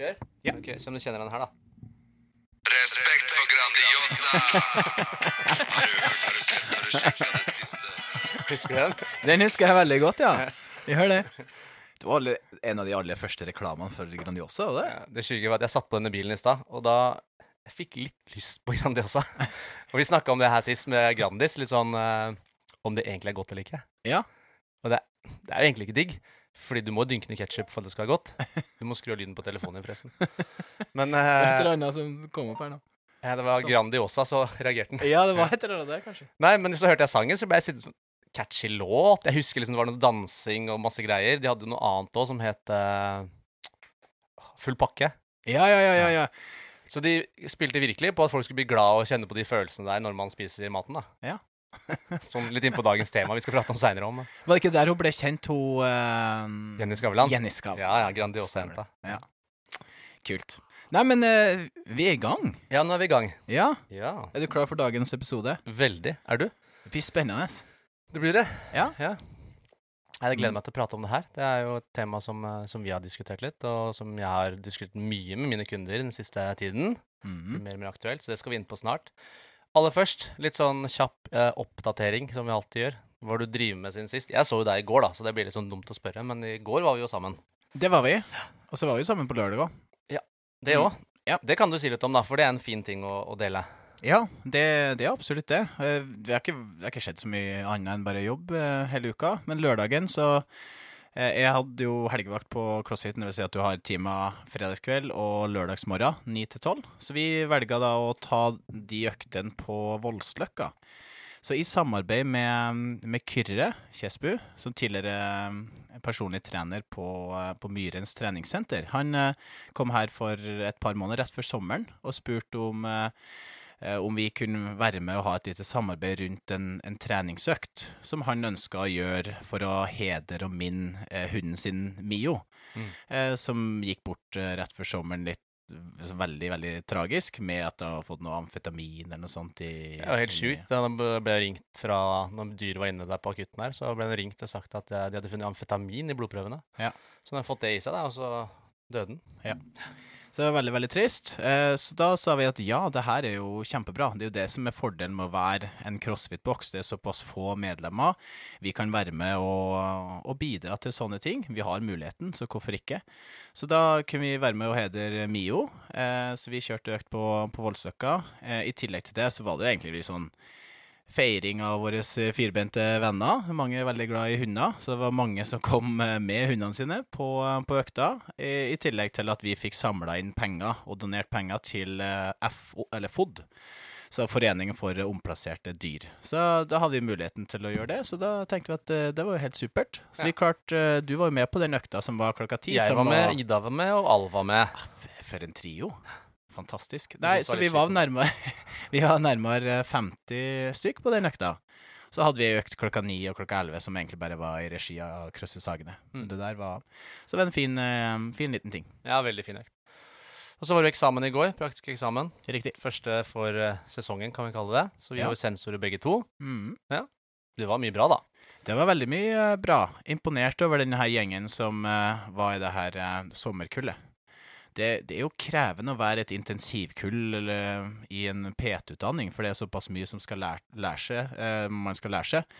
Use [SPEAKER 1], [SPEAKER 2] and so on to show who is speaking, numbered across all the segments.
[SPEAKER 1] Kjør.
[SPEAKER 2] Ja.
[SPEAKER 1] Ok, Se om du kjenner den her, da.
[SPEAKER 3] Respekt for Grandiosa! Har du hørt, har du sett, har du sjekka det siste?
[SPEAKER 1] Husker du den?
[SPEAKER 2] Den husker jeg veldig godt, ja. Vi hører det. Det var en av de aller første reklamene for Grandiosa, det?
[SPEAKER 1] Ja, det sjuke var at jeg satt på denne bilen i stad, og da jeg fikk litt lyst på Grandiosa. og vi snakka om det her sist med Grandis, litt sånn uh, om det egentlig er godt eller ikke.
[SPEAKER 2] Ja.
[SPEAKER 1] Og det, det er jo egentlig ikke digg, fordi du må dynke ned ketsjup for at det skal være godt. Du må skru av lyden på telefonen forresten. Men
[SPEAKER 2] Det var et
[SPEAKER 1] eh,
[SPEAKER 2] eller annet som kom opp her nå.
[SPEAKER 1] ja, det var Grandiosa, så reagerte den.
[SPEAKER 2] Ja, det var et eller annet der, kanskje.
[SPEAKER 1] Nei, men så hørte jeg sangen, så ble jeg sittende sånn Catchy låt. Jeg husker liksom det var noe dansing og masse greier. De hadde noe annet òg som het eh, Full pakke.
[SPEAKER 2] Ja, ja, ja, ja. ja.
[SPEAKER 1] Så de spilte virkelig på at folk skulle bli glad og kjenne på de følelsene der når man spiser maten. da.
[SPEAKER 2] Ja.
[SPEAKER 1] Sånn litt inn på dagens tema vi skal prate om seinere om.
[SPEAKER 2] Var det ikke der hun ble kjent, hun uh,
[SPEAKER 1] Jenny Skavlan.
[SPEAKER 2] Jenny Skavlan.
[SPEAKER 1] Ja, ja, Grandiosa-jenta.
[SPEAKER 2] Ja. Kult. Nei, men uh, vi er i gang.
[SPEAKER 1] Ja, nå er vi i gang.
[SPEAKER 2] Ja.
[SPEAKER 1] Ja,
[SPEAKER 2] Er du klar for dagens episode?
[SPEAKER 1] Veldig. Er du?
[SPEAKER 2] Det blir spennende.
[SPEAKER 1] Det blir det.
[SPEAKER 2] Ja.
[SPEAKER 1] ja. Jeg gleder meg til å prate om det her. Det er jo et tema som, eh, som vi har diskutert litt, og som jeg har diskutert mye med mine kunder den siste tiden.
[SPEAKER 2] Mhm.
[SPEAKER 1] Mer og mer aktuelt, så det skal vi inn på snart. Aller først, litt sånn kjapp eh, oppdatering, som vi alltid gjør. Hva du driver med siden sist? Jeg så jo deg i går, da, så det blir litt sånn dumt å spørre, men i går var vi jo sammen.
[SPEAKER 2] Det var vi. Og så var vi sammen på lørdag òg.
[SPEAKER 1] Det òg.
[SPEAKER 2] Ja.
[SPEAKER 1] Det kan du si litt om, da, for det er en fin ting å, å dele.
[SPEAKER 2] Ja, det, det er absolutt det. Eh, Det har ikke, ikke skjedd så mye annet enn bare jobb eh, hele uka. Men lørdagen så Jeg hadde jo helgevakt på CrossFit, vil si at du har timer fredagskveld og lørdagsmorgen 9 til 12. Så vi velga da å ta de øktene på Voldsløkka. Så i samarbeid med, med Kyrre Kjesbu, som tidligere eh, personlig trener på, eh, på Myrens treningssenter, han eh, kom her for et par måneder rett før sommeren og spurte om eh, eh, om vi kunne være med og ha et lite samarbeid rundt en, en treningsøkt som han ønska å gjøre for å hedre og minne eh, hunden sin Mio,
[SPEAKER 1] Mm.
[SPEAKER 2] eh, som gikk bort eh, rett før sommeren litt eh, veldig, veldig tragisk, med at han har fått noe amfetamin eller noe sånt i
[SPEAKER 1] var helt sjukt. Da han ble ringt fra Når dyret var inne der på akutten her, så ble han ringt og sagt at eh, de hadde funnet amfetamin i blodprøvene.
[SPEAKER 2] Ja.
[SPEAKER 1] Så han hadde fått det i seg, da, og så døde han.
[SPEAKER 2] Så det var veldig, veldig trist. Eh, så da sa vi at ja, det her er jo kjempebra. Det er jo det som er fordelen med å være en crossfit-boks. Det er såpass få medlemmer. Vi kan være med og, og bidra til sånne ting. Vi har muligheten, så hvorfor ikke? Så da kunne vi være med og hedre Mio. Eh, så vi kjørte økt på, på Voldsløkka. Eh, I tillegg til det så var det jo egentlig litt sånn feiring av våre firbente venner. Mange er veldig glad i hunder, så det var mange som kom eh, med hundene sine på, på økta. I, I tillegg til at vi fikk samla inn penger og donert penger til eh, FO, eller FOD. Så Foreningen for omplasserte dyr. Så da hadde vi muligheten til å gjøre det, så da tenkte vi at eh, det var jo helt supert. Så vi klarte, eh, Du var jo med på den økta som var klokka ti.
[SPEAKER 1] Jeg var med, Ida var med, og Alv var med.
[SPEAKER 2] For en trio. Fantastisk. Nei, så vi var nærmere Vi var nærmere 50 stykk på den økta. Så hadde vi økt klokka ni og klokka elleve, som egentlig bare var i regi av Krøsse Sagene.
[SPEAKER 1] Mm.
[SPEAKER 2] Det der var Så det var en fin, eh, fin liten ting.
[SPEAKER 1] Ja, veldig fin økt. Og så var det eksamen i går. Praktisk eksamen.
[SPEAKER 2] Riktig.
[SPEAKER 1] Første for eh, sesongen, kan vi kalle det. Så vi
[SPEAKER 2] Ja.
[SPEAKER 1] jo sensorer begge to.
[SPEAKER 2] Mm.
[SPEAKER 1] Det var mye bra, da.
[SPEAKER 2] Det var veldig mye eh, bra. Imponert over denne gjengen som var i det her sommerkullet. Det, det er jo krevende å være et intensivkull eller, i en PT-utdanning, for det er såpass mye som skal lære, lære seg, eh, man skal lære seg.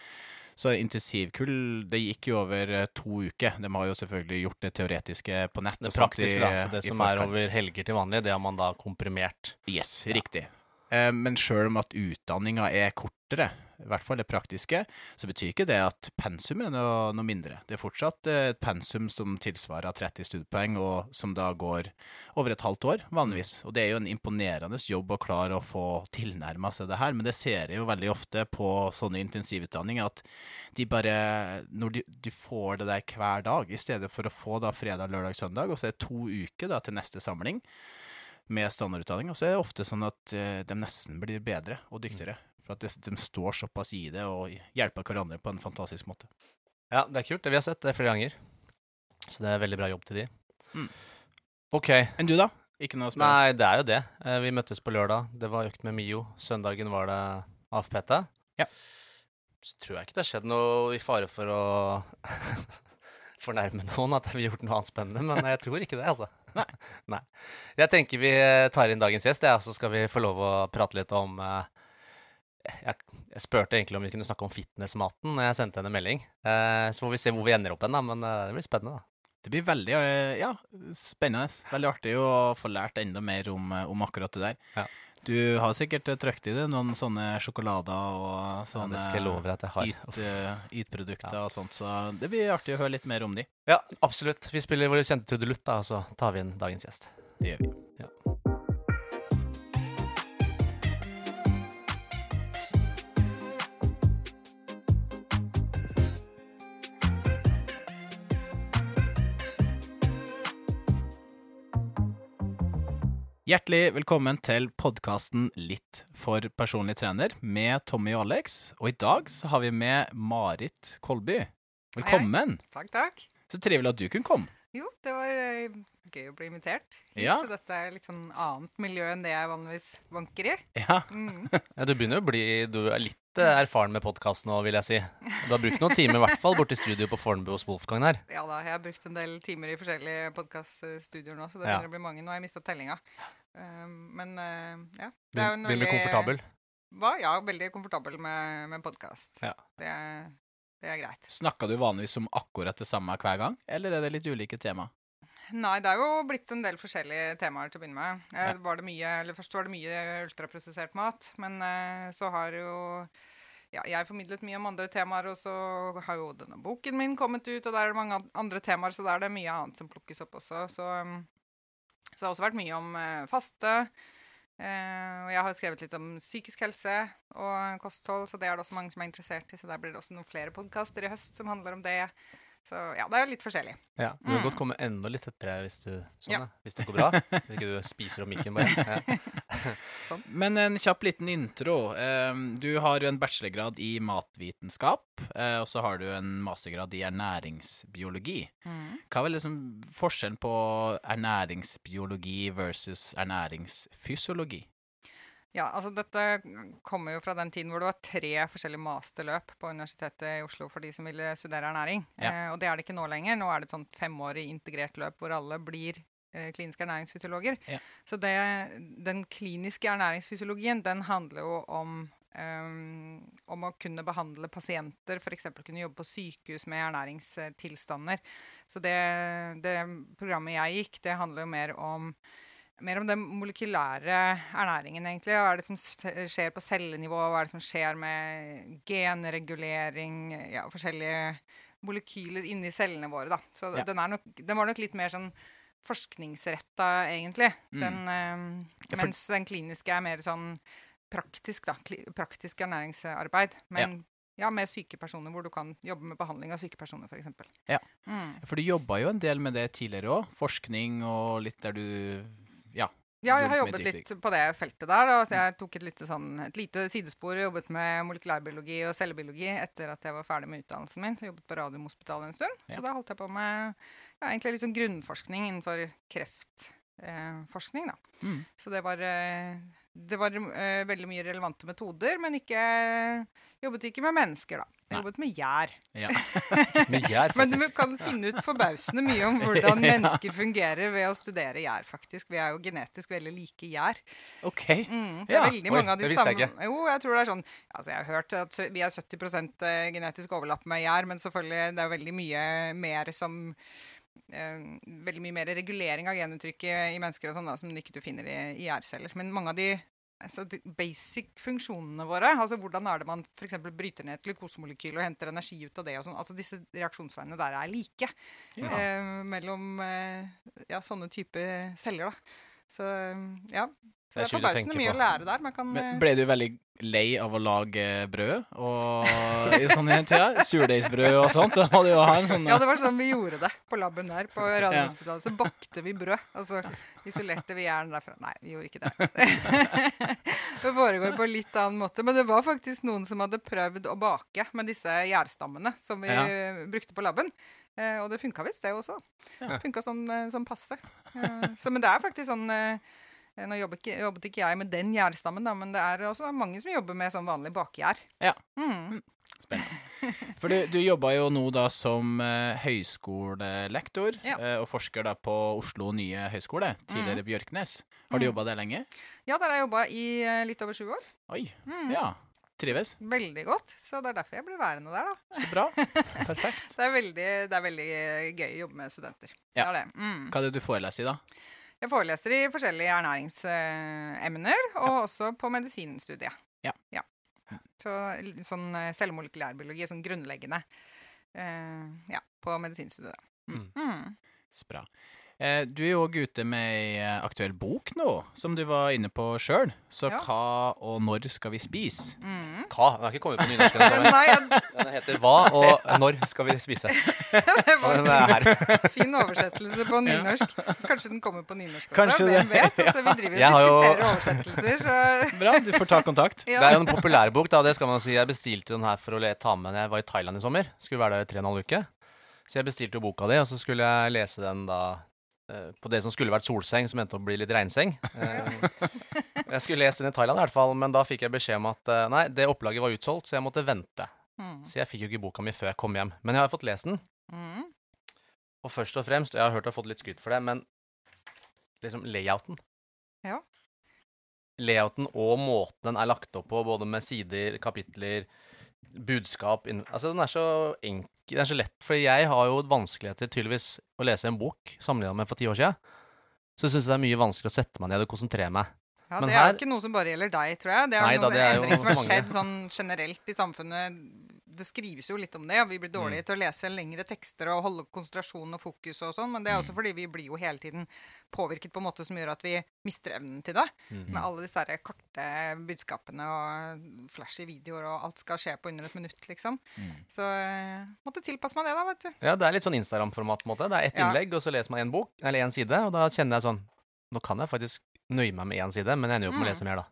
[SPEAKER 2] Så intensivkull, det gikk jo over eh, to uker. De har jo selvfølgelig gjort det teoretiske på nett.
[SPEAKER 1] Det praktiske, da. Så det som er over helger til vanlig, det har man da komprimert.
[SPEAKER 2] Yes, riktig. Eh, Men sjøl om at utdanninga er kortere, i hvert fall det praktiske, så betyr ikke det at pensum er noe, noe mindre. Det er fortsatt eh, et pensum som tilsvarer 30 studiepoeng, og som da går over et halvt år, vanligvis. Og det er jo en imponerende jobb å klare å få tilnærma seg det her, men det ser jeg jo veldig ofte på sånne intensivutdanninger, at de bare Når de, de får det der hver dag, i stedet for å få da fredag, lørdag, søndag, og så er det to uker da til neste samling med standardutdanning, og så er det ofte sånn at eh, de nesten blir bedre og dyktigere. For at de, står såpass i det og hjelper hverandre på en fantastisk måte.
[SPEAKER 1] Ja, det er kult. Det vi har sett det flere ganger. Så det er veldig bra jobb til de.
[SPEAKER 2] Mm.
[SPEAKER 1] OK.
[SPEAKER 2] Enn du, da? Ikke noe spennende?
[SPEAKER 1] Nei, det er jo det. Eh, Vi møttes på lørdag. Det var økt med Mio. Søndagen var det AFPT.
[SPEAKER 2] Ja.
[SPEAKER 1] Så tror jeg ikke det har skjedd noe i fare for å fornærme noen at vi har gjort noe annet spennende, men jeg tror ikke det, altså.
[SPEAKER 2] Nei.
[SPEAKER 1] Nei. Jeg tenker vi tar inn dagens gjest, ja, så skal vi få lov å prate litt om eh, jeg, jeg spurte egentlig om vi kunne snakke om fitnessmaten når jeg sendte henne melding. Eh, så får vi se hvor vi ender opp hen, da. Men eh, det blir spennende, da.
[SPEAKER 2] Det blir veldig eh, ja, spennende. Veldig artig å få lært enda mer om, eh, om akkurat det der.
[SPEAKER 1] Ja.
[SPEAKER 2] Du har sikkert trykt i det noen sånne sjokolader og sånne
[SPEAKER 1] ja,
[SPEAKER 2] yt, ytprodukter og sånt, så det blir artig å høre litt mer om de.
[SPEAKER 1] Ja, absolutt. Vi spiller vår kjente Tudelutt, da, og så tar vi inn dagens gjest.
[SPEAKER 2] Det gjør vi. Hjertelig velkommen til podkasten Litt for personlig trener med Tommy og Alex. Og i dag så har vi med Marit Kolby. Velkommen.
[SPEAKER 4] Takk, takk.
[SPEAKER 2] Så trivelig at du kunne komme.
[SPEAKER 4] Jo, det var eh, gøy å bli invitert. hit,
[SPEAKER 2] Ja.
[SPEAKER 4] Så dette er litt sånn annet miljø enn det jeg vanligvis vanker i.
[SPEAKER 2] Ja,
[SPEAKER 4] Mm.
[SPEAKER 1] Ja, du begynner å bli Du er litt erfaren med podkast nå, vil jeg si. Du har brukt noen timer i hvert fall borti studio på Fornebu hos Wolfgang her.
[SPEAKER 4] Ja da, jeg har brukt en del timer i forskjellige podkaststudioer nå, så det
[SPEAKER 1] Ja.
[SPEAKER 4] begynner å bli mange. Nå har jeg mista tellinga. Um, men eh, ja. Det er jo
[SPEAKER 1] Begynner
[SPEAKER 4] en
[SPEAKER 1] begynner
[SPEAKER 4] veldig-
[SPEAKER 1] komfortabel.
[SPEAKER 4] Hva? Ja, veldig komfortabel med, med podkast.
[SPEAKER 1] Ja.
[SPEAKER 4] Det, det er greit.
[SPEAKER 2] Snakker du vanligvis om akkurat det samme hver gang, eller er det litt ulike tema?
[SPEAKER 4] Nei, det er jo blitt en del forskjellige temaer til å begynne med. Ja. var det mye, eller Først var det mye ultraprosessert mat, men eh, så har jo ja, jeg formidlet mye om andre temaer, og så har jo denne boken min kommet ut, og der er det mange andre temaer, så der er det mye annet som plukkes opp også. Så, um, så det har også vært mye om eh, faste. eh, og jeg har skrevet litt om psykisk helse og kosthold, så det er det også mange som er interessert i. Så der blir det også noen flere podkaster i høst som handler om det. Så ja, det er jo litt forskjellig.
[SPEAKER 1] Ja, Du kan
[SPEAKER 4] Mm.
[SPEAKER 1] godt komme enda litt tettere hvis, du, sånn,
[SPEAKER 4] Ja.
[SPEAKER 1] hvis det går bra. Hvis ikke du spiser opp mikken bare. Ja.
[SPEAKER 4] Sånn.
[SPEAKER 2] Men en kjapp liten intro. Du har jo en bachelorgrad i matvitenskap, eh, og så har du en mastergrad i ernæringsbiologi. Hva er vel liksom forskjellen på ernæringsbiologi versus ernæringsfysiologi?
[SPEAKER 4] Ja, altså dette kommer jo fra den tiden hvor det var tre forskjellige masterløp på Universitetet i Oslo for de som ville studere ernæring.
[SPEAKER 2] Ja.
[SPEAKER 4] Eh, og det er det ikke nå lenger. Nå er det et sånt femårig integrert løp hvor alle blir eh, kliniske ernæringsfysiologer.
[SPEAKER 2] Ja.
[SPEAKER 4] Så det, den kliniske ernæringsfysiologien, den handler jo om Um, om å kunne behandle pasienter, f.eks. kunne jobbe på sykehus med ernæringstilstander. Så det, det programmet jeg gikk, det handler jo mer om mer om den molekylære ernæringen, egentlig. Hva er det som skjer på cellenivå? Hva er det som skjer med genregulering? Ja, forskjellige molekyler inni cellene våre, da. Så
[SPEAKER 2] Ja.
[SPEAKER 4] den, nok, den var nok litt mer sånn forskningsretta, egentlig.
[SPEAKER 2] Mm.
[SPEAKER 4] Den, eh,
[SPEAKER 2] Ja, for-
[SPEAKER 4] mens den kliniske er mer sånn praktisk, da. Praktisk ernæringsarbeid. Men ja. med syke personer, hvor du kan jobbe med behandling av syke personer, f.eks.
[SPEAKER 2] Ja.
[SPEAKER 4] Mm.
[SPEAKER 2] For du jobba jo en del med det tidligere òg. Forskning og litt der du Ja.
[SPEAKER 4] Ja, jeg har jobbet litt på det feltet der. Da. Så jeg tok et lite, sånn, et lite sidespor og jobbet med molekylærbiologi og cellebiologi etter at jeg var ferdig med utdannelsen min. Jeg jobbet på Radiumhospitalet en stund.
[SPEAKER 2] Ja.
[SPEAKER 4] Så da holdt jeg på med ja, egentlig litt sånn grunnforskning innenfor kreftforskning. da.
[SPEAKER 2] Mm.
[SPEAKER 4] Så det var, eh, det var eh, veldig mye relevante metoder, men ikke jobbet ikke med mennesker, da. Jeg
[SPEAKER 2] har
[SPEAKER 4] jobbet med gjær.
[SPEAKER 2] ja.
[SPEAKER 1] Med gjær,
[SPEAKER 4] Men du kan finne ut forbausende mye om hvordan
[SPEAKER 2] Ja.
[SPEAKER 4] mennesker fungerer ved å studere gjær, faktisk. Vi er jo genetisk veldig like gjær.
[SPEAKER 2] OK.
[SPEAKER 4] Mm, det
[SPEAKER 2] Ja,
[SPEAKER 4] er veldig
[SPEAKER 1] oi,
[SPEAKER 4] mange av de
[SPEAKER 1] jeg
[SPEAKER 4] samme Jo, jeg tror det er sånn Altså, jeg har hørt at vi er 70 eh, genetisk overlapp med gjær, men selvfølgelig det er veldig mye mer som Uh, Veldig mye mer regulering av genuttrykket i mennesker og sånn da, som ikke du finner i, i gjærceller. Men mange av de altså de basic funksjonene våre, altså hvordan er det man f.eks. bryter ned et glukosemolekyl og henter energi ut av det og sånn, altså disse reaksjonsveiene der er like
[SPEAKER 2] Ja.
[SPEAKER 4] eh, mellom eh, ja, sånne typer celler, da. Så ja. Så
[SPEAKER 1] Det er
[SPEAKER 4] forbausende mye
[SPEAKER 1] på.
[SPEAKER 4] å lære der. Man kan
[SPEAKER 2] Men
[SPEAKER 4] eh,
[SPEAKER 2] ble du veldig lei av å lage brød og i sånne tida? Surdeigsbrød og sånt? Sånn
[SPEAKER 4] Ja, det var sånn vi gjorde det på laben der på Radiumhospitalet. Så bakte vi brød. Altså isolerte vi jern derfra. Nei, vi gjorde ikke det. det foregår på litt annen måte. Men det var faktisk noen som hadde prøvd å bake med disse gjærstammene som vi
[SPEAKER 2] Ja.
[SPEAKER 4] brukte på laben. Eh, og det funka visst, det også.
[SPEAKER 2] Ja.
[SPEAKER 4] Funka sånn, eh, sånn passe. Eh, så, men det er faktisk sånn eh, Eh, Nå jobbet ikke, jobbet ikke jeg med den gjærstammen, da, men det er også mange som jobber med sånn vanlig bakgjær.
[SPEAKER 2] Ja.
[SPEAKER 4] Mm.
[SPEAKER 2] Spennende. For du, du jobba jo nå da som uh, høyskolelektor
[SPEAKER 4] Ja.
[SPEAKER 2] uh, og forsker da på Oslo nye høyskole, tidligere Bjørknes. Har du
[SPEAKER 4] Mm.
[SPEAKER 2] jobba der lenge?
[SPEAKER 4] Ja, der har jeg jobba i uh, litt over sju år.
[SPEAKER 2] Oi,
[SPEAKER 4] Mm.
[SPEAKER 2] ja. Trives?
[SPEAKER 4] Veldig godt. Så det er derfor jeg blir værende der, da.
[SPEAKER 2] Så bra. Perfekt.
[SPEAKER 4] Det er veldig, det er veldig eh, gøy å jobbe med studenter.
[SPEAKER 2] Ja.
[SPEAKER 4] Det er det. Mm.
[SPEAKER 2] Hva er det du foreleser i, da?
[SPEAKER 4] Jeg foreleser i forskjellige ernæringsemner, og også på medisinstudiet.
[SPEAKER 2] Ja.
[SPEAKER 4] Så sånn selvmolekylærbiologi, sånn grunnleggende eh, ja, på medisinstudiet.
[SPEAKER 1] Mm.
[SPEAKER 4] Mm.
[SPEAKER 2] Så bra. Eh, du er jo òg ute med ei eh, aktuell bok nå, som du var inne på sjøl. Så
[SPEAKER 4] Ja.
[SPEAKER 2] hva og når skal vi spise?
[SPEAKER 4] Mm.
[SPEAKER 1] Hva? Den har ikke kommet på nynorsk ennå. Den heter Hva og når skal vi spise?
[SPEAKER 4] det var
[SPEAKER 1] den er
[SPEAKER 4] fin, oversettelse på nynorsk. Kanskje den kommer på nynorsk også.
[SPEAKER 2] Kanskje
[SPEAKER 4] Hvem vet? Altså, vi driver
[SPEAKER 1] Jeg
[SPEAKER 4] og
[SPEAKER 1] diskuterer jo-
[SPEAKER 4] oversettelser, så
[SPEAKER 2] Bra, du får ta kontakt.
[SPEAKER 4] ja.
[SPEAKER 1] Det er jo en populærbok, da. Det skal man si. Jeg bestilte den her for å ta med når jeg var i Thailand i sommer. Skulle være der i tre og en halv uke. Så jeg bestilte jo boka di, og så skulle jeg lese den da på det som skulle vært solseng, som endte opp å bli litt regnseng. Eh, Jeg skulle lest den i Thailand i hvert fall, men da fikk jeg beskjed om at eh, nei, det opplaget var utsolgt, så jeg måtte vente.
[SPEAKER 4] Mm.
[SPEAKER 1] Så jeg fikk jo ikke boka mi før jeg kom hjem. Men jeg har fått lest den.
[SPEAKER 4] Mm.
[SPEAKER 1] Og først og fremst, jeg har hørt og fått litt skryt for det, men liksom layouten.
[SPEAKER 4] Ja.
[SPEAKER 1] Layouten og måten den er lagt opp på, både med sider, kapitler, budskap Altså, den er så enkel Det er så lett, for jeg har jo vanskeligheter tydeligvis å lese en bok sammenlignet med for ti år siden. Så syns jeg det er mye vanskeligere å sette meg ned og konsentrere meg.
[SPEAKER 4] Ja,
[SPEAKER 1] Men
[SPEAKER 4] Det er
[SPEAKER 1] her-
[SPEAKER 4] jo ikke noe som bare gjelder deg, tror jeg. Det er
[SPEAKER 1] Nei
[SPEAKER 4] noe,
[SPEAKER 1] da, det er jo
[SPEAKER 4] endring som har skjedd sånn generelt i samfunnet. Det skrives jo litt om det, og vi blir
[SPEAKER 1] Mm.
[SPEAKER 4] dårlige til å lese lengre tekster og holde konsentrasjonen og fokus og sånn, men det er
[SPEAKER 1] Mm.
[SPEAKER 4] også fordi vi blir jo hele tiden påvirket på en måte som gjør at vi mister evnen til det.
[SPEAKER 1] Mm.
[SPEAKER 4] Med alle disse der korte budskapene og flashy videoer og alt skal skje på under et minutt, liksom.
[SPEAKER 2] Mm.
[SPEAKER 4] Så eh, måtte tilpasse meg det, da, vet du.
[SPEAKER 1] Ja, det er litt sånn Instagram-format, på en måte. Det er ett
[SPEAKER 4] Ja.
[SPEAKER 1] innlegg, og så leser man en bok, eller en side, og da kjenner jeg sånn Nå kan jeg faktisk nøye meg med én side, men jeg ender jo opp med å
[SPEAKER 4] Mm.
[SPEAKER 1] lese mer, da.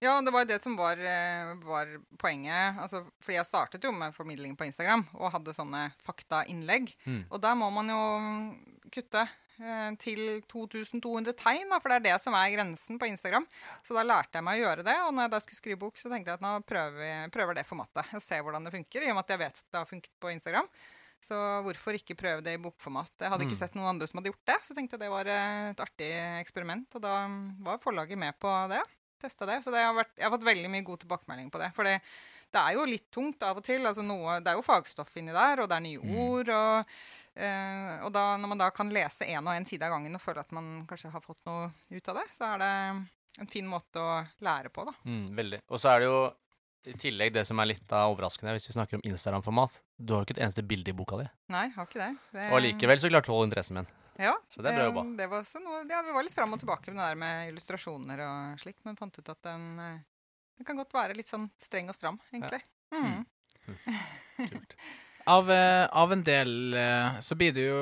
[SPEAKER 4] Ja, det var jo det som var, eh, var poenget. Altså, fordi jeg startet jo med formidling på Instagram og hadde sånne faktainnlegg.
[SPEAKER 1] Mm.
[SPEAKER 4] Og der må man jo kutte eh, til 2200 tegn, da, for det er det som er grensen på Instagram. Så da lærte jeg meg å gjøre det, og når jeg da skulle skrive bok, så tenkte jeg at nå prøver prøver det formatet. Jeg ser hvordan det funker, i og med at jeg vet at det har funket på Instagram. Så hvorfor ikke prøve det i bokformat? Jeg hadde ikke
[SPEAKER 1] Mm.
[SPEAKER 4] sett noen andre som hadde gjort det, så tenkte jeg det var eh, et artig eksperiment, og da var forlaget med på det. Testa det. Så det har vært, jeg har fått veldig mye god tilbakemelding på det. For det, det er jo litt tungt av og til. Altså noe, det er jo fagstoff inni der, og det er nye
[SPEAKER 2] Mm.
[SPEAKER 4] ord. Og, eh, og da, når man da kan lese én og én side av gangen og føle at man kanskje har fått noe ut av det, så er det en fin måte å lære på, da.
[SPEAKER 1] Mm, veldig. Og så er det jo i tillegg det som er litt overraskende, hvis vi snakker om Instagram-format. Du har jo ikke et eneste bilde i boka di.
[SPEAKER 4] Nei, har ikke det. det
[SPEAKER 1] Og allikevel så klarte du å holde interessen min.
[SPEAKER 4] Ja,
[SPEAKER 1] Så det er bra
[SPEAKER 4] eh,
[SPEAKER 1] jobba.
[SPEAKER 4] Det var også noe, ja, vi var litt fram og tilbake med det der med illustrasjoner og slik, men fant ut at den, eh, den kan godt være litt sånn streng og stram, egentlig. Mm.
[SPEAKER 1] Kult.
[SPEAKER 2] Av, eh, av en del så blir det jo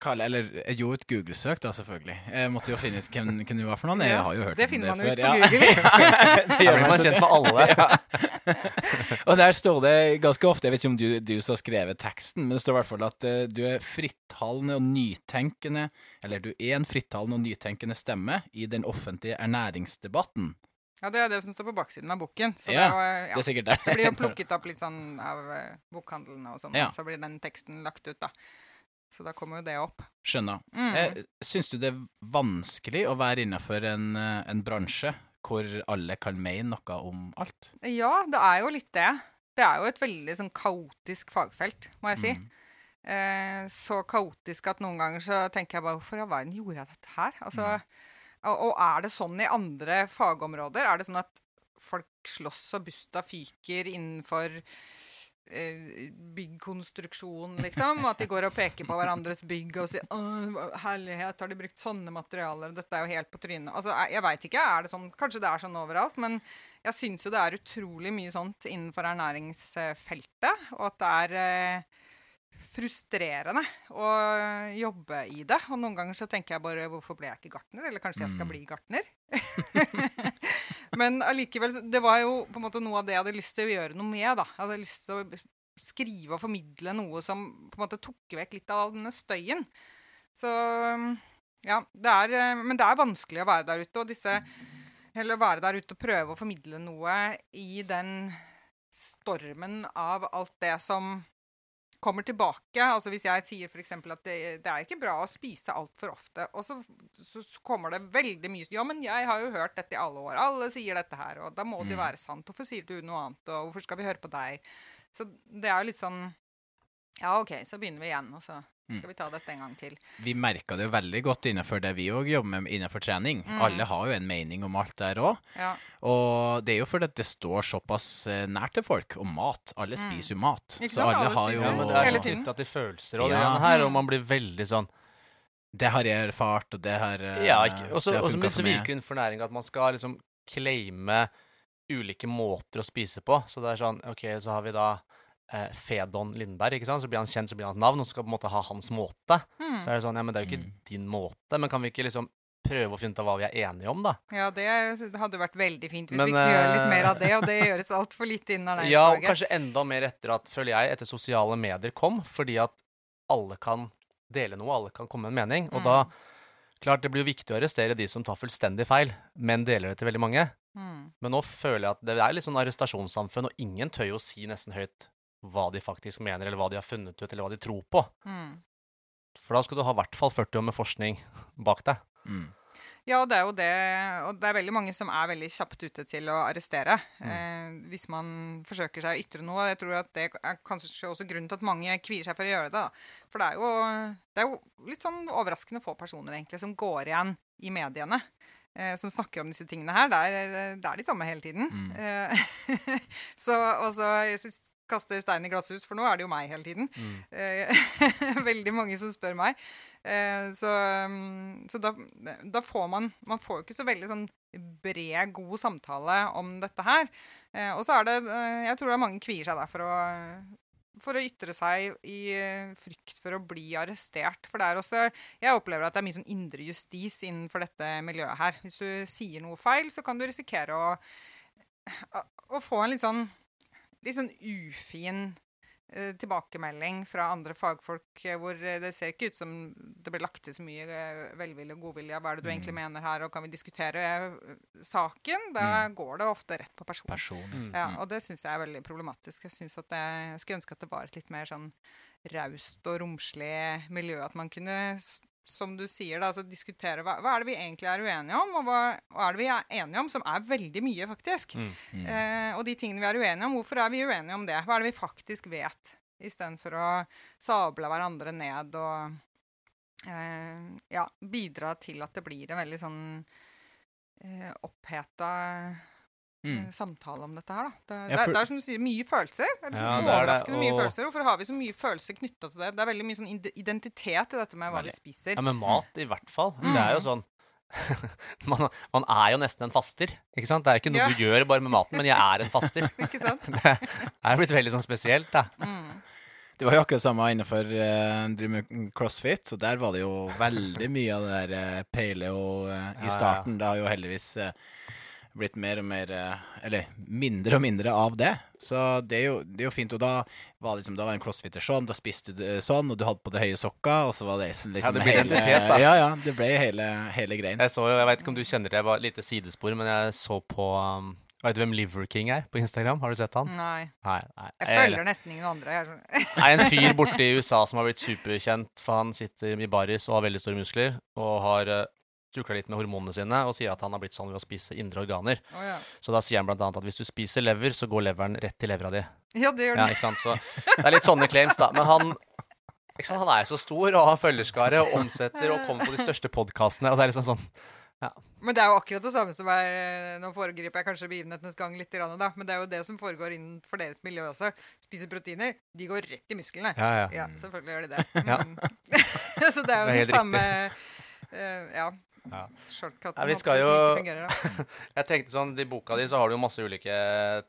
[SPEAKER 2] Kalle, eller jeg gjorde et Google-søk, da, selvfølgelig. Jeg måtte jo finne ut hvem, hvem du var for noen. Jeg har jo hørt
[SPEAKER 4] det
[SPEAKER 2] om
[SPEAKER 4] finner man
[SPEAKER 2] før.
[SPEAKER 4] ut på
[SPEAKER 2] ja.
[SPEAKER 4] Google.
[SPEAKER 2] det gjør man,
[SPEAKER 1] kjent
[SPEAKER 2] det-
[SPEAKER 1] med alle.
[SPEAKER 2] Og der står det ganske ofte, jeg vet ikke om du, du som har skrevet teksten, men det står i hvert fall at uh, du er frittalende og nytenkende, eller du er en frittalende og nytenkende stemme i den offentlige ernæringsdebatten.
[SPEAKER 4] Ja, det er det som står på baksiden av boken. Så
[SPEAKER 2] Ja,
[SPEAKER 4] det, var, ja.
[SPEAKER 2] Det er sikkert det.
[SPEAKER 4] det blir jo plukket opp litt sånn av uh, bokhandlene og sånn,
[SPEAKER 2] Ja.
[SPEAKER 4] så blir den teksten lagt ut, da. Så da kommer jo det opp.
[SPEAKER 2] Skjønner.
[SPEAKER 4] Mm.
[SPEAKER 2] Eh, Syns du det er vanskelig å være innenfor en, eh, en bransje hvor alle kan mene noe om alt?
[SPEAKER 4] Ja, det er jo litt det. Det er jo et veldig sånn kaotisk fagfelt, må jeg si.
[SPEAKER 2] Mm.
[SPEAKER 4] Eh, så kaotisk at noen ganger så tenker jeg bare Hvorfor i all verden gjorde jeg dette her? Altså, og, og er det sånn i andre fagområder? Er det sånn at folk slåss og busta fyker innenfor byggkonstruksjon, liksom? At de går og peker på hverandres bygg og sier Å, herlighet, har de brukt sånne materialer? Dette er jo helt på trynet. Altså, jeg, jeg veit ikke. Er det sånn, kanskje det er sånn overalt, men jeg syns jo det er utrolig mye sånt innenfor ernæringsfeltet. Og at det er eh, frustrerende å jobbe i det. Og noen ganger så tenker jeg bare hvorfor ble jeg ikke gartner? Eller kanskje jeg skal
[SPEAKER 2] Mm.
[SPEAKER 4] bli gartner? Men allikevel, det var jo på en måte noe av det jeg hadde lyst til å gjøre noe med. da. Jeg hadde lyst til å skrive og formidle noe som på en måte tok vekk litt av denne støyen. Så Ja, det er, eh, men det er vanskelig å være der ute, og disse Eller å være der ute og prøve å formidle noe i den stormen av alt det som kommer tilbake. Altså Hvis jeg sier f.eks. at det, det er ikke bra å spise altfor ofte, og så, så kommer det veldig mye Ja, men jeg har jo hørt dette i alle år. Alle sier dette her, og da må det jo
[SPEAKER 2] Mm.
[SPEAKER 4] være sant. Hvorfor sier du noe annet, og hvorfor skal vi høre på deg? Så det er jo litt sånn Ja, OK, så begynner vi igjen, og så. Skal vi ta dette en gang til.
[SPEAKER 2] Vi merka det jo veldig godt innenfor det vi òg jobber med innenfor trening.
[SPEAKER 4] Mm.
[SPEAKER 2] Alle har jo en mening om alt der òg.
[SPEAKER 4] Ja.
[SPEAKER 2] Og det er jo fordi det står såpass eh, nært til folk. Og mat. Alle
[SPEAKER 4] Mm.
[SPEAKER 2] spiser jo mat.
[SPEAKER 4] Ikke
[SPEAKER 2] Så
[SPEAKER 4] sant?
[SPEAKER 2] alle
[SPEAKER 4] Alle
[SPEAKER 2] har jo
[SPEAKER 1] Ja, men det er
[SPEAKER 4] sånn
[SPEAKER 1] knytta til følelser og det
[SPEAKER 2] Ja.
[SPEAKER 1] greiene her, og
[SPEAKER 4] Mm.
[SPEAKER 1] man blir veldig sånn
[SPEAKER 2] Det har jeg erfart, og det har eh,
[SPEAKER 1] Ja, ikke Og så
[SPEAKER 2] det
[SPEAKER 1] virker det innenfor næring at man skal liksom claime ulike måter å spise på. Så det er sånn OK, så har vi da eh, Fedon Lindberg, ikke sant. Så blir han kjent, så blir han et navn, og så skal på en måte ha hans måte.
[SPEAKER 4] Mm.
[SPEAKER 1] Så er det sånn Ja, men det er jo ikke
[SPEAKER 2] Mm.
[SPEAKER 1] din måte. Men kan vi ikke liksom prøve å finne ut av hva vi er enige om, da?
[SPEAKER 4] Ja, det hadde vært veldig fint hvis
[SPEAKER 1] Men,
[SPEAKER 4] vi kunne gjøre litt
[SPEAKER 1] eh,
[SPEAKER 4] mer av det, og det gjøres altfor lite innen
[SPEAKER 1] Ja, og kanskje enda mer etter at, føler jeg, etter sosiale medier kom, fordi at alle kan dele noe, alle kan komme med en mening. Og
[SPEAKER 4] Mm.
[SPEAKER 1] da Klart det blir jo viktig å arrestere de som tar fullstendig feil, men deler det til veldig mange.
[SPEAKER 4] Mm.
[SPEAKER 1] Men nå føler jeg at det er litt sånn arrestasjonssamfunn, og ingen tør jo å si nesten høyt hva de faktisk mener, eller hva de har funnet ut, eller hva de tror på.
[SPEAKER 4] Mm.
[SPEAKER 1] For da skal du ha i hvert fall 40 år med forskning bak deg.
[SPEAKER 2] Mm.
[SPEAKER 4] Ja, det er jo det. Og det er veldig mange som er veldig kjapt ute til å arrestere
[SPEAKER 1] Mm.
[SPEAKER 4] eh, hvis man forsøker seg å ytre noe. Jeg tror at det er kanskje også grunnen til at mange kvier seg for å gjøre det. da. For det er jo, det er jo litt sånn overraskende få personer egentlig som går igjen i mediene. Eh, som snakker om disse tingene her. Det er, det er de samme hele tiden.
[SPEAKER 2] Mm.
[SPEAKER 4] Eh, så, og så jeg synes- kaster stein i glasshus, for nå er det jo meg hele tiden. Mm. veldig mange som spør meg. Eh, så mm, så da, da får man Man får jo ikke så veldig sånn bred, god samtale om dette her. Eh, og så er det eh, Jeg tror det er mange kvier seg der for å for å ytre seg i eh, frykt for å bli arrestert. For det er også Jeg opplever at det er mye sånn indre justis innenfor dette miljøet her. Hvis du sier noe feil, så kan du risikere å, å få en litt sånn litt sånn ufin eh, tilbakemelding fra andre fagfolk eh, hvor eh, det ser ikke ut som det blir lagt til så mye velvilje og godvilje. Hva er det du egentlig mener her, og kan vi diskutere saken? Da går det ofte rett på person.
[SPEAKER 2] Person.
[SPEAKER 1] Mm.
[SPEAKER 4] Ja, og det syns jeg er veldig problematisk. Jeg, synes at det, jeg skulle ønske at det var et litt mer sånn raust og romslig miljø. At man kunne, som du sier, da, altså diskutere hva, hva er det vi egentlig er uenige om, og hva, hva er det vi er enige om, som er veldig mye, faktisk.
[SPEAKER 1] Mm.
[SPEAKER 2] Mm.
[SPEAKER 4] Eh, og de tingene vi er uenige om, hvorfor er vi uenige om det? Hva er det vi faktisk vet? Istedenfor å sable hverandre ned og eh, ja, bidra til at det blir en veldig sånn eh, oppheta
[SPEAKER 2] Mm.
[SPEAKER 4] eh, samtale om dette her, da. Det,
[SPEAKER 2] Ja,
[SPEAKER 4] det, er-
[SPEAKER 2] for-
[SPEAKER 4] det er som du sier, mye følelser. Det er liksom
[SPEAKER 1] Ja, overraskende er det,
[SPEAKER 4] overraskende mye følelser. Hvorfor har vi så mye følelser knytta til det? Det er veldig mye sånn identitet i dette med hva
[SPEAKER 2] Veldig.
[SPEAKER 4] vi spiser.
[SPEAKER 1] Ja, med mat i hvert fall. Det er jo
[SPEAKER 4] Mm.
[SPEAKER 1] sånn man, man er jo nesten en faster, ikke sant? Det er ikke noe
[SPEAKER 4] Ja.
[SPEAKER 1] du gjør bare med maten, men jeg er en faster.
[SPEAKER 4] Ikke sant?
[SPEAKER 1] Det er blitt veldig sånn spesielt, da.
[SPEAKER 4] Mm.
[SPEAKER 2] Det var jo akkurat samme innenfor uh, crossfit, så der var det jo veldig mye av det der uh, paleo eh,
[SPEAKER 1] Ja,
[SPEAKER 2] i
[SPEAKER 1] ja.
[SPEAKER 2] starten. Det har jo heldigvis eh, blitt mer og mer eh, Eller mindre og mindre av det. Så det er jo, det er jo fint. Og da var liksom, da var en crossfitter sånn, da spiste du eh, sånn, og du hadde på deg høye sokker, og så var det liksom
[SPEAKER 1] Ja, det ble
[SPEAKER 2] hele,
[SPEAKER 1] identitet, da.
[SPEAKER 2] Ja, ja. Det ble hele, hele greien.
[SPEAKER 1] Jeg så jo, jeg vet ikke om du kjenner det, jeg var et lite sidespor, men jeg så på um, Vet du hvem Liver King er på Instagram? Har du sett han?
[SPEAKER 4] Nei.
[SPEAKER 1] Nei, nei.
[SPEAKER 4] Jeg følger nesten ingen andre. Jeg er sånn.
[SPEAKER 1] Er en fyr borte i USA som har blitt superkjent, for han sitter i baris og har veldig store muskler, og har tukla litt med hormonene sine, og sier at han har blitt sånn ved å spise indre organer.
[SPEAKER 4] Oh, ja.
[SPEAKER 1] Så da sier han blant annet at hvis du spiser lever, så går leveren rett til levra di.
[SPEAKER 4] ja, det gjør
[SPEAKER 1] Ja,
[SPEAKER 4] det.
[SPEAKER 1] sant? Så det er litt sånne claims, da. Men han sant? Han er jo så stor og har følgerskare og omsetter og kommer på de største podkastene, og det er liksom sånn
[SPEAKER 4] Men det er jo akkurat det samme som er eh, Nå foregriper jeg kanskje begivenhetenes gang litt, da, men det er jo det som foregår innenfor deres miljø også. Spiser proteiner, de går rett i musklene.
[SPEAKER 1] Ja, ja.
[SPEAKER 4] Ja, selvfølgelig gjør de det.
[SPEAKER 1] Ja.
[SPEAKER 4] Mm. så det er jo
[SPEAKER 1] Det er
[SPEAKER 4] den samme uh, Ja.
[SPEAKER 1] Ja.
[SPEAKER 4] Shortcutten
[SPEAKER 1] vi skal jo-
[SPEAKER 4] ikke fungerer.
[SPEAKER 1] Jeg tenkte sånn, I boka di så har du jo masse ulike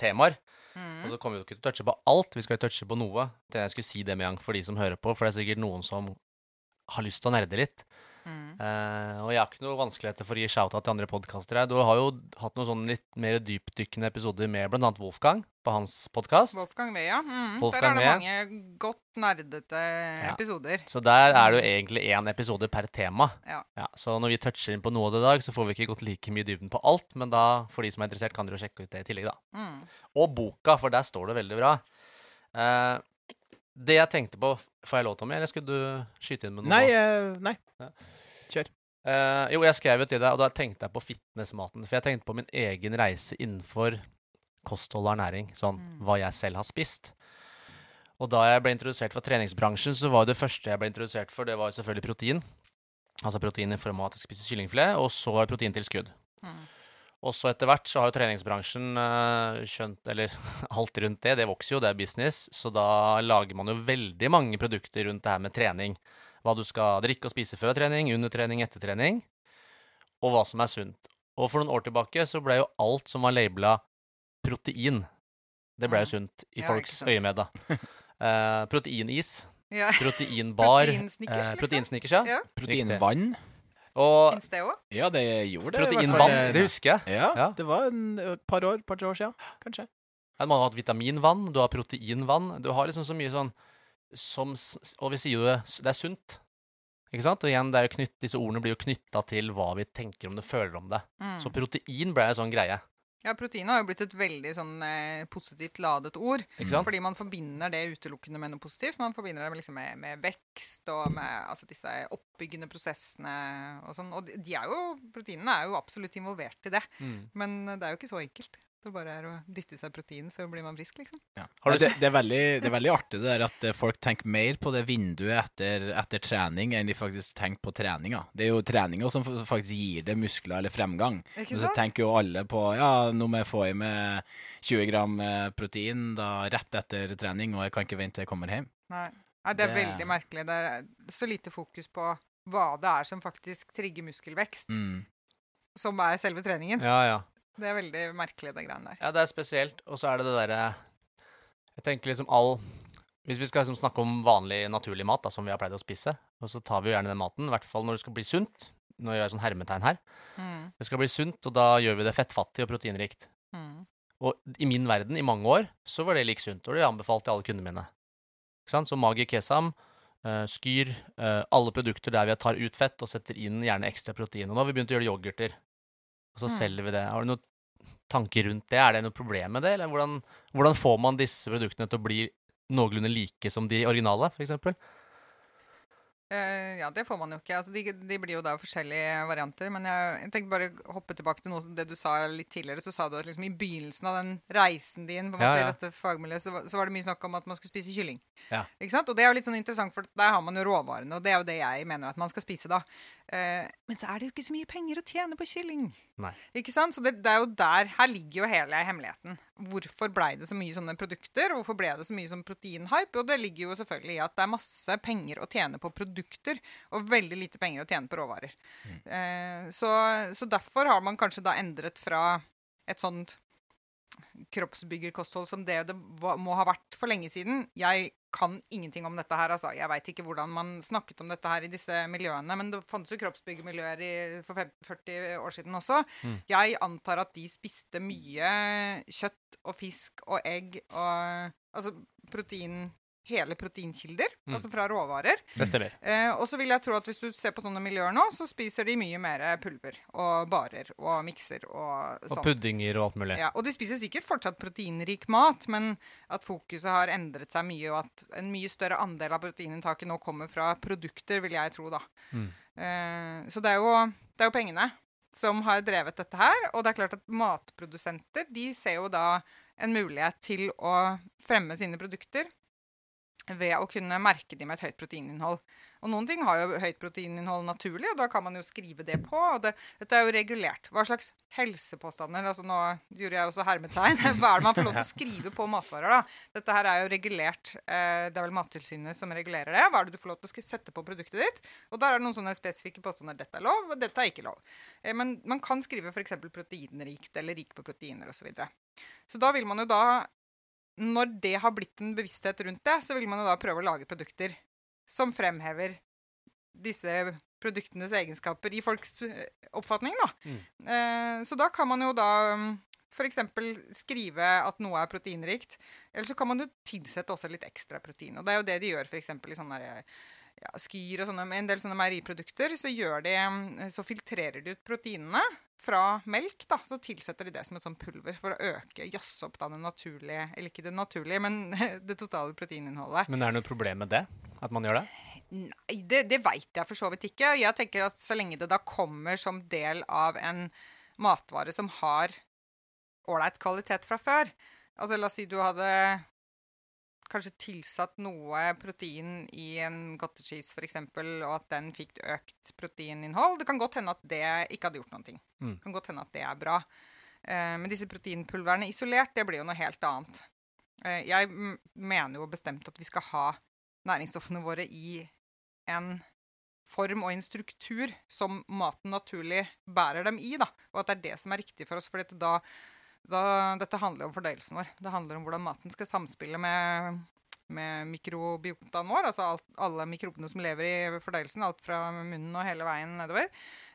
[SPEAKER 1] temaer.
[SPEAKER 4] Mm.
[SPEAKER 1] Og så kommer vi jo ikke til å touche på alt. Vi skal jo touche på noe. Jeg skulle si det med en gang for de som hører på, for det er sikkert noen som har lyst til å nerde litt.
[SPEAKER 4] Mm.
[SPEAKER 1] Eh, og jeg har ikke noe vanskeligheter for å gi shout-out til andre podkaster. Du har jo hatt noen sånn litt mer dypdykkende episoder med bl.a. Wolfgang på hans podkast.
[SPEAKER 4] Wolfgang Wea. Mm,
[SPEAKER 1] Wolfgang
[SPEAKER 4] der er det mange godt nerdete episoder.
[SPEAKER 1] Så der er det jo egentlig én episode per tema.
[SPEAKER 4] Ja.
[SPEAKER 1] så når vi toucher inn på noe av det i dag, så får vi ikke gått like mye i dybden på alt, men da, for de som er interessert, kan dere jo sjekke ut det i tillegg, da.
[SPEAKER 4] Mm.
[SPEAKER 1] Og boka, for der står det veldig bra. Eh, det jeg tenkte på Får jeg lov, Tommy, eller skulle du skyte inn med noe?
[SPEAKER 2] Nei, Uh, nei.
[SPEAKER 1] Ja. Kjør. Uh, jo, jeg skrev jo til deg, og da tenkte jeg på fitnessmaten. For jeg tenkte på min egen reise innenfor kosthold og ernæring. Sånn
[SPEAKER 4] Mm.
[SPEAKER 1] hva jeg selv har spist. Og da jeg ble introdusert for treningsbransjen, så var det første jeg ble introdusert for, det var selvfølgelig protein. Altså protein i form av at jeg spiser kyllingfilet, og så proteintilskudd.
[SPEAKER 4] Mm.
[SPEAKER 1] Og så etter hvert så har jo treningsbransjen eh, skjønt Eller alt rundt det, det vokser jo, det er business. Så da lager man jo veldig mange produkter rundt det her med trening. Hva du skal drikke og spise før trening, under trening, etter trening. Og hva som er sunt. Og for noen år tilbake så ble jo alt som var labela protein, det ble jo sunt i
[SPEAKER 4] Ja,
[SPEAKER 1] folks øyemed, da. Uh, proteinis,
[SPEAKER 4] Ja.
[SPEAKER 1] proteinbar,
[SPEAKER 4] Proteinsnickers,
[SPEAKER 1] eh,
[SPEAKER 4] liksom.
[SPEAKER 1] proteinsnickers, ja.
[SPEAKER 4] Ja.
[SPEAKER 1] Riktig.
[SPEAKER 2] Proteinvann.
[SPEAKER 1] Og
[SPEAKER 4] Fins det òg?
[SPEAKER 2] Ja, det gjorde det.
[SPEAKER 1] proteinvann, det husker jeg.
[SPEAKER 2] Ja,
[SPEAKER 1] Ja.
[SPEAKER 2] det var en, et par år, par-tre år siden, kanskje.
[SPEAKER 1] Ja, Man har hatt vitaminvann, du har proteinvann. Du har liksom så mye sånn som Og vi sier jo det, det er sunt. Ikke sant? Og igjen, det er jo knytt, disse ordene blir jo knytta til hva vi tenker om det, føler om det.
[SPEAKER 4] Mm.
[SPEAKER 1] Så protein ble en sånn greie.
[SPEAKER 4] Ja, protein har jo blitt et veldig sånn eh, positivt ladet ord. Fordi man forbinder det utelukkende med noe positivt. Man forbinder det med, liksom med, med vekst og med altså, disse oppbyggende prosessene og sånn. Og de, er jo, proteinene er jo absolutt involvert i det.
[SPEAKER 1] Mm.
[SPEAKER 4] Men det er jo ikke så enkelt. Det bare er å dytte i seg protein, så blir man frisk, liksom.
[SPEAKER 2] Ja.
[SPEAKER 1] Har du
[SPEAKER 2] det, det, er veldig, det er veldig artig det der at eh, folk tenker mer på det vinduet etter, etter trening enn de faktisk tenker på treninga. Det er jo treninga som faktisk gir det muskler eller fremgang.
[SPEAKER 4] Ikke
[SPEAKER 2] Og så tenker jo alle på ja, nå må jeg få i meg 20 gram eh, protein da rett etter trening, og jeg kan ikke vente til jeg kommer hjem.
[SPEAKER 4] Nei. Nei, det er
[SPEAKER 2] Det-
[SPEAKER 4] veldig merkelig. Det er så lite fokus på hva det er som faktisk trigger muskelvekst,
[SPEAKER 2] Mm.
[SPEAKER 4] som er selve treningen.
[SPEAKER 1] Ja, ja.
[SPEAKER 4] Det er veldig merkelig, det greiene der.
[SPEAKER 1] Ja, det er spesielt. Og så er det det derre Jeg tenker liksom all Hvis vi skal liksom snakke om vanlig, naturlig mat, da, som vi har pleid å spise, og så tar vi jo gjerne den maten, i hvert fall når det skal bli sunt. Nå gjør jeg sånn hermetegn her.
[SPEAKER 4] Mm.
[SPEAKER 1] Det skal bli sunt, og da gjør vi det fettfattig og proteinrikt.
[SPEAKER 4] Mm.
[SPEAKER 1] Og i min verden, i mange år, så var det like sunt, og det anbefalte jeg alle kundene mine. Ikke sant? Så Magi Kesam, Uh, Skyr, uh, alle produkter der vi tar ut fett og setter inn gjerne ekstra protein. Og nå har vi begynt å gjøre yoghurter, og så
[SPEAKER 4] Mm.
[SPEAKER 1] selger vi det. Har du noen tanker rundt det? Er det noe problem med det, eller hvordan, hvordan får man disse produktene til å bli noenlunde like som de originale, for eksempel?
[SPEAKER 4] Eh, ja, det får man jo ikke. Altså, de, de blir jo da forskjellige varianter. Men jeg, jeg tenkte bare hoppe tilbake til noe det du sa litt tidligere. Så sa du at liksom i begynnelsen av den reisen din på en måte,
[SPEAKER 1] ja.
[SPEAKER 4] i dette fagmiljøet, så, så var det mye snakk om at man skulle spise kylling.
[SPEAKER 1] Ja.
[SPEAKER 4] Ikke sant? Og det er jo litt sånn interessant, for der har man jo råvarene, og det er jo det jeg mener at man skal spise da. Eh, men så er det jo ikke så mye penger å tjene på kylling.
[SPEAKER 1] Nei.
[SPEAKER 4] Ikke sant? Så det, det er jo der Her ligger jo hele hemmeligheten. Hvorfor blei det så mye sånne produkter? Hvorfor ble det så mye sånn proteinhype? Og det ligger jo selvfølgelig i at det er masse penger å tjene på produkter, og veldig lite penger å tjene på råvarer. Eh, så, så derfor har man kanskje da endret fra et sånt kroppsbyggerkosthold som det det må ha vært for lenge siden. Jeg kan ingenting om dette her, altså. Jeg veit ikke hvordan man snakket om dette her i disse miljøene, men det fantes jo kroppsbyggermiljøer for 40 år siden også.
[SPEAKER 1] Mm.
[SPEAKER 4] Jeg antar at de spiste mye kjøtt og fisk og egg og Altså protein Hele proteinkilder,
[SPEAKER 1] Mm.
[SPEAKER 4] altså fra råvarer.
[SPEAKER 1] Det stemmer.
[SPEAKER 4] Eh, og så vil jeg tro at hvis du ser på sånne miljøer nå, så spiser de mye mer pulver og barer og mikser og
[SPEAKER 1] Og
[SPEAKER 4] sånn.
[SPEAKER 1] puddinger og alt mulig.
[SPEAKER 4] Ja, og de spiser sikkert fortsatt proteinrik mat, men at fokuset har endret seg mye, og at en mye større andel av proteininntaket nå kommer fra produkter, vil jeg tro, da.
[SPEAKER 1] Mm.
[SPEAKER 4] Eh, så det er, jo, det er jo pengene som har drevet dette her, og det er klart at matprodusenter, de ser jo da en mulighet til å fremme sine produkter ved å kunne merke de med et høyt proteininnhold. Og noen ting har jo høyt proteininnhold naturlig, og da kan man jo skrive det på. og det, Dette er jo regulert. Hva slags helsepåstander altså Nå gjorde jeg også hermetegn. Hva er det man får lov til å skrive på matvarer, da? Dette her er jo regulert. Eh, det er vel Mattilsynet som regulerer det. Hva er det du får lov til å sette på produktet ditt? Og der er det noen sånne spesifikke påstander. Dette er lov, og dette er ikke lov. Eh, men man kan skrive f.eks. proteinrikt eller rik på proteiner osv. Så, videre. så da vil man jo da når det har blitt en bevissthet rundt det, så vil man jo da prøve å lage produkter som fremhever disse produktenes egenskaper i folks eh, oppfatning, da.
[SPEAKER 1] Mm.
[SPEAKER 4] Eh, så da kan man jo da f.eks. skrive at noe er proteinrikt. Eller så kan man jo tilsette også litt ekstra protein. Og det er jo det de gjør f.eks. i sånne der, ja, Skyr og sånne, en del sånne meieriprodukter. Så, de, så filtrerer de ut proteinene fra melk. da, Så tilsetter de det som et sånt pulver for å øke, jazze opp da det naturlige Eller ikke det naturlige, men det totale proteininnholdet.
[SPEAKER 1] Men er det noe problem med det? At man gjør det?
[SPEAKER 4] Nei, det, det veit jeg for så vidt ikke. Jeg tenker at så lenge det da kommer som del av en matvare som har ålreit kvalitet fra før Altså la oss si du hadde kanskje tilsatt noe protein i en godtecheese cheese f.eks., og at den fikk økt proteininnhold. Det kan godt hende at det ikke hadde gjort noen ting.
[SPEAKER 1] Mm.
[SPEAKER 4] Det kan godt hende at det er bra. Eh, men disse proteinpulverne isolert, det blir jo noe helt annet. Eh, jeg mener jo bestemt at vi skal ha næringsstoffene våre i en form og en struktur som maten naturlig bærer dem i, da. Og at det er det som er riktig for oss. For da, da, dette handler jo om fordøyelsen vår. Det handler om hvordan maten skal samspille med, med mikrobiotaen vår. Altså alt, alle mikrobene som lever i fordøyelsen. Alt fra munnen og hele veien nedover.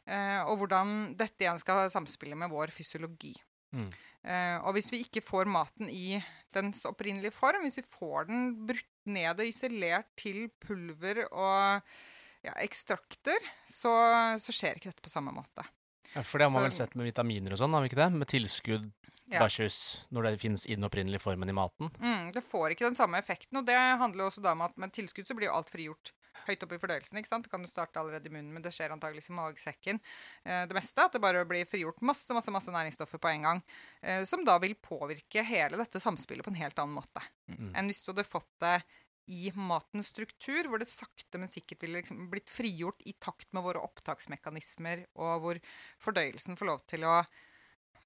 [SPEAKER 4] Eh, og hvordan dette igjen skal samspille med vår fysiologi.
[SPEAKER 1] Mm.
[SPEAKER 4] Eh, og hvis vi ikke får maten i dens opprinnelige form, hvis vi får den brutt ned og isolert til pulver og ja, ekstrakter, så, så skjer ikke dette på samme måte.
[SPEAKER 1] Ja, for det har man vel sett med vitaminer og sånn, har vi ikke det? Med tilskudd
[SPEAKER 4] Ja.
[SPEAKER 1] versus når det finnes i den opprinnelige formen i maten.
[SPEAKER 4] Mm, det får ikke den samme effekten, og det handler jo også da om at med tilskudd så blir jo alt frigjort høyt oppe i fordøyelsen. ikke sant? Det kan jo starte allerede i munnen, men det skjer antakeligvis i magesekken. Eh, det meste at det bare blir frigjort masse masse, masse næringsstoffer på en gang, eh, som da vil påvirke hele dette samspillet på en helt annen måte
[SPEAKER 1] Mm.
[SPEAKER 4] enn hvis du hadde fått det i matens struktur, hvor det sakte, men sikkert ville liksom blitt frigjort i takt med våre opptaksmekanismer, og hvor fordøyelsen får lov til å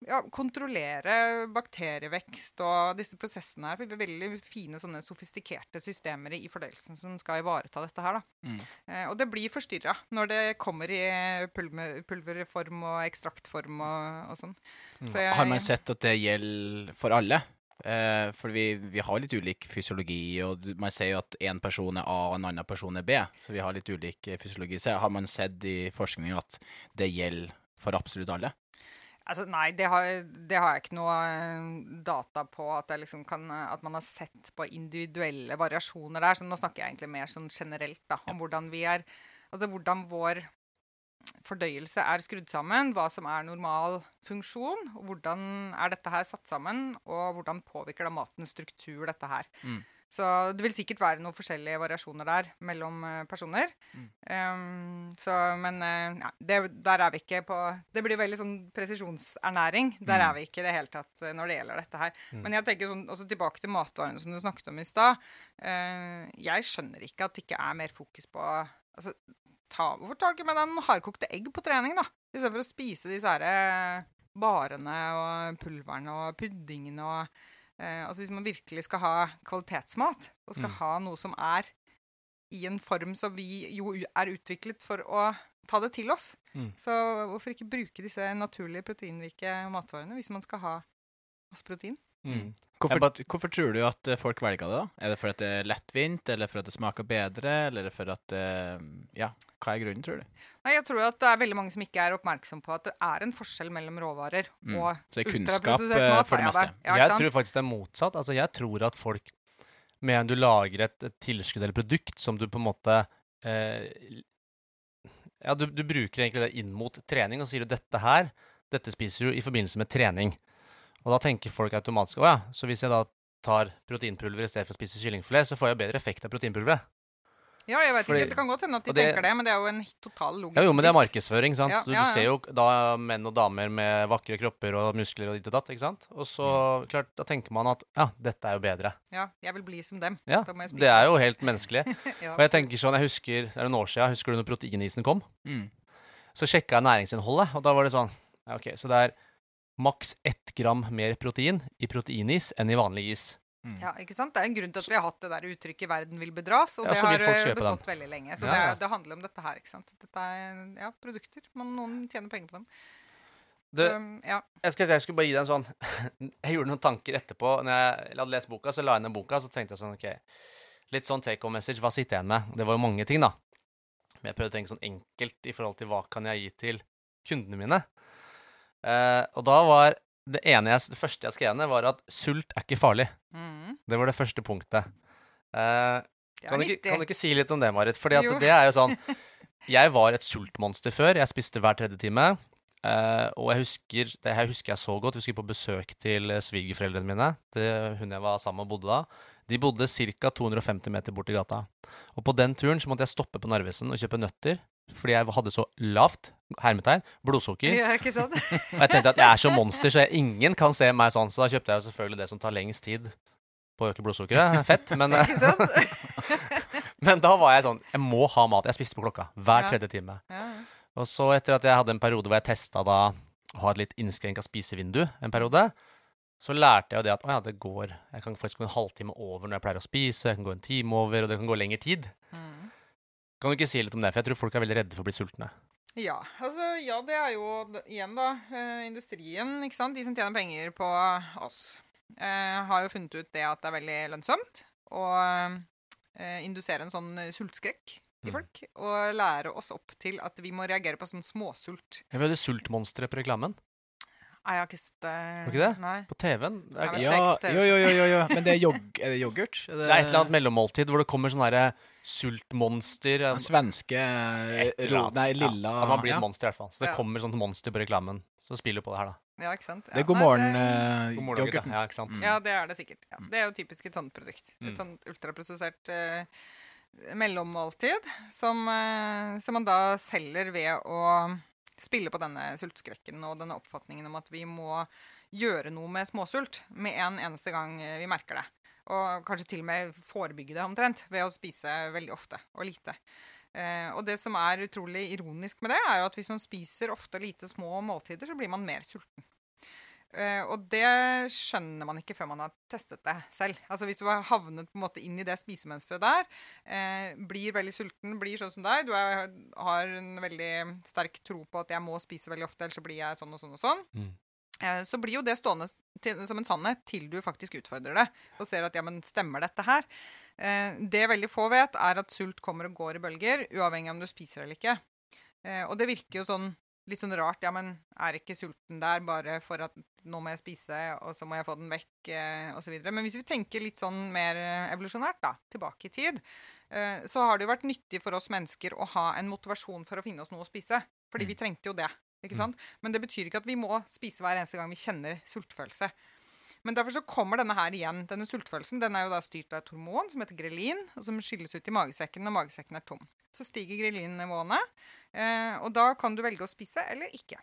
[SPEAKER 4] ja, kontrollere bakterievekst og disse prosessene her. For vi har veldig fine, sånne sofistikerte systemer i fordøyelsen som skal ivareta dette her.
[SPEAKER 2] Mm.
[SPEAKER 4] Eh, og det blir forstyrra når det kommer i pulver, pulverform og ekstraktform og, og sånn. Så jeg-
[SPEAKER 2] Har man sett at det gjelder for alle? Eh, for vi, vi har litt ulik fysiologi, og man ser jo at én person er A og en annen person er B. Så vi har litt ulik fysiologi. Så har man sett i forskning at det gjelder for absolutt alle?
[SPEAKER 4] Altså, nei, det har, det har jeg ikke noe eh, data på at, liksom kan, eh, at man har sett på individuelle variasjoner der. Så nå snakker jeg egentlig mer sånn generelt da, om hvordan vi er Altså hvordan vår fordøyelse er skrudd sammen, hva som er normal funksjon, hvordan er dette her satt sammen, og hvordan påvirker da matens struktur dette her.
[SPEAKER 2] Mm.
[SPEAKER 4] Så det vil sikkert være noen forskjellige variasjoner der mellom eh, personer.
[SPEAKER 2] Mm.
[SPEAKER 4] Um, så, men ja, det, der er vi ikke på Det blir veldig sånn presisjonsernæring. Der
[SPEAKER 2] Mm.
[SPEAKER 4] er vi ikke i det hele tatt eh, når det gjelder dette her.
[SPEAKER 1] Mm.
[SPEAKER 4] Men jeg tenker sånn, også tilbake til matvarene som du snakket om i stad. Uh, jeg skjønner ikke at det ikke er mer fokus på altså, ta, Hvorfor tar du ikke med deg noen hardkokte egg på trening, da? Istedenfor å spise disse her eh, barene og pulverne og puddingene og eh, Altså hvis man virkelig skal ha kvalitetsmat, og skal
[SPEAKER 1] Mm.
[SPEAKER 4] ha noe som er i en form som vi jo er utviklet for å ta det til oss,
[SPEAKER 1] Mm.
[SPEAKER 4] så hvorfor ikke bruke disse naturlige proteinrike matvarene hvis man skal ha masse protein?
[SPEAKER 1] Mm.
[SPEAKER 2] Hvorfor,
[SPEAKER 1] bare-
[SPEAKER 2] hvorfor tror du at eh, folk velger det? da? Er det for at det er lettvint, eller for at det smaker bedre, eller er for at eh, Ja, hva er grunnen, tror du?
[SPEAKER 4] Nei, jeg tror at det er veldig mange som ikke er oppmerksom på at det er en forskjell mellom råvarer
[SPEAKER 2] Mm.
[SPEAKER 4] og
[SPEAKER 2] Så det er kunnskap eh,
[SPEAKER 4] mat,
[SPEAKER 2] for det meste.
[SPEAKER 4] ja,
[SPEAKER 1] jeg tror faktisk det er motsatt. Altså, jeg tror at folk Med en du lager et, et tilskudd eller produkt som du på en måte eh, Ja, du, du bruker egentlig det inn mot trening, og så sier du dette her, dette spiser du i forbindelse med trening. Og da tenker folk automatisk å ja, så hvis jeg da tar proteinpulver i stedet for å spise kyllingfilet, så får jeg bedre effekt av proteinpulveret.
[SPEAKER 4] Ja, jeg vet
[SPEAKER 1] Fordi-
[SPEAKER 4] ikke. Det kan godt hende at de
[SPEAKER 1] det-
[SPEAKER 4] tenker det, men det er jo en total logisk
[SPEAKER 1] Ja, jo, men det er markedsføring, sant.
[SPEAKER 4] Ja,
[SPEAKER 1] så
[SPEAKER 4] ja,
[SPEAKER 1] du
[SPEAKER 4] ja.
[SPEAKER 1] ser jo da menn og damer med vakre kropper og muskler og ditt og datt, ikke sant. Og så, klart, da tenker man at ja, dette er jo bedre.
[SPEAKER 4] Ja, jeg vil bli som dem.
[SPEAKER 1] Ja,
[SPEAKER 4] Da må jeg spise
[SPEAKER 1] det er jo helt menneskelig.
[SPEAKER 4] ja,
[SPEAKER 1] Og jeg tenker sånn, jeg husker, det er noen år siden, husker du når proteinisen kom?
[SPEAKER 2] Mm.
[SPEAKER 1] Så sjekka jeg næringsinnholdet, og da var det sånn ja, Ok, så det er maks ett gram mer protein i proteinis enn i vanlig is.
[SPEAKER 2] Mm.
[SPEAKER 4] Ja, ikke sant? Det er en grunn til at vi har hatt det der uttrykket 'verden vil bedras', og
[SPEAKER 1] Ja,
[SPEAKER 4] det har bestått den. veldig lenge. Så
[SPEAKER 1] Ja,
[SPEAKER 4] det, er,
[SPEAKER 1] ja.
[SPEAKER 4] det handler om dette her, ikke sant. Dette er ja, produkter, men noen tjener penger på dem.
[SPEAKER 1] Du,
[SPEAKER 4] så, ja.
[SPEAKER 1] jeg, skal, jeg skulle bare gi deg en sånn Jeg gjorde noen tanker etterpå. Når jeg hadde lest boka, så la jeg ned boka, så tenkte jeg sånn OK Litt sånn take home message. Hva sitter jeg igjen med? Det var jo mange ting, da. Men jeg prøvde å tenke sånn enkelt i forhold til hva kan jeg gi til kundene mine. Eh, og da var det ene jeg, det første jeg skrev ned, var at sult er ikke farlig.
[SPEAKER 4] Mm.
[SPEAKER 1] Det var det første punktet. Eh,
[SPEAKER 4] er
[SPEAKER 1] kan, du ikke, kan du ikke si litt om det, Marit? Fordi at det er jo sånn Jeg var et sultmonster før. Jeg spiste hver tredje time. Eh, og jeg husker, det her husker jeg så godt. Vi skulle på besøk til svigerforeldrene mine. Til hun jeg var sammen med, bodde da. De bodde ca. 250 meter borti gata. Og på den turen så måtte jeg stoppe på Narvesen og kjøpe nøtter. Fordi jeg hadde så lavt hermetegn, blodsukker.
[SPEAKER 4] Ja, ikke sant?
[SPEAKER 1] Og jeg tenkte at jeg er så monster, så ingen kan se meg sånn. Så da kjøpte jeg jo selvfølgelig det som tar lengst tid på å øke blodsukkeret. Fett. Men, men da var jeg sånn Jeg må ha mat. Jeg spiste på klokka hver
[SPEAKER 4] Ja.
[SPEAKER 1] tredje time.
[SPEAKER 4] Ja.
[SPEAKER 1] Og så etter at jeg hadde en periode hvor jeg testa da å ha et litt innskrenka spisevindu en periode, så lærte jeg jo det at å ja, det går Jeg kan faktisk gå en halvtime over når jeg pleier å spise, jeg kan gå en time over, og det kan gå lengre tid.
[SPEAKER 4] Mm.
[SPEAKER 1] Kan du ikke si litt om det? For jeg tror folk er veldig redde for å bli sultne.
[SPEAKER 4] Ja, altså, ja, det er jo igjen, da. Eh, industrien, ikke sant. De som tjener penger på oss, eh, har jo funnet ut det at det er veldig lønnsomt å eh, indusere en sånn sultskrekk i
[SPEAKER 1] Mm.
[SPEAKER 4] folk. Og lære oss opp til at vi må reagere på sånn småsult.
[SPEAKER 1] Vi hadde sultmonstre på reklamen.
[SPEAKER 4] Nei, jeg har ikke sett det.
[SPEAKER 1] Har ikke det?
[SPEAKER 4] Nei.
[SPEAKER 1] På TV-en.
[SPEAKER 4] Ja,
[SPEAKER 2] jo, jo, jo, jo. Men det er, jog er det yoghurt? Er
[SPEAKER 1] det er et eller annet mellommåltid hvor det kommer sånn herre sultmonster
[SPEAKER 2] en svenske ro. Nei, lilla
[SPEAKER 1] Ja, man blir
[SPEAKER 2] ja.
[SPEAKER 1] et monster i hvert fall. Så det
[SPEAKER 4] Ja.
[SPEAKER 1] kommer sånt monster på reklamen. Så spiller du på det her, da.
[SPEAKER 4] Ja, ikke sant?
[SPEAKER 2] Det er
[SPEAKER 4] Ja, nei, det-
[SPEAKER 2] eh,
[SPEAKER 1] God morgen,
[SPEAKER 2] yoghurten.
[SPEAKER 1] Ja, ikke sant.
[SPEAKER 2] Mm.
[SPEAKER 4] Ja, det er det sikkert. Ja. Det er jo typisk et sånt produkt.
[SPEAKER 1] Mm.
[SPEAKER 4] Et sånt ultraprosessert eh, mellommåltid som, eh, som man da selger ved å spille på denne sultskrekken og denne oppfatningen om at vi må gjøre noe med småsult med en eneste gang vi merker det. Og kanskje til og med forebygge det omtrent ved å spise veldig ofte og lite. Eh, og det som er utrolig ironisk med det, er jo at hvis man spiser ofte lite små måltider, så blir man mer sulten. Eh, og det skjønner man ikke før man har testet det selv. Altså Hvis du har havnet på en måte inn i det spisemønsteret der, eh, blir veldig sulten, blir sånn som deg Du er, har en veldig sterk tro på at jeg må spise veldig ofte, ellers så blir jeg sånn og sånn og sånn.
[SPEAKER 1] Mm.
[SPEAKER 4] Eh, så blir jo det stående til, som en sannhet til du faktisk utfordrer det og ser at ja, men stemmer dette her? Eh, det veldig få vet, er at sult kommer og går i bølger, uavhengig av om du spiser eller ikke. Eh, og det virker jo sånn litt sånn rart. Ja, men er ikke sulten der bare for at nå må jeg spise, og så må jeg få den vekk, osv. Men hvis vi tenker litt sånn mer evolusjonært, da, tilbake i tid, eh, så har det jo vært nyttig for oss mennesker å ha en motivasjon for å finne oss noe å spise. Fordi vi trengte jo det. Ikke sant? Men det betyr ikke at vi må spise hver eneste gang vi kjenner sultfølelse. Men derfor så kommer denne her igjen. Denne sultfølelsen den er jo da styrt av et hormon som heter grelin, og som skilles ut i magesekken når magesekken er tom. Så stiger grelinnivåene, eh, og da kan du velge å spise eller ikke.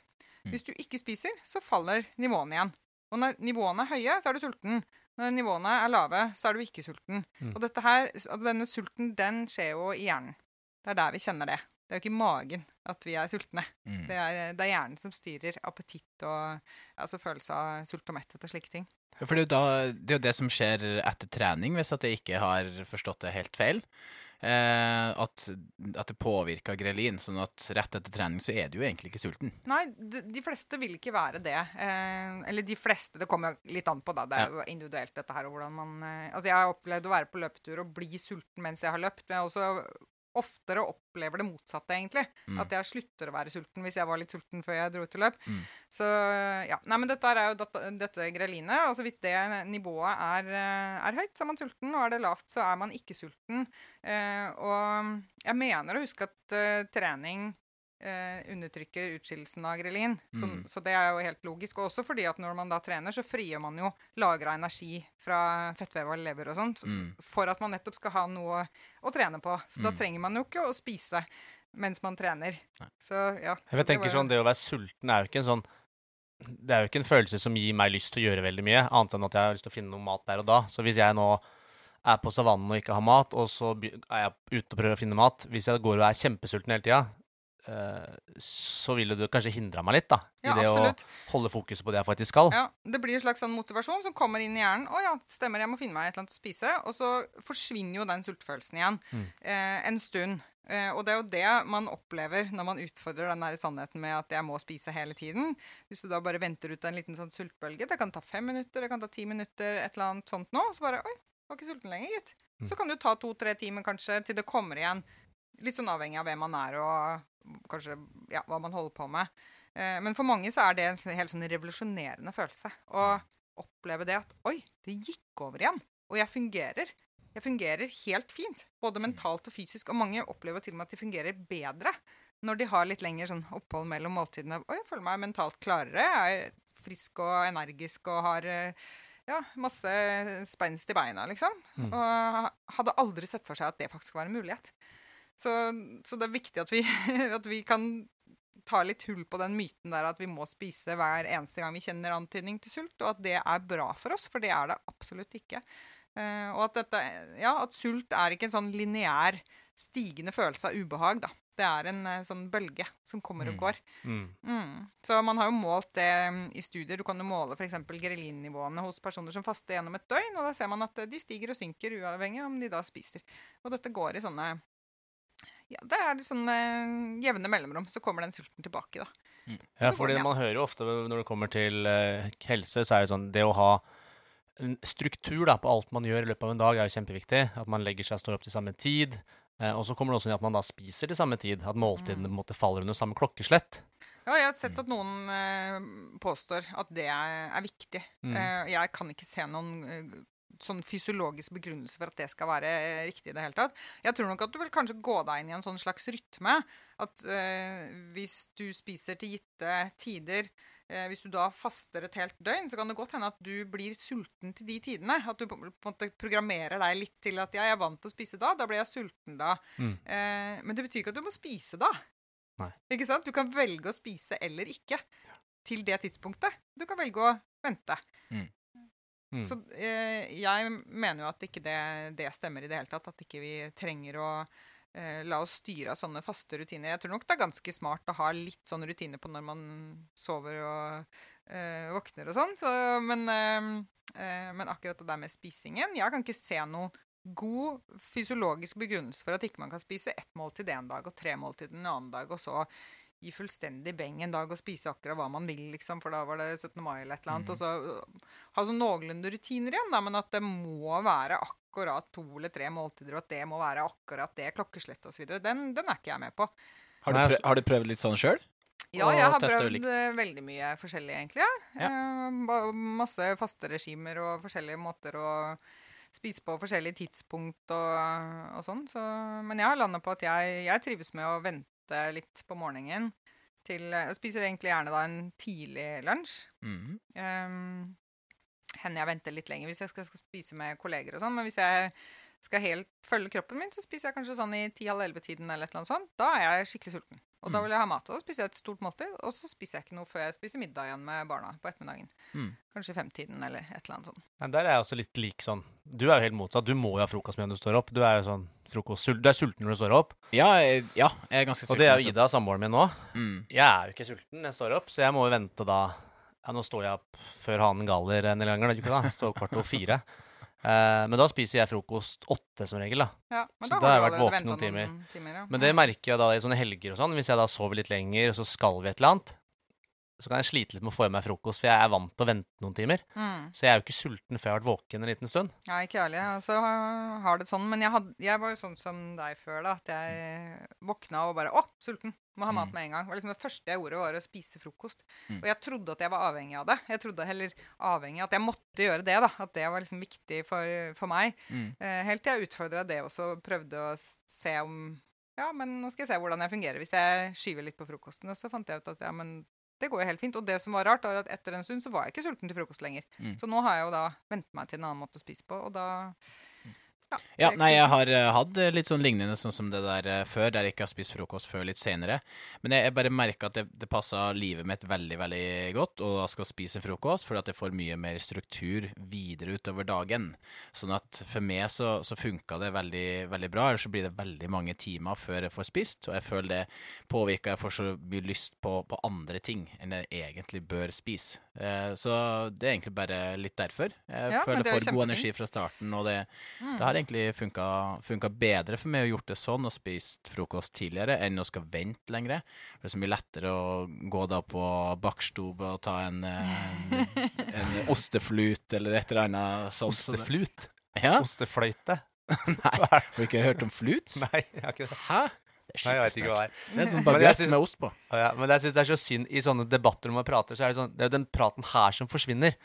[SPEAKER 4] Hvis du ikke spiser, så faller nivåene igjen. Og når nivåene er høye, så er du sulten. Når nivåene er lave, så er du ikke sulten.
[SPEAKER 1] Mm.
[SPEAKER 4] Og dette her, altså denne sulten, den skjer jo i hjernen. Det er der vi kjenner det. Det er jo ikke magen at vi er sultne.
[SPEAKER 2] Mm.
[SPEAKER 4] Det er, det er hjernen som styrer appetitt og altså følelse av sult og metthet og slike ting.
[SPEAKER 2] For det er, jo da, det er jo det som skjer etter trening, hvis at jeg ikke har forstått det helt feil. Eh, at, at det påvirker grelin, sånn at rett etter trening så er du jo egentlig ikke sulten.
[SPEAKER 4] Nei, de, de fleste vil ikke være det. Eh, eller de fleste, det kommer litt an på, da. Det er jo individuelt, dette her. og hvordan man... Eh, altså, jeg har opplevd å være på løpetur og bli sulten mens jeg har løpt, men jeg har også oftere opplever det motsatte, egentlig.
[SPEAKER 2] Mm.
[SPEAKER 4] At jeg slutter å være sulten hvis jeg var litt sulten før jeg dro ut i løp.
[SPEAKER 2] Mm.
[SPEAKER 4] Så ja. Nei, men dette er jo data, dette grelinet. Altså hvis det nivået er, eh, er høyt, så er man sulten, og er det lavt, så er man ikke sulten. Eh, og jeg mener å huske at uh, trening eh, undertrykker utskillelsen av grelin. Så,
[SPEAKER 2] Mm.
[SPEAKER 4] så det er jo helt logisk. Og også fordi at når man da trener, så frigjør man jo lagra energi fra fettvev og lever og sånt,
[SPEAKER 2] Mm.
[SPEAKER 4] for at man nettopp skal ha noe å trene på. Så da
[SPEAKER 2] Mm.
[SPEAKER 4] trenger man jo ikke å spise mens man trener.
[SPEAKER 2] Nei.
[SPEAKER 4] Så ja.
[SPEAKER 1] Jeg tenker sånn, Det å være sulten er jo ikke en sånn Det er jo ikke en følelse som gir meg lyst til å gjøre veldig mye, annet enn at jeg har lyst til å finne noe mat der og da. Så hvis jeg nå er på savannen og ikke har mat, og så er jeg ute og prøver å finne mat Hvis jeg går og er kjempesulten hele tida, så ville du kanskje hindra meg litt, da. I
[SPEAKER 4] Ja,
[SPEAKER 1] det
[SPEAKER 4] absolutt.
[SPEAKER 1] å holde fokus på det jeg faktisk skal.
[SPEAKER 4] Ja, Det blir en slags sånn motivasjon som kommer inn i hjernen. 'Å ja, stemmer, jeg må finne meg et eller annet å spise.' Og så forsvinner jo den sultfølelsen igjen
[SPEAKER 1] Mm.
[SPEAKER 4] eh, en stund. Eh, og det er jo det man opplever når man utfordrer den der sannheten med at jeg må spise hele tiden. Hvis du da bare venter ut en liten sånn sultbølge, det kan ta fem minutter, det kan ta ti minutter, et eller annet sånt nå, så bare 'oi, var ikke sulten lenger, gitt'.
[SPEAKER 1] Mm.
[SPEAKER 4] Så kan du ta to-tre timer kanskje til det kommer igjen litt sånn avhengig av hvem man er og kanskje ja, hva man holder på med. Eh, men for mange så er det en helt sånn revolusjonerende følelse. Å oppleve det at Oi, det gikk over igjen. Og jeg fungerer. Jeg fungerer helt fint. Både mentalt og fysisk. Og mange opplever til og med at de fungerer bedre når de har litt lengre sånn opphold mellom måltidene. Oi, jeg føler meg mentalt klarere. Jeg er frisk og energisk og har eh, ja, masse spenst i beina, liksom.
[SPEAKER 1] Mm.
[SPEAKER 4] Og hadde aldri sett for seg at det faktisk var en mulighet. Så, så det er viktig at vi, at vi kan ta litt hull på den myten der at vi må spise hver eneste gang vi kjenner antydning til sult, og at det er bra for oss, for det er det absolutt ikke. Uh, og at, dette, ja, at sult er ikke en sånn lineær stigende følelse av ubehag, da. Det er en uh, sånn bølge som kommer og
[SPEAKER 2] Mm.
[SPEAKER 4] går.
[SPEAKER 1] Mm.
[SPEAKER 4] Mm. Så man har jo målt det um, i studier. Du kan jo måle f.eks. grelinnivåene hos personer som faster gjennom et døgn, og da ser man at uh, de stiger og synker uavhengig om de da spiser. Og dette går i sånne Ja, det er sånn eh, jevne mellomrom. Så kommer den sulten tilbake, da.
[SPEAKER 1] Ja, fordi
[SPEAKER 4] den, ja.
[SPEAKER 1] man hører jo ofte når det kommer til eh, helse, så er det sånn Det å ha en struktur da, på alt man gjør i løpet av en dag, er jo kjempeviktig. At man legger seg og står opp til samme tid. Eh, og så kommer det også inn at man da spiser til samme tid. At måltidene måte faller under samme klokkeslett.
[SPEAKER 4] Ja, jeg har sett at noen eh, påstår at det er, er viktig.
[SPEAKER 1] Mm.
[SPEAKER 4] Eh, jeg kan ikke se noen eh, sånn fysiologisk begrunnelse for at det skal være eh, riktig i det hele tatt. Jeg tror nok at du vil kanskje gå deg inn i en sånn slags rytme. At eh, hvis du spiser til gitte tider eh, Hvis du da faster et helt døgn, så kan det godt hende at du blir sulten til de tidene. At du på på en måte programmerer deg litt til at ja, jeg er vant til å spise da, da blir jeg sulten da.
[SPEAKER 1] Mm.
[SPEAKER 4] Eh, men det betyr ikke at du må spise da.
[SPEAKER 1] Nei.
[SPEAKER 4] Ikke sant? Du kan velge å spise eller ikke til det tidspunktet. Du kan velge å vente.
[SPEAKER 1] Mm.
[SPEAKER 4] Så eh, jeg mener jo at ikke det, det stemmer i det hele tatt. At ikke vi trenger å eh, la oss styre av sånne faste rutiner. Jeg tror nok det er ganske smart å ha litt sånne rutiner på når man sover og eh, våkner og sånn. Så, men, eh, eh, men akkurat det der med spisingen Jeg kan ikke se noen god fysiologisk begrunnelse for at ikke man kan spise ett måltid en dag og tre måltid en annen dag, og så gi fullstendig beng en dag og spise akkurat hva man vil, liksom, for da var det 17. mai eller et eller annet. Og så øh, ha sånn noenlunde rutiner igjen, da, men at det må være akkurat to eller tre måltider, og at det må være akkurat det klokkeslettet osv., den, den er ikke jeg med på.
[SPEAKER 2] Har du,
[SPEAKER 1] Nei,
[SPEAKER 2] prøv,
[SPEAKER 1] altså-
[SPEAKER 2] har du prøvd litt sånn sjøl?
[SPEAKER 4] Ja, jeg har prøvd eh, veldig mye forskjellig, egentlig. Ja. Eh, masse faste regimer og forskjellige måter å spise på forskjellige tidspunkt og, og sånn. Så, men jeg har landa på at jeg, jeg trives med å vente litt på morgenen. Til, jeg spiser egentlig gjerne da en tidlig lunsj.
[SPEAKER 2] Mhm.
[SPEAKER 4] Um, hender jeg venter litt lenger hvis jeg skal, skal spise med kolleger og sånn. Men hvis jeg skal helt følge kroppen min, så spiser jeg kanskje sånn i 10-11-tiden eller et eller annet sånt. Da er jeg skikkelig sulten. Og da
[SPEAKER 2] Mm.
[SPEAKER 4] vil jeg ha mat. Og da spiser jeg et stort måltid, og så spiser jeg ikke noe før jeg spiser middag igjen med barna på ettermiddagen.
[SPEAKER 2] Mm.
[SPEAKER 4] Kanskje femtiden eller et eller annet sånt.
[SPEAKER 1] Men der er jeg også litt lik sånn. Du er jo helt motsatt. Du må jo ha frokost med når du står opp. Du er jo sånn frokost, du er sulten når du står opp.
[SPEAKER 2] Ja, jeg, ja, jeg er ganske sulten.
[SPEAKER 1] Og det er jo Ida, samboeren min, nå.
[SPEAKER 2] Mm.
[SPEAKER 1] Jeg er jo ikke sulten når jeg står opp, så jeg må jo vente da Ja, nå står jeg opp før hanen galer en del ganger, da, ikke da? Jeg står opp kvart over fire. Eh, men da spiser jeg frokost åtte som regel, da.
[SPEAKER 4] Ja, men
[SPEAKER 1] Så
[SPEAKER 4] da
[SPEAKER 1] da har jeg vært våken noen
[SPEAKER 4] timer. ja.
[SPEAKER 1] Men det merker jeg da i sånne helger og sånn. Hvis jeg da sover litt lenger, og så skal vi et eller annet, så kan jeg slite litt med å få i meg frokost, for jeg er vant til å vente noen timer.
[SPEAKER 4] Mm.
[SPEAKER 1] Så jeg er jo ikke sulten før jeg har vært våken en liten stund.
[SPEAKER 4] Ja, ikke ærlig. Jeg også har- det sånn. Men jeg, had, jeg var jo sånn som deg før, da. At jeg våkna og bare Å, sulten! Må ha mat
[SPEAKER 2] Mm.
[SPEAKER 4] med en gang. Det var liksom det første jeg gjorde, var å spise frokost.
[SPEAKER 2] Mm.
[SPEAKER 4] Og jeg trodde at jeg var avhengig av det. Jeg trodde heller avhengig at jeg måtte gjøre det, da. At det var liksom viktig for, for meg.
[SPEAKER 2] Mm.
[SPEAKER 4] Eh, helt til jeg utfordra det også, og prøvde å se om Ja, men nå skal jeg se hvordan jeg fungerer hvis jeg skyver litt på frokosten. Og så fant jeg ut at ja, men det går jo helt fint. Og det som var rart, var at etter en stund så var jeg ikke sulten til frokost lenger.
[SPEAKER 2] Mm.
[SPEAKER 4] Så nå har jeg jo da vent meg til en annen måte å spise på, og da Ja,
[SPEAKER 2] Ja, nei, jeg har uh, hatt eh, litt sånn lignende sånn som det der uh, før, der jeg ikke har spist frokost før litt senere. Men jeg, jeg bare merker at det, det passer livet mitt veldig, veldig godt, og da skal spise frokost, fordi at jeg får mye mer struktur videre utover dagen. Sånn at for meg så, så funka det veldig, veldig bra, ellers så blir det veldig mange timer før jeg får spist, og jeg føler det påvirker jeg får så mye lyst på, på andre ting enn jeg egentlig bør spise. Uh, så det er egentlig bare litt derfor. Jeg
[SPEAKER 4] Ja,
[SPEAKER 2] føler
[SPEAKER 4] er
[SPEAKER 2] jeg får god energi fra starten, og det,
[SPEAKER 4] Mm.
[SPEAKER 2] det har egentlig funka, funka bedre for meg å gjort det sånn og spist frokost tidligere enn å skal vente lenger. Det er så mye lettere å gå da på bakstube og ta en, eh, en, en osteflut eller et eller annet sånt.
[SPEAKER 1] Osteflut.
[SPEAKER 2] Ja?
[SPEAKER 1] Ostefløyte.
[SPEAKER 2] Nei, har du ikke hørt om fluts?
[SPEAKER 1] Nei, jeg har ikke det.
[SPEAKER 2] Hæ?
[SPEAKER 1] Nei, jeg vet ikke hva det er.
[SPEAKER 2] Det er sånn
[SPEAKER 1] jeg synes-
[SPEAKER 2] med ost på.
[SPEAKER 1] Ja, men jeg synes det er så synd i sånne debatter når man prater, så er det sånn Det er jo den praten her som forsvinner.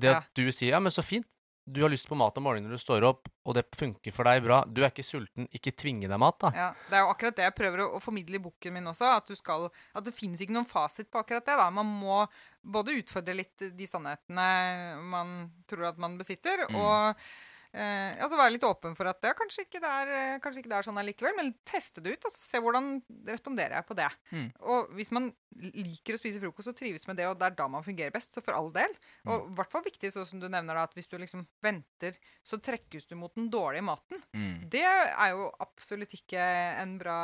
[SPEAKER 1] Det at du sier 'ja, men så fint', du har lyst på mat om morgenen når du står opp, og det funker for deg bra. Du er ikke sulten, ikke tvinge deg mat, da.
[SPEAKER 4] Ja, Det er jo akkurat det jeg prøver å, å formidle i boken min også. At, du skal, at det finnes ikke noen fasit på akkurat det. da. Man må både utfordre litt de sannhetene man tror at man besitter,
[SPEAKER 2] Mm.
[SPEAKER 4] og eh, altså være litt åpen for at det kanskje ikke det er, eh, kanskje ikke det er sånn allikevel. Men teste det ut og se hvordan responderer jeg på det.
[SPEAKER 2] Mm.
[SPEAKER 4] Og hvis man liker å spise frokost og trives med det, og det er da man fungerer best, så for all del. Og i hvert fall viktig, sånn som du nevner, da, at hvis du liksom venter, så trekkes du mot den dårlige maten.
[SPEAKER 2] Mm.
[SPEAKER 4] Det er jo absolutt ikke en bra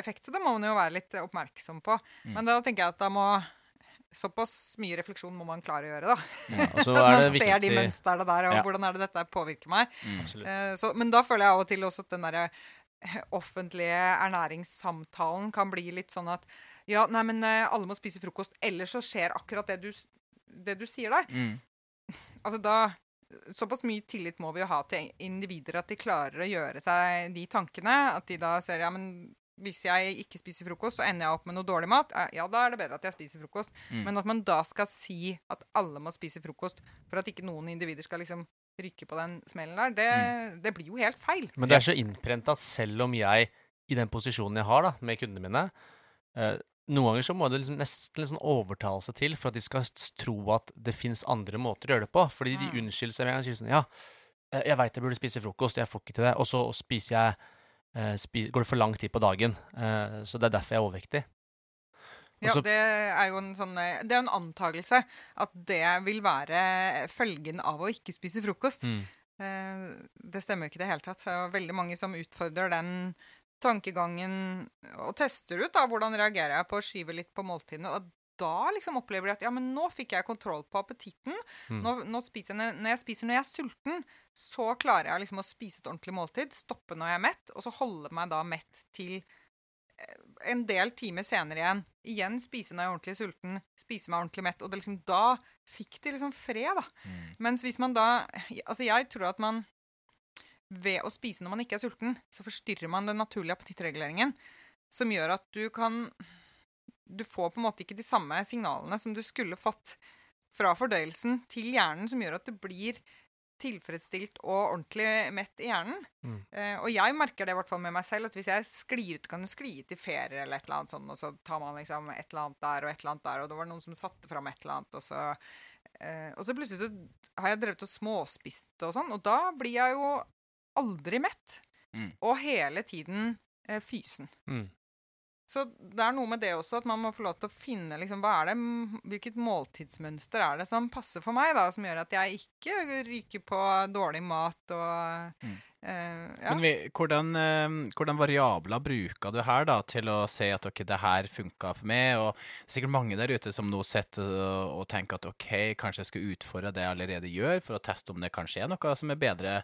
[SPEAKER 4] effekt, så det må man jo være litt oppmerksom på.
[SPEAKER 2] Mm.
[SPEAKER 4] Men da tenker jeg at da må Såpass mye refleksjon må man klare å gjøre, da.
[SPEAKER 1] Ja, man
[SPEAKER 4] man ser de
[SPEAKER 1] viktig
[SPEAKER 4] mønstrene der, og
[SPEAKER 2] Ja.
[SPEAKER 4] hvordan er det dette påvirker meg.
[SPEAKER 1] Mm,
[SPEAKER 4] Eh, så, men da føler jeg av og til også at den derre eh, offentlige ernæringssamtalen kan bli litt sånn at ja, nei, men eh, alle må spise frokost, ellers så skjer akkurat det du, det du sier der.
[SPEAKER 2] Mm.
[SPEAKER 4] Altså da Såpass mye tillit må vi jo ha til individer at de klarer å gjøre seg de tankene. At de da ser ja, men hvis jeg ikke spiser frokost, så ender jeg opp med noe dårlig mat. Eh, Ja, da er det bedre at jeg spiser frokost.
[SPEAKER 2] Mm.
[SPEAKER 4] Men at man da skal si at alle må spise frokost for at ikke noen individer skal liksom rykke på den smellen der, det,
[SPEAKER 2] Mm.
[SPEAKER 4] det blir jo helt feil.
[SPEAKER 1] Men det er så innprenta at selv om jeg, i den posisjonen jeg har da, med kundene mine eh, Noen ganger så må det liksom nesten liksom overtale seg til for at de skal tro at det fins andre måter å gjøre det på. Fordi de
[SPEAKER 4] Mm.
[SPEAKER 1] unnskylder seg med en gang og sier sånn Ja, eh, jeg veit jeg burde spise frokost, jeg får ikke til det. Og så spiser jeg Går det for lang tid på dagen. Eh, så det er derfor jeg er overvektig.
[SPEAKER 4] Ja, det er jo en sånn eh, Det er en antakelse at det vil være følgen av å ikke spise frokost.
[SPEAKER 1] Mm.
[SPEAKER 4] Eh, Det stemmer jo ikke i det hele tatt. Det er veldig mange som utfordrer den tankegangen og tester ut da, hvordan reagerer jeg på å skyve litt på måltidene. Og da liksom opplever de at ja, men nå fikk jeg kontroll på appetitten.
[SPEAKER 1] Mm.
[SPEAKER 4] Nå, nå spiser jeg, når- jeg spiser når jeg er sulten, så klarer jeg liksom å spise et ordentlig måltid, stoppe når jeg er mett, og så holde meg da mett til eh, en del timer senere igjen. Igjen spise når jeg er ordentlig sulten, spise meg ordentlig mett. Og det liksom, da fikk de liksom fred, da.
[SPEAKER 2] Mm.
[SPEAKER 4] Mens hvis man da Altså, jeg tror at man ved å spise når man ikke er sulten, så forstyrrer man den naturlige appetittreguleringen, som gjør at du kan Du får på en måte ikke de samme signalene som du skulle fått fra fordøyelsen til hjernen, som gjør at du blir tilfredsstilt og ordentlig mett i hjernen.
[SPEAKER 1] Mm.
[SPEAKER 4] Eh, og jeg merker det i hvert fall med meg selv, at hvis jeg sklir ut, kan skli ut i ferie eller et eller annet sånt, og så tar man liksom et eller annet der og et eller annet der, og det var noen som satte fram et eller annet, og så eh, Og så plutselig så har jeg drevet og småspist og sånn, og da blir jeg jo aldri mett.
[SPEAKER 2] Mm.
[SPEAKER 4] Og hele tiden eh, fysen.
[SPEAKER 1] Mm.
[SPEAKER 4] Så det er noe med det også, at man må få lov til å finne liksom, hva er det, hvilket måltidsmønster er det som passer for meg, da, som gjør at jeg ikke ryker på dårlig mat og
[SPEAKER 2] Mm.
[SPEAKER 4] eh, ja.
[SPEAKER 2] Men vi, hvordan, eh, hvordan variabler bruker du her da, til å se at ok, det her funka for meg? Og det er sikkert mange der ute som nå sitter og, og tenker at ok, kanskje jeg skal utfordre det jeg allerede gjør, for å teste om det kanskje er noe som er bedre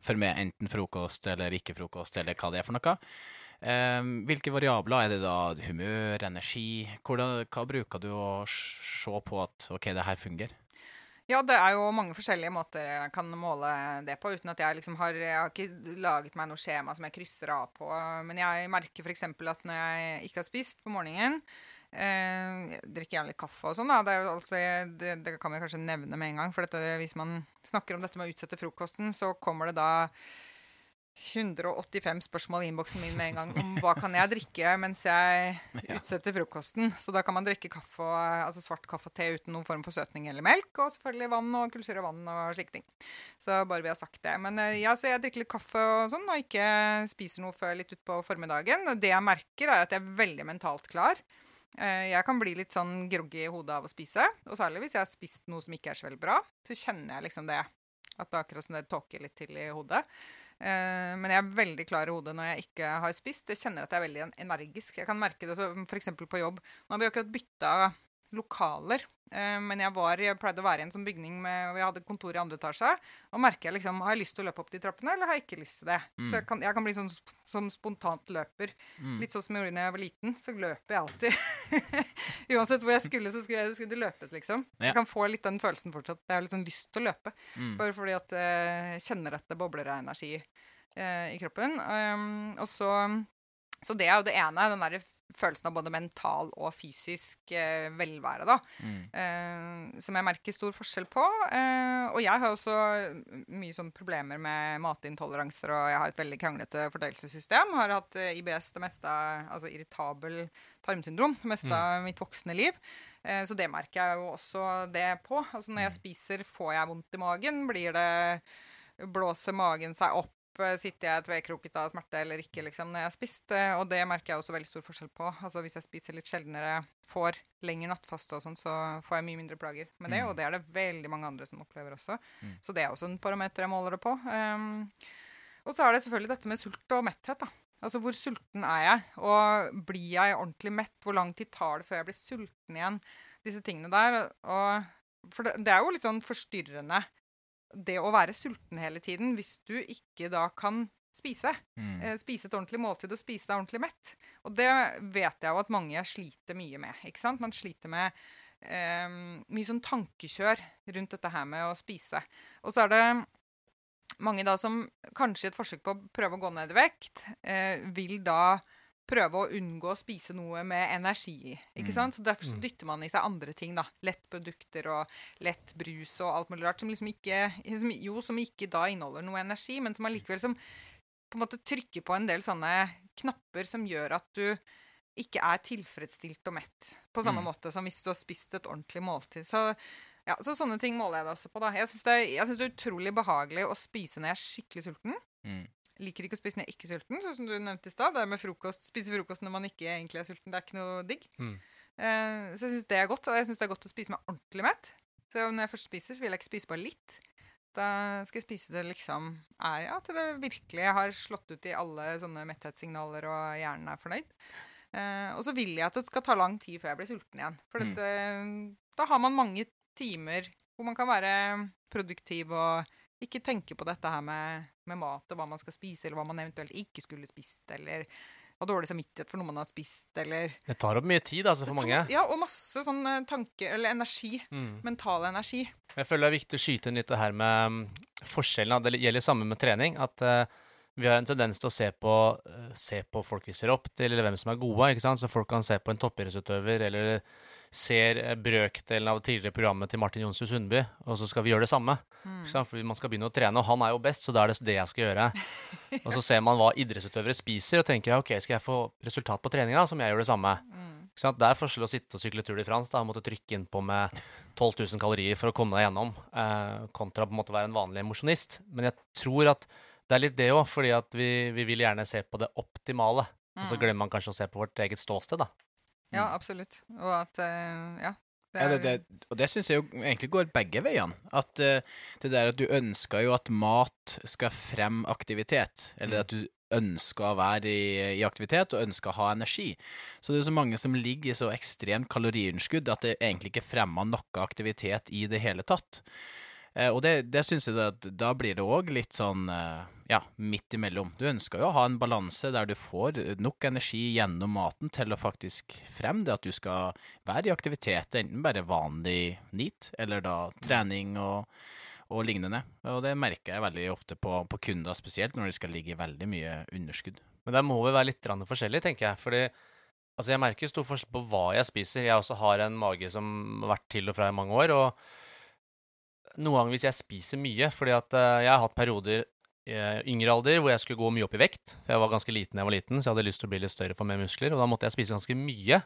[SPEAKER 2] for meg, enten frokost eller ikke frokost, eller hva det er for noe. Eh, hvilke variabler er det da? Humør, energi? Hvordan, hva bruker du å se på at ok, det her fungerer?
[SPEAKER 4] Ja, det er jo mange forskjellige måter jeg kan måle det på, uten at jeg liksom har Jeg har ikke laget meg noe skjema som jeg krysser av på. Men jeg merker f.eks. at når jeg ikke har spist på morgenen eh, jeg drikker gjerne litt kaffe og sånn. Det, altså, det, det kan vi kanskje nevne med en gang. For dette, hvis man snakker om dette med å utsette frokosten, så kommer det da 185 spørsmål i innboksen min med en gang om hva kan jeg drikke mens jeg utsetter frokosten. Så da kan man drikke kaffe altså svart kaffe og te uten noen form for søtning eller melk. Og selvfølgelig vann og kullsyre vann og slike ting. Så bare vi har sagt det. Men eh, ja, så jeg drikker litt kaffe og sånn, og ikke spiser noe før litt utpå formiddagen. Det jeg merker, er at jeg er veldig mentalt klar. Eh, Jeg kan bli litt sånn groggy i hodet av å spise. Og særlig hvis jeg har spist noe som ikke er så veldig bra, så kjenner jeg liksom det. At det er akkurat som det tåker litt til i hodet. Eh, men jeg er veldig klar i hodet når jeg ikke har spist. Jeg kjenner at jeg er veldig energisk. Jeg kan merke det f.eks. på jobb. Nå har vi akkurat bytta lokaler. eh, men jeg, var, jeg pleide å være i en sånn bygning med, og jeg hadde kontor i andre etasje. Og merker jeg liksom Har jeg lyst til å løpe opp de trappene, eller har jeg ikke lyst til det?
[SPEAKER 2] Mm.
[SPEAKER 4] Så jeg kan, jeg kan bli sånn som spontant løper.
[SPEAKER 2] Mm.
[SPEAKER 4] Litt sånn som jeg gjorde da jeg var liten. Så løper jeg alltid. Uansett hvor jeg skulle, så skulle, jeg, skulle det løpes, liksom.
[SPEAKER 2] Ja.
[SPEAKER 4] Jeg kan få litt den følelsen fortsatt. Jeg har litt sånn lyst til å løpe.
[SPEAKER 2] Mm.
[SPEAKER 4] Bare fordi at eh, jeg kjenner at det bobler av energi eh, i kroppen. Um, og så Så det er jo det ene. Den der følelsen av både mental og fysisk eh, velvære, da.
[SPEAKER 2] Mm.
[SPEAKER 4] Eh, som jeg merker stor forskjell på. Eh, og jeg har også mye sånn problemer med matintoleranser, og jeg har et veldig kranglete fordøyelsessystem. Har hatt eh, IBS det meste Altså irritabel tarmsyndrom det meste av mitt voksne liv. Eh, så det merker jeg jo også det på. Altså når jeg spiser, får jeg vondt i magen? Blir det Blåser magen seg opp? Eh, Sitter jeg tvekroket av smerte eller ikke liksom, når jeg har spist? Eh, Og det merker jeg også veldig stor forskjell på. Altså Hvis jeg spiser litt sjeldnere, får lengre nattfaste og sånn, så får jeg mye mindre plager med det. Og det er det veldig mange andre som opplever også. Så det er også en parameter jeg måler det på. Um, og så er det selvfølgelig dette med sult og metthet. da. Altså hvor sulten er jeg? Og blir jeg ordentlig mett? Hvor lang tid tar det før jeg blir sulten igjen? Disse tingene der. Og, for det, det er jo litt sånn forstyrrende det å være sulten hele tiden hvis du ikke da kan spise.
[SPEAKER 2] Mm.
[SPEAKER 4] Eh, spise et ordentlig måltid og spise deg ordentlig mett. Og det vet jeg jo at mange sliter mye med. ikke sant? Man sliter med eh, mye sånn tankekjør rundt dette her med å spise. Og så er det mange da som kanskje i et forsøk på å prøve å gå ned i vekt, eh, vil da prøve å unngå å spise noe med energi ikke
[SPEAKER 2] Mm.
[SPEAKER 4] sant? Så Derfor så dytter man i seg andre ting. da. Lettprodukter og lett brus og alt mulig rart. Som liksom ikke, som, jo, som ikke da inneholder noe energi, men som allikevel som på en måte trykker på en del sånne knapper som gjør at du ikke er tilfredsstilt og mett. På samme
[SPEAKER 2] Mm.
[SPEAKER 4] måte som hvis du har spist et ordentlig måltid. Så, ja, så sånne ting måler jeg det også på. da. Jeg syns det, det er utrolig behagelig å spise når jeg er skikkelig sulten.
[SPEAKER 2] Mm.
[SPEAKER 4] Liker ikke å spise når jeg er ikke sulten, sånn som du nevnte i stad. Det er med frokost, Spise frokost når man ikke egentlig er sulten, det er ikke noe digg.
[SPEAKER 1] Mm.
[SPEAKER 4] Uh, så jeg syns det er godt. Og jeg syns det er godt å spise meg ordentlig mett. Så når jeg først spiser, så vil jeg ikke spise bare litt. Da skal jeg spise det liksom er, ja, til det virkelig har slått ut i alle sånne metthetssignaler, og hjernen er fornøyd. Uh, og så vil jeg at det skal ta lang tid før jeg blir sulten igjen. For
[SPEAKER 2] Mm.
[SPEAKER 4] dette, da har man mange timer hvor man kan være produktiv og ikke tenke på dette her med, med mat og hva man skal spise, eller hva man eventuelt ikke skulle spist, eller ha dårlig samvittighet for noe man har spist, eller
[SPEAKER 1] Det tar opp mye tid altså, for mange.
[SPEAKER 4] Ja, og masse sånn eh, tanke, eller energi.
[SPEAKER 1] Mm.
[SPEAKER 4] Mental energi.
[SPEAKER 1] Jeg føler det er viktig å skyte inn litt det her med mm, forskjellen. Det gjelder samme med trening. At uh, vi har en tendens til å se på, uh, se på folk vi ser opp til, eller hvem som er gode. ikke sant? Så folk kan se på en toppidrettsutøver, eller ser eh, brøkdelen av tidligere programmet til Martin Jonsrud Sundby, og så skal vi gjøre det samme. Mm. Fordi man skal begynne å trene, og han er jo best, så da er det det jeg skal gjøre. Og så ser man hva idrettsutøvere spiser, og tenker ok, skal jeg få resultat på treninga, så må jeg gjøre det samme. Mm. Det er forskjell å sitte og sykle Tour de France da, og måtte trykke innpå med 12 000 kalorier for å komme deg gjennom, eh, kontra på en måte være en vanlig mosjonist. Men jeg tror at det er litt det òg, fordi at vi, vi vil gjerne se på det optimale. Og så glemmer man kanskje å se på vårt eget ståsted, da.
[SPEAKER 4] Ja, absolutt. Og at eh, Ja. Det
[SPEAKER 2] Ja,
[SPEAKER 4] er,
[SPEAKER 2] det, det, og det syns jeg jo egentlig går begge veiene. At uh, det der at du ønsker jo at mat skal fremme aktivitet, eller at du ønsker å være i, i aktivitet og ønsker å ha energi. Så det er så mange som ligger i så ekstremt kaloriunderskudd at det egentlig ikke fremmer noe aktivitet i det hele tatt. Eh, og det, det syns jeg at da blir det òg litt sånn eh, ja, midt imellom. Du ønsker jo å ha en balanse der du får nok energi gjennom maten til å faktisk frem det at du skal være i aktivitet, enten bare vanlig NEAT, eller da trening og, og lignende. Og det merker jeg veldig ofte på, på kunder, spesielt når de skal ligge i veldig mye underskudd.
[SPEAKER 1] Men der må vi være litt forskjellige, tenker jeg. Fordi altså, jeg merker stor forskjell på hva jeg spiser. Jeg også har en mage som har vært til og fra i mange år. Og noen ganger hvis jeg spiser mye Fordi at eh, jeg har hatt perioder i eh, yngre alder hvor jeg skulle gå mye opp i vekt. For jeg var ganske liten da jeg var liten, så jeg hadde lyst til å bli litt større for mer muskler. Og da måtte jeg spise ganske mye.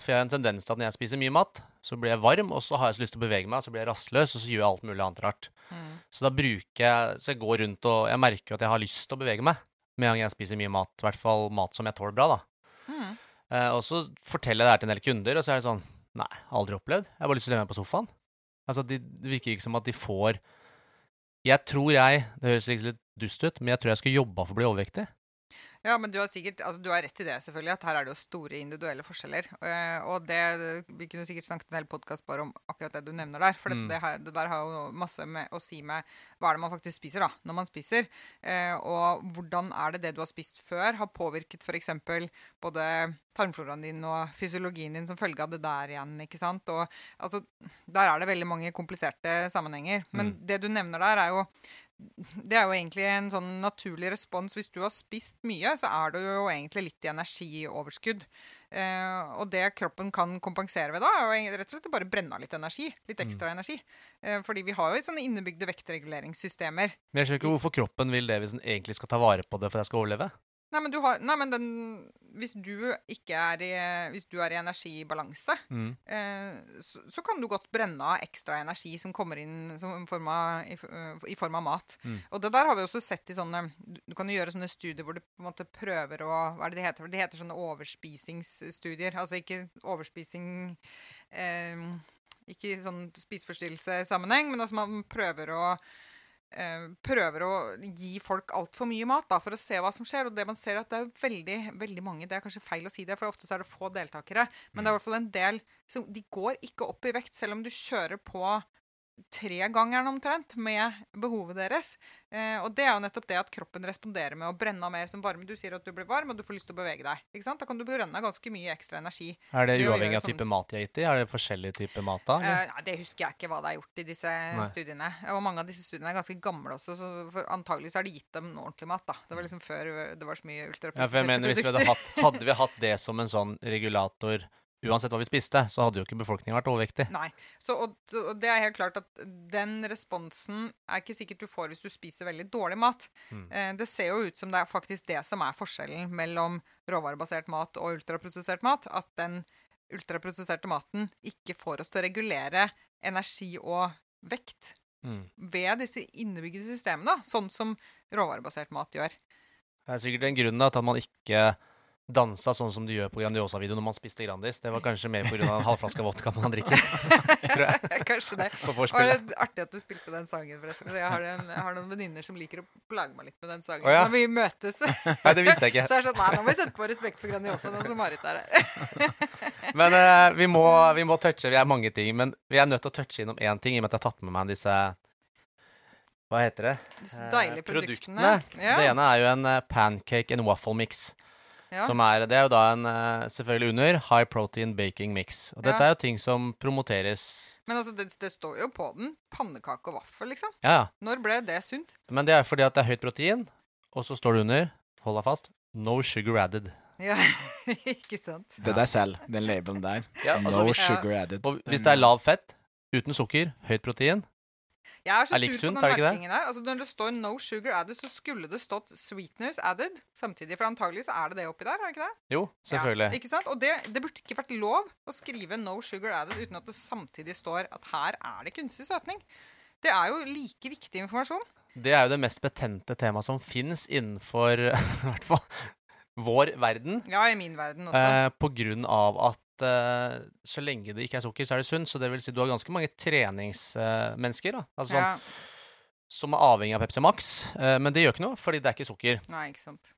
[SPEAKER 1] For jeg har en tendens til at når jeg spiser mye mat, så blir jeg varm, og så har jeg så lyst til å bevege meg, så blir jeg rastløs, og så gjør jeg alt mulig annet rart.
[SPEAKER 4] Mm.
[SPEAKER 1] Så da bruker jeg Så jeg går rundt og Jeg merker jo at jeg har lyst til å bevege meg med en gang jeg spiser mye mat. I hvert fall mat som jeg tåler bra, da.
[SPEAKER 4] Mm.
[SPEAKER 1] Eh, og så forteller jeg det her til en del kunder, og så er det sånn Nei, aldri opplevd. Jeg har bare lyst til å leve meg på sofaen. Altså, de, Det virker ikke som at de får Jeg tror jeg Det høres litt dust ut, men jeg tror jeg skulle jobba for å bli overvektig.
[SPEAKER 4] Ja, men du har sikkert, altså du har rett i det, selvfølgelig, at her er det jo store individuelle forskjeller. Eh, og det, vi kunne sikkert snakket en hel podkast bare om akkurat det du nevner der. For
[SPEAKER 1] Mm.
[SPEAKER 4] det, det der har jo masse med å si med hva er det man faktisk spiser, da, når man spiser. Eh, og hvordan er det det du har spist før, har påvirket f.eks. både tarmfloraen din og fysiologien din som følge av det der igjen, ikke sant. Og altså, der er det veldig mange kompliserte sammenhenger. Men det du nevner der, er jo det er jo egentlig en sånn naturlig respons. Hvis du har spist mye, så er du jo egentlig litt i energioverskudd. Eh, og det kroppen kan kompensere ved da, er jo rett og slett bare brenne av litt energi. Litt ekstra energi. Eh, fordi vi har jo sånne innebygde vektreguleringssystemer.
[SPEAKER 1] Men jeg skjønner ikke hvorfor kroppen vil det hvis den egentlig skal ta vare på det for at jeg skal overleve.
[SPEAKER 4] Nei, men, du har, nei, men den, hvis du er i, hvis du er i energibalanse,
[SPEAKER 1] Mm.
[SPEAKER 4] eh, så, så kan du godt brenne av ekstra energi som kommer inn som form av, i, øh, i form av mat.
[SPEAKER 1] Mm.
[SPEAKER 4] Og det der har vi også sett i sånne Du kan jo gjøre sånne studier hvor du på en måte prøver å Hva er det det heter? Det heter sånne overspisingsstudier. Altså ikke overspising eh, Ikke sånn spiseforstyrrelsessammenheng, men altså man prøver å eh, prøver å gi folk altfor mye mat da, for å se hva som skjer. Og det man ser er at det er veldig, veldig mange Det er kanskje feil å si det, for ofte så er det få deltakere. Men det er i hvert fall en del som De går ikke opp i vekt selv om du kjører på tregangeren omtrent med behovet deres. Eh, og det er jo nettopp det at kroppen responderer med å brenne av mer som varme. Du sier at du blir varm, og du får lyst til å bevege deg. Ikke sant? Da kan du brenne av ganske mye ekstra energi.
[SPEAKER 1] Er det
[SPEAKER 4] Det
[SPEAKER 1] uavhengig av
[SPEAKER 4] sånn-
[SPEAKER 1] type mat de har gitt i? Er det forskjellige typer mat da?
[SPEAKER 4] Eh, det husker jeg ikke hva det er gjort i disse studiene. Og mange av disse studiene er ganske gamle også, så for antagelig så har de gitt dem ordentlig mat. da. Det var liksom før det var så mye
[SPEAKER 1] Ja,
[SPEAKER 4] produkter.
[SPEAKER 1] mener, hvis vi hadde hatt, hadde vi hatt det som en sånn regulator uansett hva vi spiste, så hadde jo ikke befolkningen vært overvektig.
[SPEAKER 4] Nei. Så, og, og det er helt klart at den responsen er ikke sikkert du får hvis du spiser veldig dårlig mat.
[SPEAKER 1] Mm.
[SPEAKER 4] Eh, det ser jo ut som det er faktisk det som er forskjellen mellom råvarebasert mat og ultraprosessert mat. At den ultraprosesserte maten ikke får oss til å regulere energi og vekt
[SPEAKER 1] Mm.
[SPEAKER 4] ved disse innebygde systemene, sånn som råvarebasert mat gjør.
[SPEAKER 1] Det er sikkert en grunn til at man ikke dansa sånn som de gjør på Grandiosa-videoen når man spiste Grandis. Det var kanskje mer pga. en halvflaske vodka man drikker
[SPEAKER 4] Kanskje det. Var Det artig at du spilte den sangen, forresten. Jeg har, en, jeg har noen venninner som liker å plage meg litt med den sangen.
[SPEAKER 1] Oh, ja.
[SPEAKER 4] Så når vi møtes,
[SPEAKER 1] Nei, det visste jeg ikke.
[SPEAKER 4] så er det sånn Nei, nå må vi sette på Respekt for Grandiosa, nå som Marit er her.
[SPEAKER 1] Men uh, vi, må, vi må touche Vi er mange ting, men vi er nødt til å touche innom én ting, i og med at jeg har tatt med meg disse Hva heter det?
[SPEAKER 4] Disse
[SPEAKER 1] Eh,
[SPEAKER 4] deilige produktene. Ja.
[SPEAKER 1] Det ene er jo en eh, pancake and waffle mix.
[SPEAKER 4] Ja.
[SPEAKER 1] Som er, det er jo da en eh, selvfølgelig under high protein baking mix. Og dette
[SPEAKER 4] Ja.
[SPEAKER 1] er jo ting som promoteres
[SPEAKER 4] Men altså, det, det står jo på den. Pannekake og vaffel, liksom.
[SPEAKER 1] Ja.
[SPEAKER 4] Når ble det sunt?
[SPEAKER 1] Men det er fordi at det er høyt protein, og så står det under, hold deg fast, no sugar added.
[SPEAKER 4] Ja, ikke sant?
[SPEAKER 2] Det er deg selv, den labelen der.
[SPEAKER 1] Ja, altså,
[SPEAKER 2] no
[SPEAKER 1] hvis,
[SPEAKER 2] sugar added.
[SPEAKER 1] og hvis det er lav fett, uten sukker, høyt protein
[SPEAKER 4] Jeg er så
[SPEAKER 1] Er
[SPEAKER 4] sur på den
[SPEAKER 1] er
[SPEAKER 4] merkingen der. Altså, når det står 'no sugar added', så skulle det stått 'sweeteners added' samtidig. For antagelig så er det det oppi der, er det ikke det?
[SPEAKER 1] Jo, selvfølgelig.
[SPEAKER 4] Ja, ikke sant? Og det, det burde ikke vært lov å skrive 'no sugar added' uten at det samtidig står at her er det kunstig søtning. Det er jo like viktig informasjon.
[SPEAKER 1] Det er jo det mest betente temaet som fins innenfor i hvert fall vår verden.
[SPEAKER 4] Ja, i min verden også.
[SPEAKER 1] Eh, på grunn av at eh, så lenge det ikke er sukker, så er det sunt. Så det vil si du har ganske mange treningsmennesker da, altså, sånn,
[SPEAKER 4] ja.
[SPEAKER 1] som er avhengig av Pepsi Max. Uh, men det gjør ikke noe, fordi det er ikke sukker.
[SPEAKER 4] Nei, ikke sant.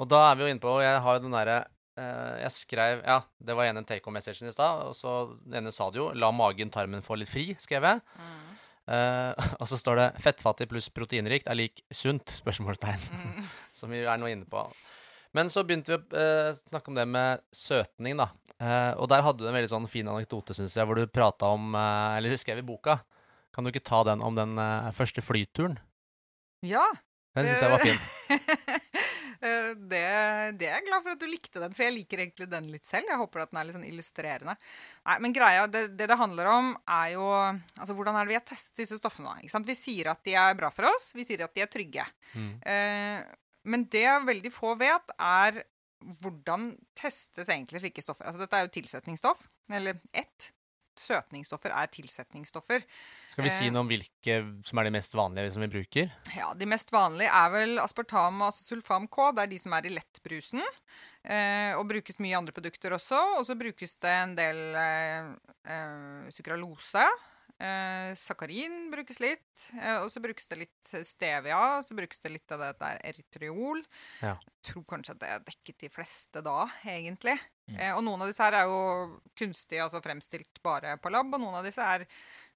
[SPEAKER 1] Og da er vi jo inne på Jeg har jo den derre eh, Jeg skrev Ja, det var ene take home-messagen i stad. Og så den ene sa det jo. La magen, tarmen få litt fri, skrev jeg.
[SPEAKER 4] Mm.
[SPEAKER 1] Uh, og så står det 'fettfattig pluss proteinrikt er lik sunt?' spørsmålstegn.
[SPEAKER 4] Mm.
[SPEAKER 1] som vi er nå inne på. Men så begynte vi å eh, snakke om det med søtning, da. Eh, og der hadde du en veldig sånn fin anekdote, syns jeg, hvor du prata om eh, Eller skrev i boka. Kan du ikke ta den om den eh, første flyturen?
[SPEAKER 4] Ja.
[SPEAKER 1] Den syns jeg var fin.
[SPEAKER 4] Eh, det, det er jeg glad for at du likte den, for jeg liker egentlig den litt selv. Jeg håper at den er litt sånn illustrerende. Nei, men greia, det, det det handler om, er jo altså hvordan er det vi har testet disse stoffene. da? Vi sier at de er bra for oss, vi sier at de er trygge.
[SPEAKER 1] Mm.
[SPEAKER 4] Eh, men det veldig få vet, er hvordan testes egentlig slike stoffer. Altså Dette er jo tilsetningsstoff, eller ett. Søtningsstoffer er tilsetningsstoffer.
[SPEAKER 1] Skal vi si
[SPEAKER 4] Eh.
[SPEAKER 1] noe om hvilke som er de mest vanlige som vi bruker?
[SPEAKER 4] Ja, De mest vanlige er vel aspartam og sulfam K. Det er de som er i lettbrusen. Eh, og brukes mye i andre produkter også. Og så brukes det en del eh, eh, sukralose. Eh, sakarin brukes litt. Eh, og så brukes det litt stevia. Og så brukes det litt av det der erytriol.
[SPEAKER 1] Ja.
[SPEAKER 4] Jeg tror kanskje at det er dekket de fleste da, egentlig.
[SPEAKER 2] Mm.
[SPEAKER 4] Eh, og noen av disse her er jo kunstig, altså fremstilt bare på lab. Og noen av disse er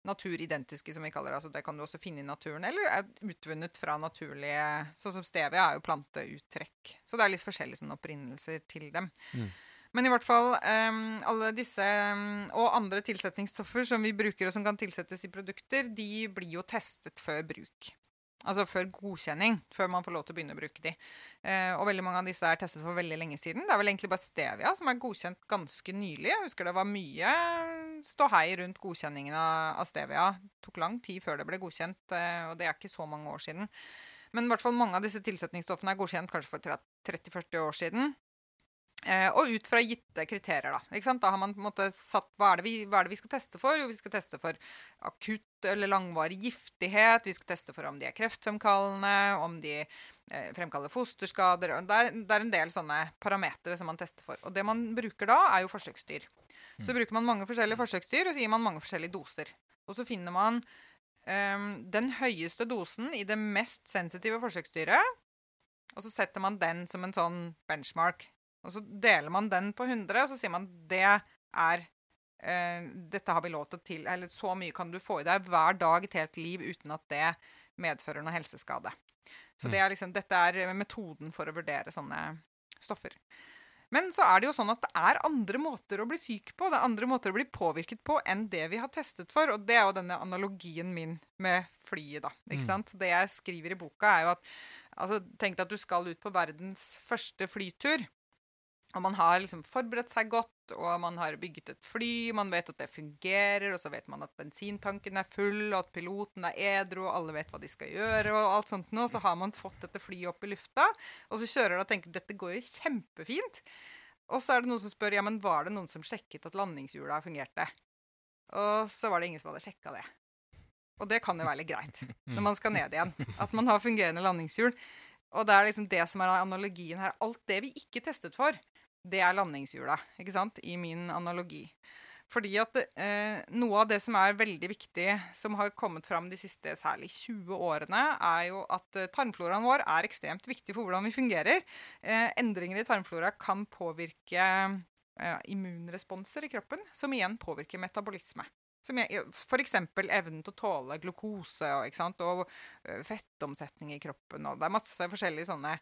[SPEAKER 4] naturidentiske, som vi kaller det. Altså det kan du også finne i naturen, eller er utvunnet fra naturlige Sånn som stevia er jo planteuttrekk. Så det er litt forskjellige sånne opprinnelser til dem.
[SPEAKER 1] Mm.
[SPEAKER 4] Men i hvert fall um, alle disse um, og andre tilsetningsstoffer som vi bruker og som kan tilsettes i produkter, de blir jo testet før bruk. Altså før godkjenning, før man får lov til å begynne å bruke de. Eh, og veldig mange av disse er testet for veldig lenge siden. Det er vel egentlig bare Stevia som er godkjent ganske nylig. Jeg husker det var mye ståhei rundt godkjenningen av, Stevia. Det tok lang tid før det ble godkjent, eh, og det er ikke så mange år siden. Men i hvert fall mange av disse tilsetningsstoffene er godkjent kanskje for 30-40 år siden. Eh, og ut fra gitte kriterier, da. Da har man på en måte satt hva er, det vi, hva er det vi skal teste for? Jo, vi skal teste for akutt eller langvarig giftighet. Vi skal teste for om de er kreftfremkallende, om de eh, fremkaller fosterskader. Det er, det er en del sånne parametere som man tester for. Og det man bruker da, er jo forsøksdyr. Så bruker man mange forskjellige forsøksdyr, og så gir man mange forskjellige doser. Og så finner man eh, den høyeste dosen i det mest sensitive forsøksdyret. Og så setter man den som en sånn benchmark. Og så deler man den på 100, og så sier man det er eh, Dette har vi lov til til... Eller så mye kan du få i deg hver dag et helt liv uten at det medfører noe helseskade. Så det er liksom, dette er metoden for å vurdere sånne stoffer. Men så er det jo sånn at det er andre måter å bli syk på, det er andre måter å bli påvirket på enn det vi har testet for. Og det er jo denne analogien min med flyet, da. ikke
[SPEAKER 1] Mm.
[SPEAKER 4] sant? Det jeg skriver i boka, er jo at altså, Tenk deg at du skal ut på verdens første flytur. Og man har liksom forberedt seg godt, og man har bygget et fly, man vet at det fungerer, og så vet man at bensintanken er full, og at piloten er edru, og alle vet hva de skal gjøre, og alt sånt noe. Så har man fått dette flyet opp i lufta, og så kjører du og tenker dette går jo kjempefint. Og så er det noen som spør ja, men var det noen som sjekket at landingshjula fungerte. Og så var det ingen som hadde sjekka det. Og det kan jo være litt greit når man skal ned igjen. At man har fungerende landingshjul. Og det er liksom det som er analogien her. Alt det vi ikke testet for, det er landingshjula, ikke sant? I min analogi. Fordi at eh, noe av det som er veldig viktig, som har kommet fram de siste særlig 20 årene, er jo at eh, tarmfloraen vår er ekstremt viktig for hvordan vi fungerer. Eh, endringer i tarmflora kan påvirke eh, immunresponser i kroppen, som igjen påvirker metabolisme. Som F.eks. evnen til å tåle glukose og, og eh, fettomsetning i kroppen. Og det er masse forskjellige sånne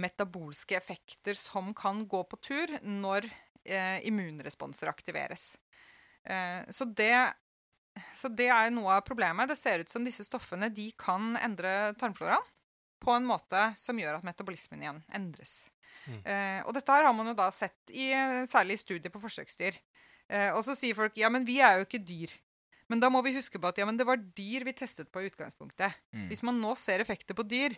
[SPEAKER 4] metabolske effekter som kan gå på tur når eh, immunresponser aktiveres. Eh, så, det, så det er noe av problemet. Det ser ut som disse stoffene de kan endre tarmfloraen på en måte som gjør at metabolismen igjen endres.
[SPEAKER 1] Mm.
[SPEAKER 4] Eh, og dette her har man jo da sett i særlig studier på forsøksdyr. Eh, og så sier folk ja, men vi er jo ikke dyr. Men da må vi huske på at ja, men det var dyr vi testet på i utgangspunktet.
[SPEAKER 2] Mm.
[SPEAKER 4] Hvis man nå ser effekter på dyr,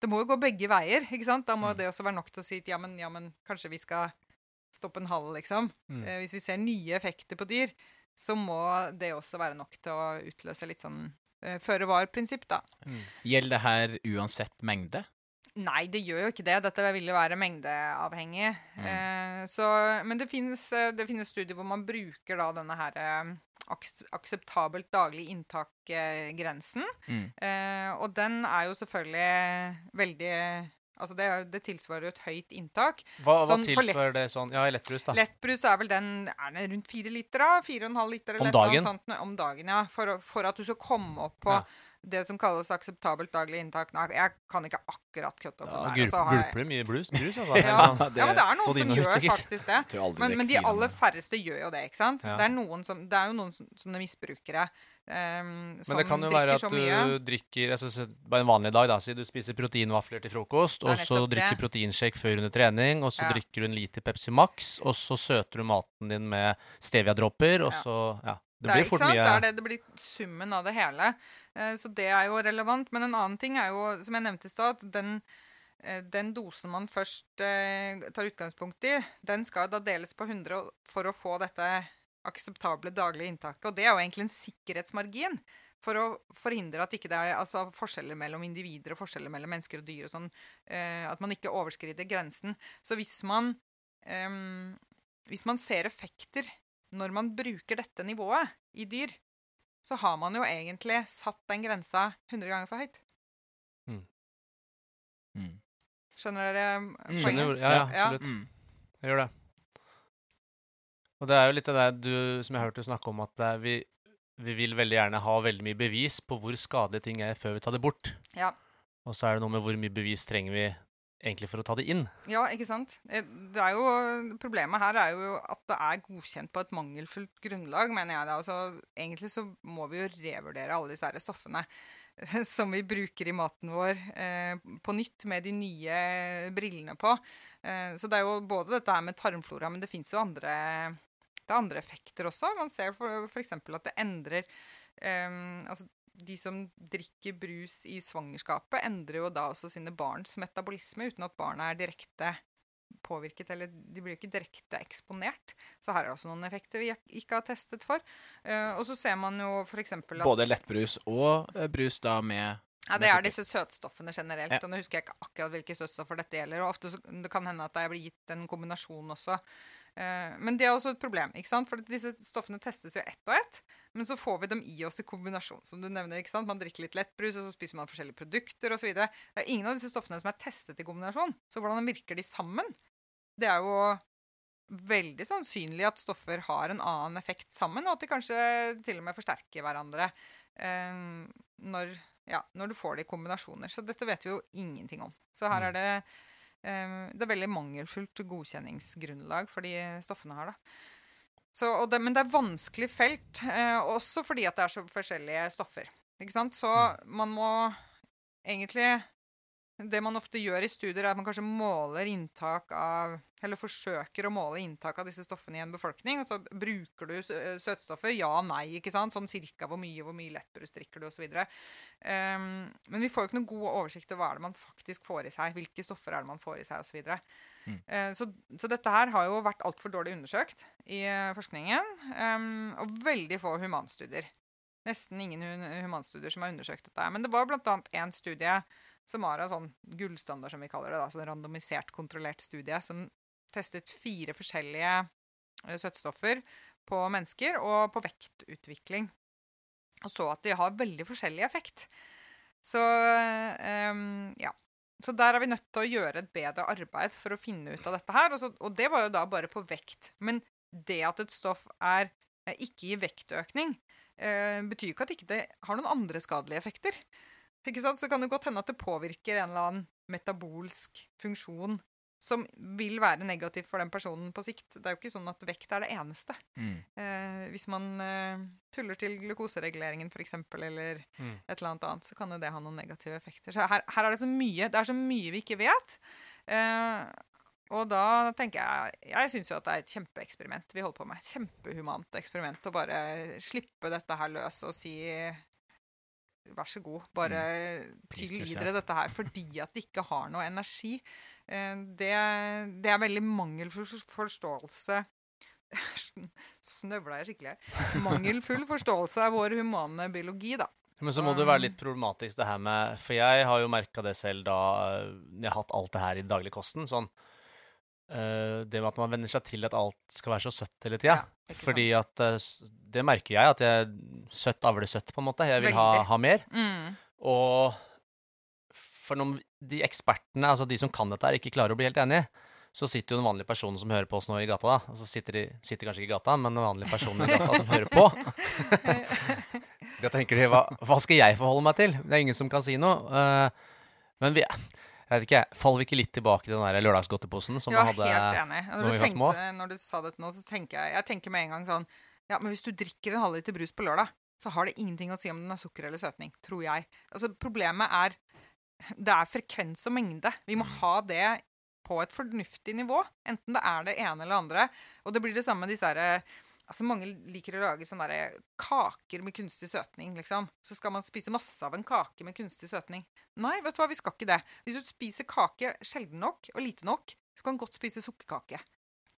[SPEAKER 4] det må jo gå begge veier. ikke sant? Da må
[SPEAKER 2] Mm.
[SPEAKER 4] det også være nok til å si at ja, men, ja, men kanskje vi skal stoppe en halv, liksom.
[SPEAKER 1] Mm.
[SPEAKER 4] Eh, hvis vi ser nye effekter på dyr, så må det også være nok til å utløse litt sånn eh, føre var-prinsipp, da.
[SPEAKER 2] Gjelder det her uansett mengde?
[SPEAKER 4] Nei, det gjør jo ikke det. Dette vil jo være mengdeavhengig.
[SPEAKER 2] Mm.
[SPEAKER 4] Eh, så, men det finnes, eh, det finnes studier hvor man bruker da denne her eh, aks akseptabelt daglig inntak-grensen.
[SPEAKER 2] Mm.
[SPEAKER 4] Eh, og den er jo selvfølgelig veldig Altså det, det tilsvarer jo et høyt inntak.
[SPEAKER 1] Hva, hva
[SPEAKER 4] Sånn
[SPEAKER 1] tilsvarer
[SPEAKER 4] lett-
[SPEAKER 1] det sånn? Ja, i lettbrus, da.
[SPEAKER 4] Lettbrus er vel den Er den rundt fire liter, da? Fire og en halv liter? Eller
[SPEAKER 1] dagen?
[SPEAKER 4] Sånt, om dagen, ja. For, for at du skal komme opp på
[SPEAKER 1] Ja.
[SPEAKER 4] Det som kalles akseptabelt daglig inntak. Nei, jeg kan ikke akkurat cut opp
[SPEAKER 1] Ja,
[SPEAKER 4] der. og jeg-
[SPEAKER 1] gulper det mye brus? brus altså.
[SPEAKER 4] ja,
[SPEAKER 2] det-
[SPEAKER 4] ja, men det er noen som gjør
[SPEAKER 1] sikkert.
[SPEAKER 4] faktisk det. Men, men de aller færreste gjør jo det, ikke sant?
[SPEAKER 1] Ja.
[SPEAKER 4] Det, er noen som, det er jo noen som, sånne misbrukere Um,
[SPEAKER 1] Men det kan jo være at du drikker altså, Bare en vanlig dag, da. Si du spiser proteinvafler til frokost, og så drikker
[SPEAKER 4] du
[SPEAKER 1] proteinshake før under trening, og så
[SPEAKER 4] Ja.
[SPEAKER 1] drikker du en liter Pepsi Max, og så søter du maten din med stevia-dropper, og
[SPEAKER 4] Ja.
[SPEAKER 1] så Ja. Det blir fort mye
[SPEAKER 4] det det det blir summen av det hele. Eh, Så det er jo relevant. Men en annen ting er jo, som jeg nevnte i stad, at den, eh, den dosen man først eh, tar utgangspunkt i, den skal da deles på 100 for å få dette akseptable daglige inntaket. Og det er jo egentlig en sikkerhetsmargin. For å forhindre at ikke det er altså, forskjeller mellom individer og forskjeller mellom mennesker og dyr. og sånn, eh, At man ikke overskrider grensen. Så hvis man, eh, hvis man ser effekter når man bruker dette nivået i dyr, så har man jo egentlig satt den grensa 100 ganger for høyt.
[SPEAKER 2] Mm.
[SPEAKER 4] Skjønner dere
[SPEAKER 2] Mm.
[SPEAKER 4] poenget?
[SPEAKER 1] Skjønner Ja, ja,
[SPEAKER 4] Ja.
[SPEAKER 1] absolutt.
[SPEAKER 2] Mm.
[SPEAKER 1] Jeg gjør det. Og det er jo litt av det du, som jeg hørte du snakke om, at det er vi, vi vil veldig gjerne ha veldig mye bevis på hvor skadelige ting er før vi tar det bort.
[SPEAKER 4] Ja.
[SPEAKER 1] Og så er det noe med hvor mye bevis trenger vi egentlig for å ta det inn.
[SPEAKER 4] Ja, ikke sant? Eh, Det er jo, problemet her er jo at det er godkjent på et mangelfullt grunnlag, mener jeg. da. Altså, egentlig så må vi jo revurdere alle disse stoffene som vi bruker i maten vår, eh, på nytt med de nye brillene på. Eh, så det er jo både dette her med tarmflora, men det fins jo andre, det andre effekter også. Man ser f.eks. at det endrer eh, altså de som drikker brus i svangerskapet, endrer jo da også sine barns metabolisme uten at barna er direkte påvirket, eller de blir jo ikke direkte eksponert. Så her er det også noen effekter vi ikke har testet for. Eh, og så ser man jo f.eks. at
[SPEAKER 2] Både lettbrus og eh, brus da med
[SPEAKER 4] ja, Det er disse søtstoffene generelt. Og Nå husker jeg ikke akkurat hvilke søtstoffer dette gjelder. og ofte så, Det kan hende at det blir gitt en kombinasjon også. Eh, men det er også et problem. ikke sant? For disse stoffene testes jo ett og ett. Men så får vi dem i oss i kombinasjon. som du nevner, ikke sant? Man drikker litt lettbrus, og så spiser man forskjellige produkter osv. Det er ingen av disse stoffene som er testet i kombinasjon. Så hvordan virker de sammen? Det er jo veldig sannsynlig at stoffer har en annen effekt sammen, og at de kanskje til og med forsterker hverandre eh, når, ja, når du får det i kombinasjoner. Så dette vet vi jo ingenting om. Så her er det Det er veldig mangelfullt godkjenningsgrunnlag for de stoffene her, da. Så, og det, men det er vanskelig felt, eh, også fordi at det er så forskjellige stoffer. Så man må egentlig det man ofte gjør i studier, er at man kanskje måler inntak av Eller forsøker å måle inntak av disse stoffene i en befolkning, og så bruker du søtstoffer. Ja, nei, ikke sant? Sånn cirka hvor mye, hvor mye lettbrus drikker du, osv. Um, men vi får jo ikke noen god oversikt over hva er det man faktisk får i seg. Hvilke stoffer er det man får i seg, osv.
[SPEAKER 2] Mm.
[SPEAKER 4] Uh, så, så dette her har jo vært altfor dårlig undersøkt i uh, forskningen, um, og veldig få humanstudier. Nesten ingen humanstudier som har undersøkt dette. Men det var bl.a. én studie som en sånn gullstandard, som vi kaller det. da, sånn randomisert, kontrollert studie, som testet fire forskjellige eh, søtstoffer på mennesker og på vektutvikling. Og så at de har veldig forskjellig effekt. Så um, ja. Så der er vi nødt til å gjøre et bedre arbeid for å finne ut av dette her. Og, så, og det var jo da bare på vekt. Men det at et stoff er, eh, ikke gir vektøkning, eh, betyr ikke at det ikke har noen andre skadelige effekter. Ikke sant? Så kan det godt hende at det påvirker en eller annen metabolsk funksjon som vil være negativ for den personen på sikt. Det er jo ikke sånn at vekt er det eneste.
[SPEAKER 2] Mm.
[SPEAKER 4] Eh, hvis man eh, tuller til glukosereguleringen f.eks., eller
[SPEAKER 1] Mm.
[SPEAKER 4] et eller annet annet, så kan det ha noen negative effekter. Så her, her er det så mye det er så mye vi ikke vet. Eh, og da tenker jeg Jeg syns jo at det er et kjempeeksperiment vi holder på med. Kjempehumant eksperiment å bare slippe dette her løs og si Vær så god, bare
[SPEAKER 2] mm.
[SPEAKER 4] tilgi dere dette her fordi at det ikke har noe energi. Eh, Det, det er veldig mangelfull forståelse Snøvla jeg skikkelig her. Mangelfull forståelse av vår humane biologi, da.
[SPEAKER 1] Men så må det være litt problematisk det her med For jeg har jo merka det selv da eh, jeg har hatt alt det her i dagligkosten. Sånn eh, Det med at man venner seg til at alt skal være så søtt hele tida.
[SPEAKER 4] Ja,
[SPEAKER 1] fordi at Det merker jeg, at jeg søtt avler søtt, på en måte. Jeg vil ha, ha mer.
[SPEAKER 4] Mm.
[SPEAKER 1] Og for når de ekspertene, altså de som kan dette her, ikke klarer å bli helt enige, så sitter jo den vanlige personen som hører på oss nå i gata, da. Altså så sitter de sitter kanskje ikke i gata, men den vanlige personen i gata som hører på. Da tenker de hva, hva skal jeg forholde meg til? Det er ingen som kan si noe. Uh, men vi jeg vet ikke, faller vi ikke litt tilbake til den der lørdagsgodteposen som vi hadde
[SPEAKER 4] helt enig.
[SPEAKER 1] når
[SPEAKER 4] Når
[SPEAKER 1] vi
[SPEAKER 4] du,
[SPEAKER 1] var små?
[SPEAKER 4] når du sa dette nå, så tenker jeg Jeg tenker med en gang sånn Ja, men hvis du drikker en halvliter brus på lørdag, så har det ingenting å si om den er sukker eller søtning. Tror jeg. Altså, problemet er Det er frekvens og mengde. Vi må ha det på et fornuftig nivå. Enten det er det ene eller andre. Og det blir det samme med disse herre Altså, Mange liker å lage sånne der kaker med kunstig søtning, liksom. Så skal man spise masse av en kake med kunstig søtning. Nei, vet du hva, vi skal ikke det. Hvis du spiser kake sjelden nok og lite nok, så kan du godt spise sukkerkake.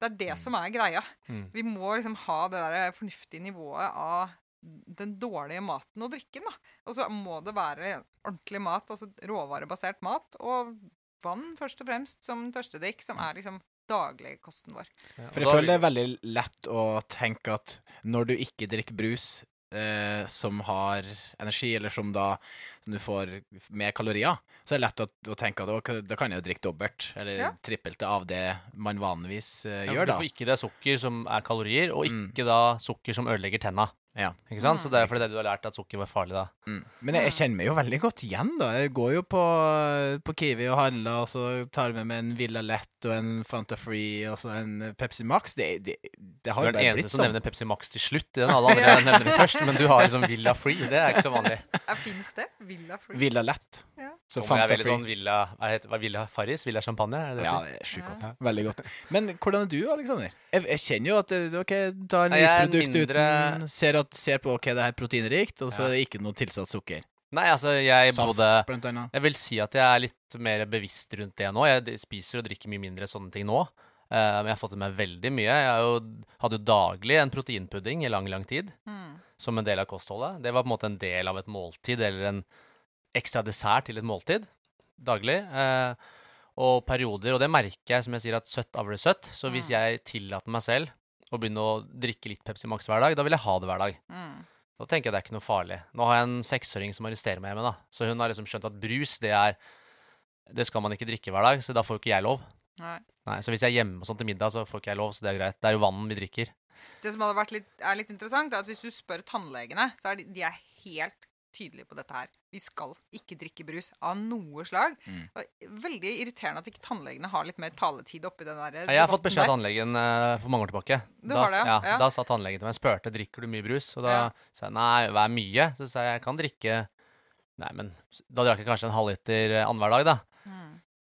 [SPEAKER 4] Det er det som er greia.
[SPEAKER 1] Mm.
[SPEAKER 4] Vi må liksom ha det der fornuftige nivået av den dårlige maten og drikken, da. Og så må det være ordentlig mat, altså råvarebasert mat, og vann først og fremst som tørstedrikk, som er liksom dagligkosten vår.
[SPEAKER 1] Ja,
[SPEAKER 2] For jeg føler det er veldig lett å tenke at når du ikke drikker brus eh, som har energi, eller som da som du får med kalorier, så er det lett å, å tenke at «Å, da kan jeg jo drikke dobbelt, eller
[SPEAKER 4] Ja.
[SPEAKER 2] trippelte av det man vanligvis eh,
[SPEAKER 1] Ja, gjør,
[SPEAKER 2] gjør,
[SPEAKER 1] du
[SPEAKER 2] da.
[SPEAKER 1] får ikke det sukker som er kalorier, og
[SPEAKER 2] Mm.
[SPEAKER 1] ikke da sukker som ødelegger tenna.
[SPEAKER 2] Ja.
[SPEAKER 1] Ikke sant? Så det er fordi du har lært at sukker var farlig, da.
[SPEAKER 2] Mm. Men jeg, jeg kjenner meg jo veldig godt igjen, da. Jeg går jo på, på Kiwi og handler, og så tar jeg med meg en Villa Lett og en Fanta Free og så en Pepsi Max. Det, det, det har
[SPEAKER 1] Du er den eneste som
[SPEAKER 2] sånn.
[SPEAKER 1] nevner Pepsi Max til slutt. i den Alle andre nevner det først, men du har liksom Villa Free. Det er ikke så vanlig.
[SPEAKER 4] Ja, Fins det? Villa Free?
[SPEAKER 2] Villa Lett.
[SPEAKER 4] Ja.
[SPEAKER 2] Så
[SPEAKER 1] det er veldig sånn Villa Hva heter det? Villa Farris? Villa Champagne? Er det?
[SPEAKER 2] Ja, det er sjukt
[SPEAKER 4] Ja.
[SPEAKER 2] godt. Veldig godt. Men hvordan er du, Aleksander? Jeg, jeg kjenner jo at eh, OK, tar
[SPEAKER 1] en er
[SPEAKER 2] nytt produkt
[SPEAKER 1] mindre-
[SPEAKER 2] uten ser, at, ser på OK, det er proteinrikt, og så
[SPEAKER 1] Ja.
[SPEAKER 2] er det ikke noe tilsatt sukker.
[SPEAKER 1] Nei, altså, jeg
[SPEAKER 2] Saft,
[SPEAKER 1] både. Jeg vil si at jeg er litt mer bevisst rundt det nå. Jeg spiser og drikker mye mindre sånne ting nå. eh, men jeg har fått i meg veldig mye. Jeg jo, hadde jo daglig en proteinpudding i lang, lang tid
[SPEAKER 4] Mm.
[SPEAKER 1] som en del av kostholdet. Det var på en måte en del av et måltid, eller en ekstra dessert til et måltid daglig. Eh, og perioder, og det merker jeg, som jeg sier, at søtt avler søtt. Så hvis
[SPEAKER 4] Mm.
[SPEAKER 1] jeg tillater meg selv å begynne å drikke litt Pepsi Max hver dag, da vil jeg ha det hver dag.
[SPEAKER 4] Mm.
[SPEAKER 1] Da tenker jeg det er ikke noe farlig. Nå har jeg en seksåring som arresterer meg hjemme, da. Så hun har liksom skjønt at brus, det er Det skal man ikke drikke hver dag, så da får jo ikke jeg lov.
[SPEAKER 4] Nei.
[SPEAKER 1] Nei, Så hvis jeg er hjemme og sånn til middag, så får ikke jeg lov, så det er greit. Det er jo vann vi drikker.
[SPEAKER 4] Det som litt, er litt interessant, er at hvis du spør tannlegene, så er de, de er helt tydelige på dette her. Vi skal ikke drikke brus av noe slag.
[SPEAKER 2] Mm.
[SPEAKER 4] Og veldig irriterende at ikke tannlegene har litt mer taletid oppi den der
[SPEAKER 1] Jeg har fått beskjed av tannlegen uh, for mange år tilbake.
[SPEAKER 4] Du
[SPEAKER 1] da,
[SPEAKER 4] har det, ja?
[SPEAKER 1] ja? Da sa tannlegen til meg spurte drikker du mye brus. Og da
[SPEAKER 4] Ja.
[SPEAKER 1] sa jeg nei, er mye? Så sa jeg jeg kan drikke Nei, men da drakk jeg kanskje en halvliter eh, annenhver dag, da.
[SPEAKER 4] Mm.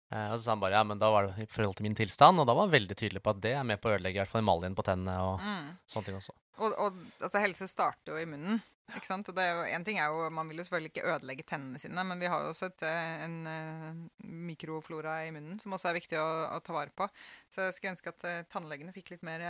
[SPEAKER 1] Uh, og så sa han bare ja, men da var det i forhold til min tilstand, og da var han veldig tydelig på at det er med på å ødelegge i hvert fall emaljen på tennene og
[SPEAKER 4] Mm.
[SPEAKER 1] sånne ting også.
[SPEAKER 4] Og, og altså, helse starter jo i munnen. Ikke sant? Og det er jo, en ting er jo, Man vil jo selvfølgelig ikke ødelegge tennene sine, men vi har jo også et, eh, en eh, mikroflora i munnen som også er viktig å, å ta vare på. Så jeg skulle ønske at eh, tannlegene fikk litt mer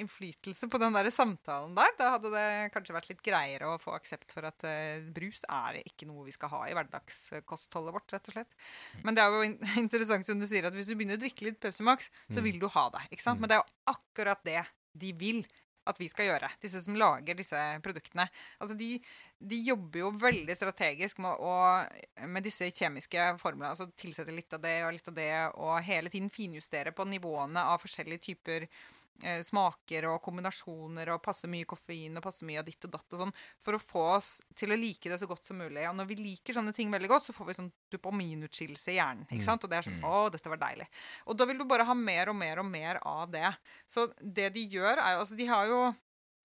[SPEAKER 4] innflytelse på den der samtalen der. Da hadde det kanskje vært litt greiere å få aksept for at uh, brus er ikke noe vi skal ha i hverdagskostholdet vårt, rett og slett. Men det er jo in interessant som du sier, at hvis du begynner å drikke litt Pepsi Max, så
[SPEAKER 1] Mm.
[SPEAKER 4] vil du ha det. ikke sant? Men det er jo akkurat det de vil at vi skal gjøre, disse som lager disse produktene. Altså de, de jobber jo veldig strategisk med, å, med disse kjemiske formlene. Altså tilsette litt av det og litt av det, og hele tiden finjustere på nivåene av forskjellige typer eh, smaker og kombinasjoner, og passe mye koffein og passe mye av ditt og datt og sånn, for å få oss til å like det så godt som mulig. Og når vi liker sånne ting veldig godt, så får vi sånn dopaminutskillelse i hjernen. ikke sant? Og det er sånn Å, dette var deilig. Og da vil du bare ha mer og mer og mer av det. Så det de gjør, er jo Altså, de har jo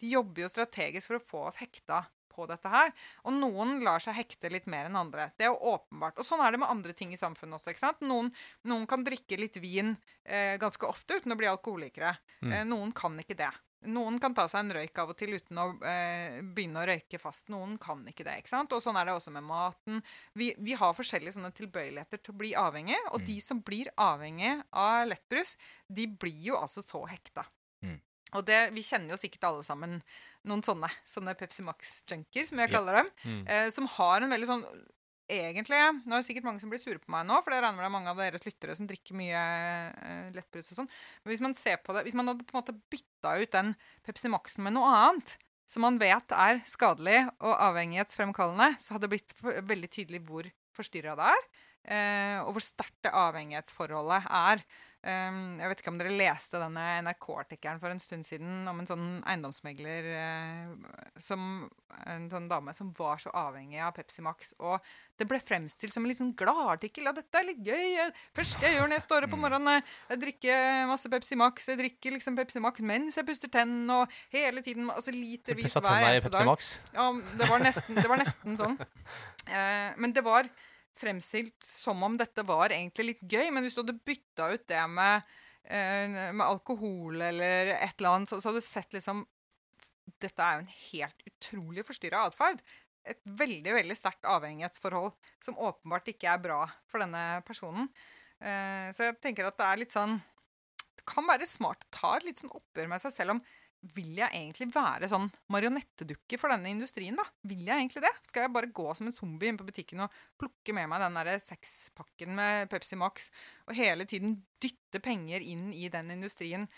[SPEAKER 4] De jobber jo strategisk for å få oss hekta på dette her. Og noen lar seg hekte litt mer enn andre. Det er jo åpenbart. Og sånn er det med andre ting i samfunnet også. ikke sant? Noen, noen kan drikke litt vin eh, ganske ofte uten å bli alkoholikere.
[SPEAKER 1] Mm.
[SPEAKER 4] Eh, noen kan ikke det. Noen kan ta seg en røyk av og til uten å eh, begynne å røyke fast. Noen kan ikke det. ikke sant? Og sånn er det også med maten. Vi, vi har forskjellige sånne tilbøyeligheter til å bli avhengig, og de som blir avhengig av lettbrus, de blir jo altså så hekta.
[SPEAKER 2] Mm.
[SPEAKER 4] Og det, Vi kjenner jo sikkert alle sammen noen sånne, sånne Pepsi Max-junker, som jeg
[SPEAKER 2] Ja.
[SPEAKER 4] kaller dem,
[SPEAKER 1] Mm.
[SPEAKER 4] eh, som har en veldig sånn Egentlig, Nå er det sikkert mange som blir sure på meg nå, for jeg regner med det er mange av deres lyttere som drikker mye eh, lettbrus og sånn. Men hvis man ser på det, hvis man hadde på en måte bytta ut den Pepsi Maxen med noe annet, som man vet er skadelig og avhengighetsfremkallende, så hadde det blitt veldig tydelig hvor forstyrra det er, eh, og hvor sterkt det avhengighetsforholdet er. Um, jeg vet ikke om dere leste denne NRK-artikkelen for en stund siden om en sånn eiendomsmegler uh, som En sånn dame som var så avhengig av Pepsi Max. Og det ble fremstilt som en litt sånn gladartikkel. Ja, dette er litt gøy. Jeg, første jeg gjør når jeg står opp om morgenen, jeg drikker masse Pepsi Max. Jeg drikker liksom Pepsi Max mens jeg puster tennene, og hele tiden altså litervis hver eneste dag. Ja, det var nesten, det var nesten sånn. Uh, men det var fremstilt som om dette var egentlig litt gøy. Men hvis du hadde bytta ut det med, eh, med alkohol eller et eller annet, så, så hadde du sett liksom Dette er jo en helt utrolig forstyrra atferd. Et veldig veldig sterkt avhengighetsforhold som åpenbart ikke er bra for denne personen. Eh, så jeg tenker at det er litt sånn Det kan være smart å ta et litt sånn oppgjør med seg selv om vil jeg egentlig være sånn marionettedukke for denne industrien, da? Vil jeg egentlig det? Skal jeg bare gå som en zombie inn på butikken og plukke med meg den der sekspakken med Pepsi Max og hele tiden dytte penger inn i den industrien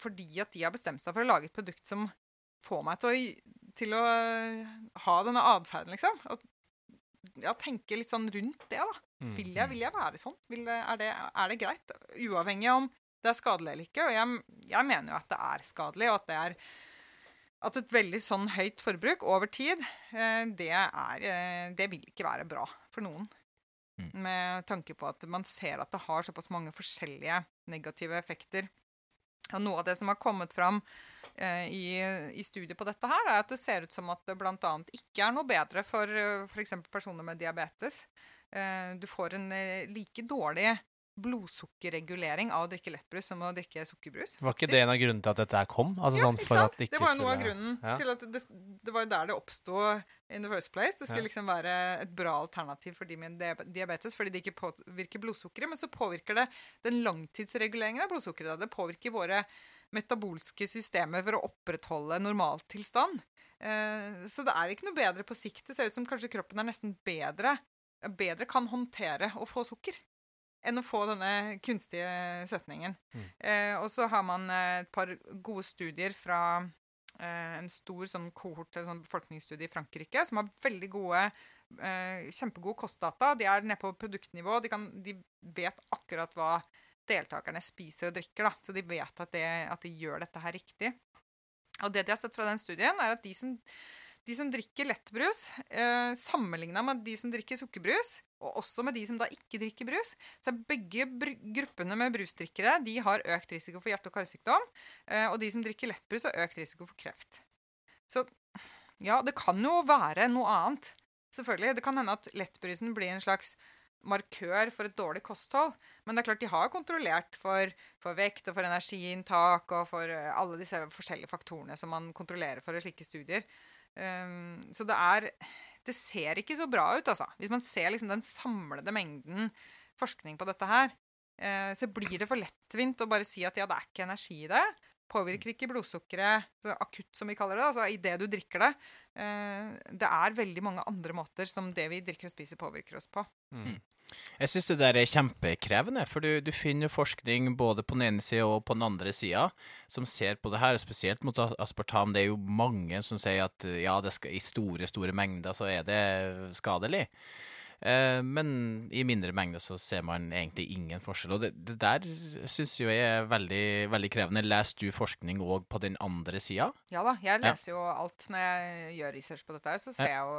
[SPEAKER 4] fordi at de har bestemt seg for å lage et produkt som får meg til å, til å ha denne atferden, liksom? Og ja, tenke litt sånn rundt det, da.
[SPEAKER 1] Mm.
[SPEAKER 4] Vil jeg, vil jeg være sånn? Det, er, det, er det greit? Uavhengig av om det er skadelig eller ikke. Og jeg, jeg mener jo at det er skadelig, og at det er at et veldig sånn høyt forbruk over tid, eh, det, er, eh, det vil ikke være bra for noen.
[SPEAKER 2] Mm.
[SPEAKER 4] Med tanke på at man ser at det har såpass mange forskjellige negative effekter. Og noe av det som har kommet fram eh, i, i studiet på dette her, er at det ser ut som at det bl.a. ikke er noe bedre for f.eks. personer med diabetes. Eh, du får en eh, like dårlig blodsukkerregulering av å drikke lettbrus som å drikke sukkerbrus.
[SPEAKER 1] Var ikke det en av grunnene til at dette her kom? Altså,
[SPEAKER 4] Ja,
[SPEAKER 1] sånn
[SPEAKER 4] ikke
[SPEAKER 1] for
[SPEAKER 4] sant?
[SPEAKER 1] Det,
[SPEAKER 4] det var noe av grunnen
[SPEAKER 1] Ja.
[SPEAKER 4] til at det, det var der det oppsto in the first place. Det skulle
[SPEAKER 1] Ja.
[SPEAKER 4] liksom være et bra alternativ for de med diabetes, fordi det ikke påvirker blodsukkeret. Men så påvirker det den langtidsreguleringen av blodsukkeret. da. Det påvirker våre metabolske systemer for å opprettholde normaltilstand. Eh, så det er ikke noe bedre på sikt. Det ser ut som kanskje kroppen er nesten bedre, bedre kan håndtere å få sukker enn å få denne kunstige søtningen.
[SPEAKER 1] Mm.
[SPEAKER 4] Eh, og så har man eh, et par gode studier fra eh, en stor sånn kohort, sånn befolkningsstudie i Frankrike, som har veldig gode eh, kjempegode kostdata. De er nede på produktnivå. De, kan, de vet akkurat hva deltakerne spiser og drikker, da. Så de vet at, det, at de gjør dette her riktig. Og det de har sett fra den studien, er at de som, de som drikker lettbrus, eh, sammenligna med de som drikker sukkerbrus, og også med de som da ikke drikker brus, så er begge gruppene med brusdrikkere de har økt risiko for hjerte- og karsykdom. Eh, og de som drikker lettbrus, har økt risiko for kreft. Så ja, det kan jo være noe annet. Selvfølgelig. Det kan hende at lettbrusen blir en slags markør for et dårlig kosthold. Men det er klart de har kontrollert for, for vekt og for energiinntak og for eh, alle disse forskjellige faktorene som man kontrollerer for i slike studier. Um, så det er Det ser ikke så bra ut, altså. Hvis man ser liksom den samlede mengden forskning på dette her, eh, så blir det for lettvint å bare si at ja, det er ikke energi i det. Påvirker ikke blodsukkeret akutt, som vi kaller det, altså idet du drikker det. Eh, det er veldig mange andre måter som det vi drikker og spiser, påvirker oss på.
[SPEAKER 1] Mm.
[SPEAKER 2] Jeg syns det der er kjempekrevende, for du, du finner forskning både på den ene sida og på den andre sida som ser på det her, spesielt mot aspartam. Det er jo mange som sier at ja, skal, i store, store mengder så er det skadelig. Eh, men i mindre mengder så ser man egentlig ingen forskjell. Og det, det der syns jeg er veldig, veldig krevende. Leser du forskning òg på den andre sida?
[SPEAKER 4] Ja da, jeg
[SPEAKER 2] Ja.
[SPEAKER 4] leser jo alt når jeg gjør research på dette her, så ser jeg jo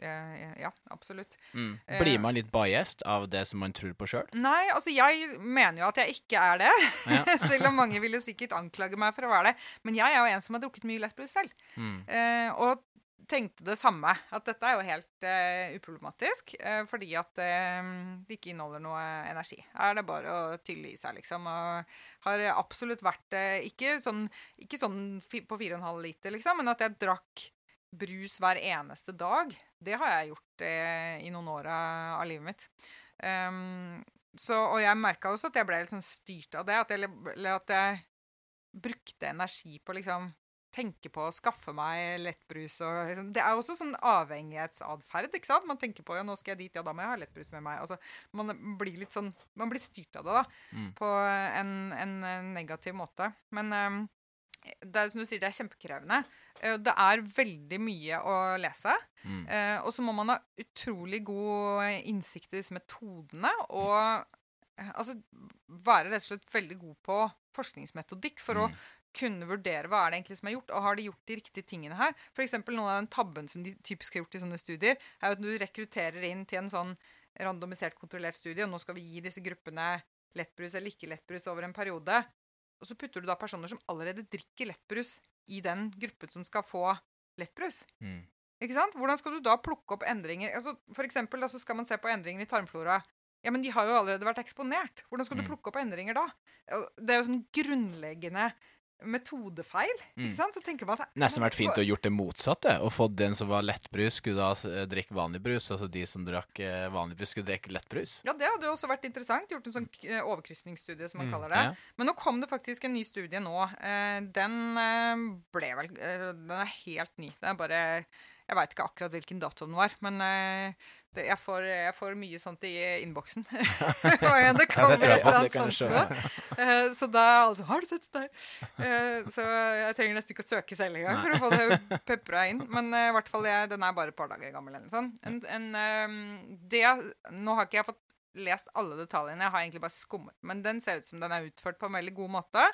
[SPEAKER 4] eh, Ja, absolutt.
[SPEAKER 2] Mm.
[SPEAKER 4] Eh.
[SPEAKER 2] Blir man litt biased av det som man tror på sjøl?
[SPEAKER 4] Nei, altså jeg mener jo at jeg ikke er det.
[SPEAKER 2] Ja.
[SPEAKER 4] selv om mange ville sikkert anklage meg for å være det. Men jeg er jo en som har drukket mye lettbrus selv.
[SPEAKER 2] Mm.
[SPEAKER 4] Eh, og tenkte det samme. At dette er jo helt uh, uproblematisk. Uh, fordi at uh, det ikke inneholder noe energi. Er det bare å tylle i seg, liksom. Og har absolutt vært ikke sånn, ikke sånn på 4,5 liter, liksom, men at jeg drakk brus hver eneste dag. Det har jeg gjort i noen år av, livet mitt. Um, så, og jeg merka også at jeg ble sånn styrt av det. At jeg, eller at jeg brukte energi på liksom tenke på å skaffe meg lettbrus og liksom, Det er også sånn avhengighetsatferd, ikke sant? Man tenker på ja, nå skal jeg dit, ja, da må jeg ha lettbrus med meg. Altså, man blir litt sånn Man blir styrt av det, da.
[SPEAKER 2] Mm.
[SPEAKER 4] På en, en, negativ måte. Men um, det er som du sier, det er kjempekrevende. Eh, Det er veldig mye å lese.
[SPEAKER 2] Mm.
[SPEAKER 4] Eh, og så må man ha utrolig god innsikt i disse metodene. Og altså være rett og slett veldig god på forskningsmetodikk for å
[SPEAKER 2] Mm.
[SPEAKER 4] Kunne vurdere hva er det egentlig som er gjort, og har de gjort de riktige tingene her. For eksempel noen av den tabben som de typisk har gjort i sånne studier, er at du rekrutterer inn til en sånn randomisert kontrollert studie, og nå skal vi gi disse gruppene lettbrus eller ikke lettbrus over en periode. Og så putter du da personer som allerede drikker lettbrus i den gruppen som skal få lettbrus.
[SPEAKER 2] Mm.
[SPEAKER 4] Ikke sant? Hvordan skal du da plukke opp endringer? Altså, for eksempel da, så skal man se på endringer i tarmflora. Ja, men de har jo allerede vært eksponert. Hvordan skal du
[SPEAKER 2] Mm.
[SPEAKER 4] plukke opp endringer da? Det er jo sånn grunnleggende metodefeil.
[SPEAKER 2] Mm.
[SPEAKER 4] Ikke sant? Så tenker man at
[SPEAKER 2] Nesten vært fint å gjort det motsatte, og fått den som var lettbrus, skulle da eh, drikke vanlig brus, altså de som drakk eh, vanlig brus, skulle drikke lettbrus.
[SPEAKER 4] Ja, det hadde jo også vært interessant. Gjort en sånn eh, overkrysningsstudie, som man
[SPEAKER 1] Mm,
[SPEAKER 4] kaller det.
[SPEAKER 2] Ja.
[SPEAKER 4] Men nå kom det faktisk en ny studie nå. Den ble vel Den er helt ny. Det er bare Jeg veit ikke akkurat hvilken dato den var, men det, jeg, får, jeg får mye sånt i innboksen. Ja, det kommer
[SPEAKER 1] tror jeg
[SPEAKER 4] et eller
[SPEAKER 2] det
[SPEAKER 4] annet sånt nå. Eh, så da altså, Har du sett det der? Uh, så jeg trenger nesten ikke å søke selv engang for å få det pepra inn. Men eh, i hvert fall jeg, den er bare et par dager gammel. eller sånt. En, en, det, nå har ikke jeg fått lest alle detaljene. Jeg har egentlig bare skummet. Men den ser ut som den er utført på en veldig god måte.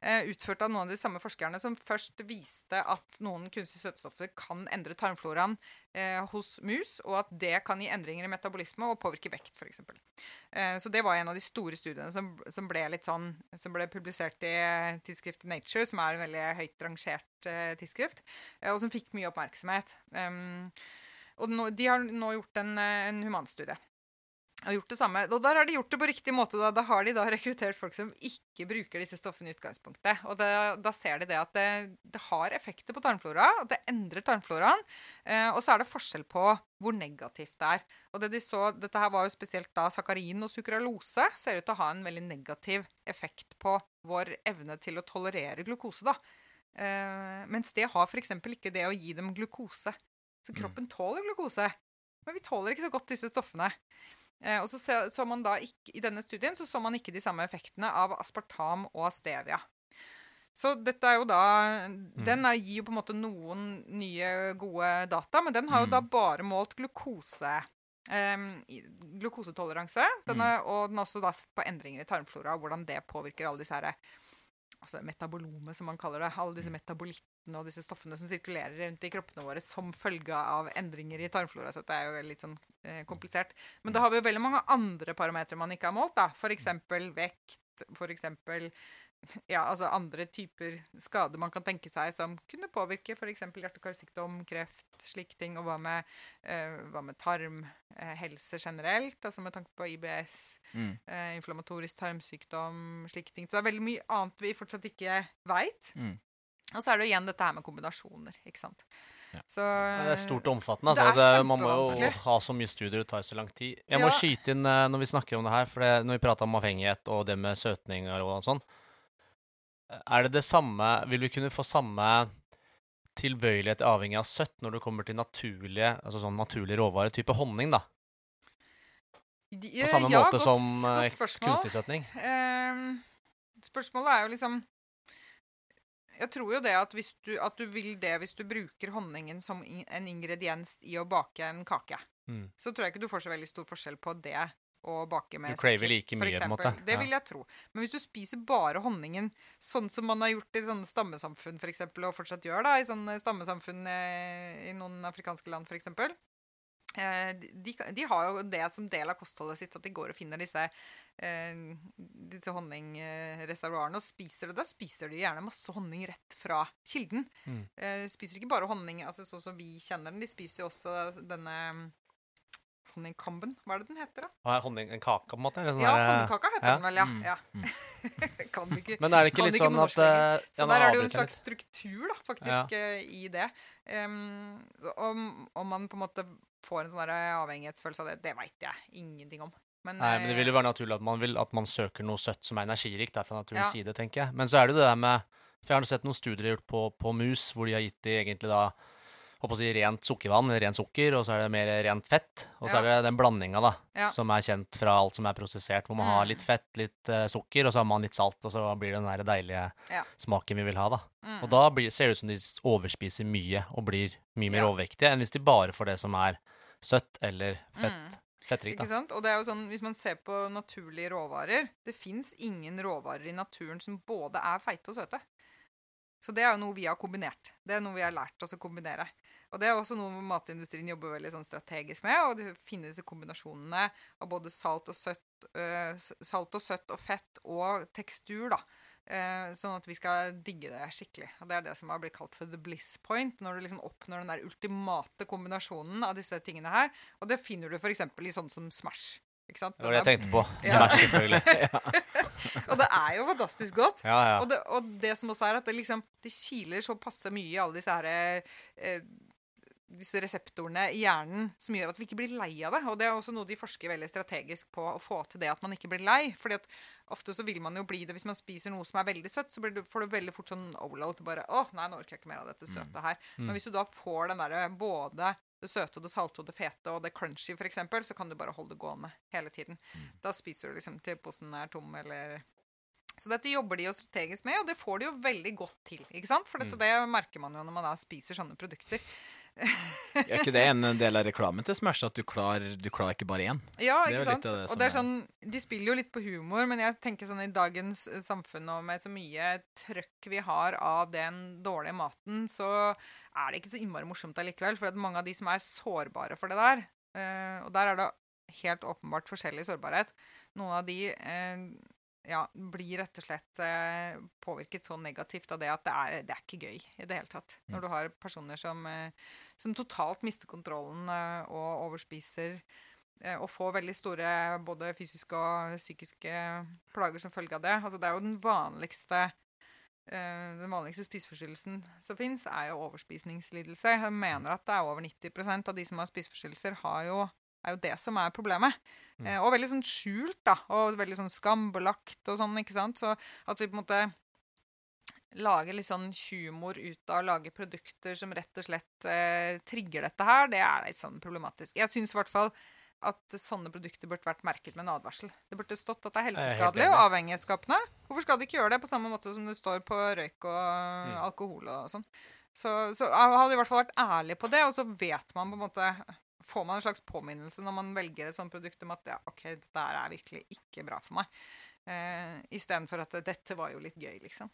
[SPEAKER 4] Eh, utført av noen av de samme forskerne som først viste at noen kunstige søtstoffer kan endre tarmfloraen eh, hos mus, og at det kan gi endringer i metabolisme og påvirke vekt, f.eks. Eh, så det var en av de store studiene som, som, ble litt sånn, som ble publisert i eh, tidsskriftet Nature, som er en veldig høyt rangert eh, tidsskrift, eh, og som fikk mye oppmerksomhet. Og nå, de har nå gjort en, eh, en humanstudie har gjort det samme. Og der har de gjort det på riktig måte. Da, da har de da rekruttert folk som ikke bruker disse stoffene i utgangspunktet. Og det, da ser de det at det, det, har effekter på tarmflora, at det endrer tarmfloraen. Eh, og så er det forskjell på hvor negativt det er. Og det de så, Dette her var jo spesielt da sakarin og sukralose ser ut til å ha en veldig negativ effekt på vår evne til å tolerere glukose. da. Eh, mens det har f.eks. ikke det å gi dem glukose. Så kroppen tåler glukose. Men vi tåler ikke så godt disse stoffene. Eh, og så, så man da ikke, I denne studien så, så man ikke de samme effektene av aspartam og stevia. Så dette er jo da mm. Den er, gir jo på en måte noen nye, gode data, men den har jo mm. da bare målt glukose. Um, glukosetoleranse. Den er, mm. Og den har også da sett på endringer i tarmflora og hvordan det påvirker alle disse her altså metabolome, som man kaller det. Alle disse mm. metabolittene og disse stoffene som sirkulerer rundt i kroppene våre som følge av endringer i tarmflora. Så det er jo litt sånn eh, komplisert. Men da har vi jo veldig mange andre parametere man ikke har målt. da. F.eks. vekt, f.eks ja, altså andre typer skader man kan tenke seg som kunne påvirke f.eks. hjerte-karsykdom, kreft, slike ting. Og hva med, eh, hva med tarmhelse eh, generelt, altså med tanke på IBS, mm. eh, inflammatorisk tarmsykdom, slike ting. Så det er veldig mye annet vi fortsatt ikke veit. Mm. Og så er det jo igjen dette her med kombinasjoner, ikke sant.
[SPEAKER 1] Ja. Så, ja, det er stort og omfattende. Altså. Det det, man må jo ha så mye studier, det tar så lang tid. Jeg må skyte inn uh, når vi snakker om det her, for det, når vi prater om avhengighet og det med søtninger og sånn, er det det samme Vil du kunne få samme tilbøyelighet avhengig av søtt når det kommer til naturlige, altså sånn naturlig råvare, type honning, da? På samme ja, måte godt, som godt eh, kunstig søtning?
[SPEAKER 4] Eh, spørsmålet er jo liksom Jeg tror jo det at, du, at du vil det hvis du bruker honningen som en ingrediens i å bake en kake. Mm. Så tror jeg ikke du får så veldig stor forskjell på det å bake med
[SPEAKER 1] Du craver like mye, på en måte.
[SPEAKER 4] Det vil jeg tro. Men hvis du spiser bare honningen sånn som man har gjort i sånne stammesamfunn, eksempel, og fortsatt gjør da, i sånne stammesamfunn eh, i noen afrikanske land, f.eks. Eh, de, de, har jo det som del av kostholdet sitt, at de går og finner disse, eh, disse honningreservoarene og spiser det. Da spiser de gjerne masse honning rett fra kilden. Mm. Spiser ikke bare honning altså sånn som vi kjenner den, de spiser jo også denne Honningkamben, hva er det den heter, da?
[SPEAKER 1] Ah, honning, en kake, på en måte?
[SPEAKER 4] Sånn ja, honningkaka heter ja. den vel, ja. Mm. ja. Mm. kan ikke
[SPEAKER 1] Men er det ikke litt sånn at uh,
[SPEAKER 4] Så der er det jo en slags struktur, da, faktisk, ja. Eh, i det. Um, om, om, man på en måte får en sånn avhengighetsfølelse av det, det veit jeg ingenting om.
[SPEAKER 1] Men, Nei, men det vil jo være naturlig at man, vil, at man søker noe søtt som er energirikt. Er fra naturens side, tenker jeg. Men så er det jo det der med For jeg har sett noen studier gjort på, på mus, hvor de har gitt de egentlig da håper å si, rent sukkervann, rent sukker, og så er det mer rent fett. Og så ja. er det den blandinga da, ja. som er kjent fra alt som er prosessert, hvor man mm. har litt fett, litt uh, sukker, og så har man litt salt, og så blir det den der deilige ja. smaken vi vil ha. da. Mm. Og da blir, ser det ut som de overspiser mye og blir mye mer overvektige enn hvis de bare får det som er søtt eller fett. Mm. Fettrikt,
[SPEAKER 4] Ikke sant? Og det er jo sånn, Hvis man ser på naturlige råvarer Det fins ingen råvarer i naturen som både er feite og søte. Så det er jo noe vi har kombinert. Det er noe vi har lært oss å kombinere. Og det er også noe matindustrien jobber veldig sånn strategisk med. og finne disse kombinasjonene av både salt og søtt, uh, salt og søtt og fett og tekstur, da. Uh, sånn at vi skal digge det skikkelig. Og det er det som har blitt kalt for the bliss point. Når du liksom oppnår den der ultimate kombinasjonen av disse tingene her. Og det finner du f.eks. i sånn som Smash.
[SPEAKER 1] Det var det jeg tenkte på. Smash, selvfølgelig.
[SPEAKER 4] og det er jo fantastisk godt. Ja, ja. Og, det, og, det, som også er at det liksom Det kiler så passe mye i alle disse her eh, disse reseptorene i hjernen som gjør at vi ikke blir lei av det. Og det er også noe de forsker veldig strategisk på, å få til det at man ikke blir lei. fordi at ofte så vil man jo bli det hvis man spiser noe som er veldig søtt, så du, får du veldig fort sånn overload. Bare 'Å, nei, nå orker jeg ikke mer av dette mm. søte her'. Mm. Men hvis du da får den derre både det søte og det salte og det fete og det crunchy, f.eks., så kan du bare holde det gående hele tiden. Mm. Da spiser du liksom til posen er tom, eller så dette jobber de jo strategisk med, og det får de jo veldig godt til. ikke sant? For dette, mm. det merker man jo når man da spiser sånne produkter.
[SPEAKER 2] Er ikke det en del av reklamen til Smash, at du klarer, du klarer ikke bare én?
[SPEAKER 4] Ja, ikke sant?
[SPEAKER 2] det
[SPEAKER 4] og det er
[SPEAKER 2] er-
[SPEAKER 4] sånn, De spiller jo litt på humor, men jeg tenker sånn i dagens eh, samfunn og med så mye trøkk vi har av den dårlige maten, så er det ikke så innmari morsomt allikevel. For at mange av de som er sårbare for det der eh, Og der er det helt åpenbart forskjellig sårbarhet. Noen av de eh, ja, blir rett og slett eh, påvirket så negativt av det at det er, det er ikke gøy i det hele tatt.
[SPEAKER 2] Mm.
[SPEAKER 4] Når du har personer som, eh, som totalt mister kontrollen eh, og overspiser eh, og får veldig store både fysiske og psykiske plager som følge av det. Altså, det er jo den vanligste eh, den vanligste spiseforstyrrelsen som fins, er jo overspisningslidelse. Jeg mener at det er over 90% av de som har spiseforstyrrelser, har jo, er jo det som er problemet.
[SPEAKER 1] Mm.
[SPEAKER 4] Eh, og veldig sånn skjult, da. Og veldig sånn skambelagt og sånn, ikke sant. Så at vi på en måte lager litt sånn humor ut av å lage produkter som rett og slett eh, trigger dette her, det er litt sånn problematisk. Jeg syns i hvert fall at sånne produkter burde vært merket med en advarsel. Det burde stått at det er helseskadelig og avhengighetsskapende. Hvorfor skal de ikke gjøre det på samme måte som det står på røyk og
[SPEAKER 1] Mm.
[SPEAKER 4] alkohol og sånn? Så, så hadde i hvert fall vært ærlig på det, og så vet man på en måte Får man en slags påminnelse når man velger et sånt produkt om at ja, OK, dette er virkelig ikke bra for meg. Uh, Istedenfor at dette var jo litt gøy, liksom.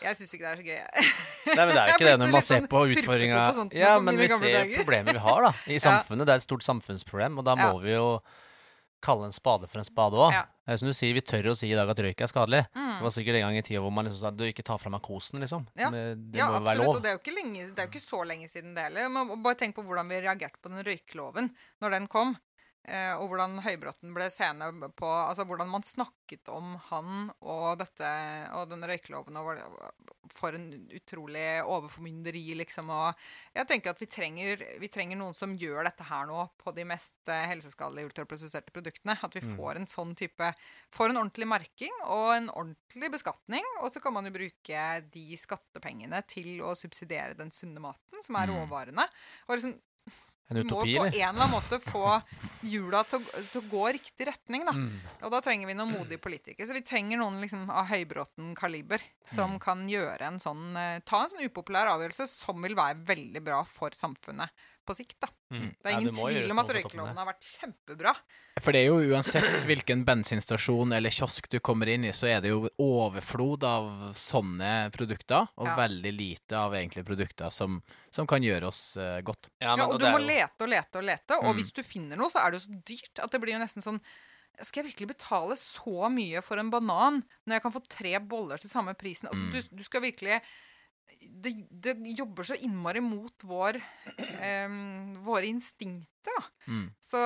[SPEAKER 4] Jeg syns ikke det er så gøy.
[SPEAKER 1] Nei, men det er jo ikke det når man ser
[SPEAKER 4] sånn
[SPEAKER 1] på utfordringa
[SPEAKER 4] på nå
[SPEAKER 1] Ja, men vi ser problemet vi har da, i samfunnet. Det er et stort samfunnsproblem, og da må
[SPEAKER 4] Ja.
[SPEAKER 1] vi jo kalle en spade for en spade òg.
[SPEAKER 4] Ja.
[SPEAKER 1] Som du sier, vi tør å si i dag at røyk er skadelig.
[SPEAKER 4] Mm.
[SPEAKER 1] Det var sikkert en gang i tida hvor man liksom sa du ikke tar fra meg kosen, liksom.
[SPEAKER 4] Ja.
[SPEAKER 1] Det, det
[SPEAKER 4] ja, absolutt. Og det er lenge, det er jo ikke så lenge siden det heller. Bare tenk på hvordan vi reagerte på den røykeloven når den kom. Eh, og hvordan Høybråten ble seende på Altså hvordan man snakket om han og dette og denne røykeloven. Og for en utrolig overformynderi, liksom. Og jeg tenker at vi trenger, vi trenger noen som gjør dette her nå på de mest eh, helseskadelige ultraprosesserte produktene. At vi
[SPEAKER 1] Mm.
[SPEAKER 4] får en sånn type Får en ordentlig merking og en ordentlig beskatning. Og så kan man jo bruke de skattepengene til å subsidiere den sunne maten, som er
[SPEAKER 2] Mm.
[SPEAKER 4] råvarene. Og liksom,
[SPEAKER 1] En
[SPEAKER 4] du må på en
[SPEAKER 1] eller?
[SPEAKER 4] annen måte få hjula til, til å gå riktig retning, da.
[SPEAKER 1] Mm.
[SPEAKER 4] Og da trenger vi noen modige politikere. Så vi trenger noen liksom, av Høybråten-kaliber som
[SPEAKER 1] Mm.
[SPEAKER 4] kan gjøre en sånn eh, Ta en sånn upopulær avgjørelse som vil være veldig bra for samfunnet på sikt. da.
[SPEAKER 1] Mm.
[SPEAKER 4] Det er ingen
[SPEAKER 1] ja,
[SPEAKER 4] tvil om at røykeloven har vært kjempebra.
[SPEAKER 2] For det er jo uansett hvilken bensinstasjon eller kiosk du kommer inn i, så er det jo overflod av sånne produkter, og
[SPEAKER 4] Ja.
[SPEAKER 2] veldig lite av egentlig produkter som, som kan gjøre oss uh, godt.
[SPEAKER 1] Ja,
[SPEAKER 4] Ja,
[SPEAKER 1] men,
[SPEAKER 4] og
[SPEAKER 1] og
[SPEAKER 4] du må
[SPEAKER 1] jo-
[SPEAKER 4] lete og lete og lete, og
[SPEAKER 2] Mm.
[SPEAKER 4] hvis du finner noe, så er det jo så dyrt at det blir jo nesten sånn Skal jeg virkelig betale så mye for en banan når jeg kan få tre boller til samme prisen? Altså,
[SPEAKER 2] Mm.
[SPEAKER 4] du, du skal virkelig det, det jobber så innmari mot vår, eh, våre instinkter, da.
[SPEAKER 2] Mm.
[SPEAKER 4] Så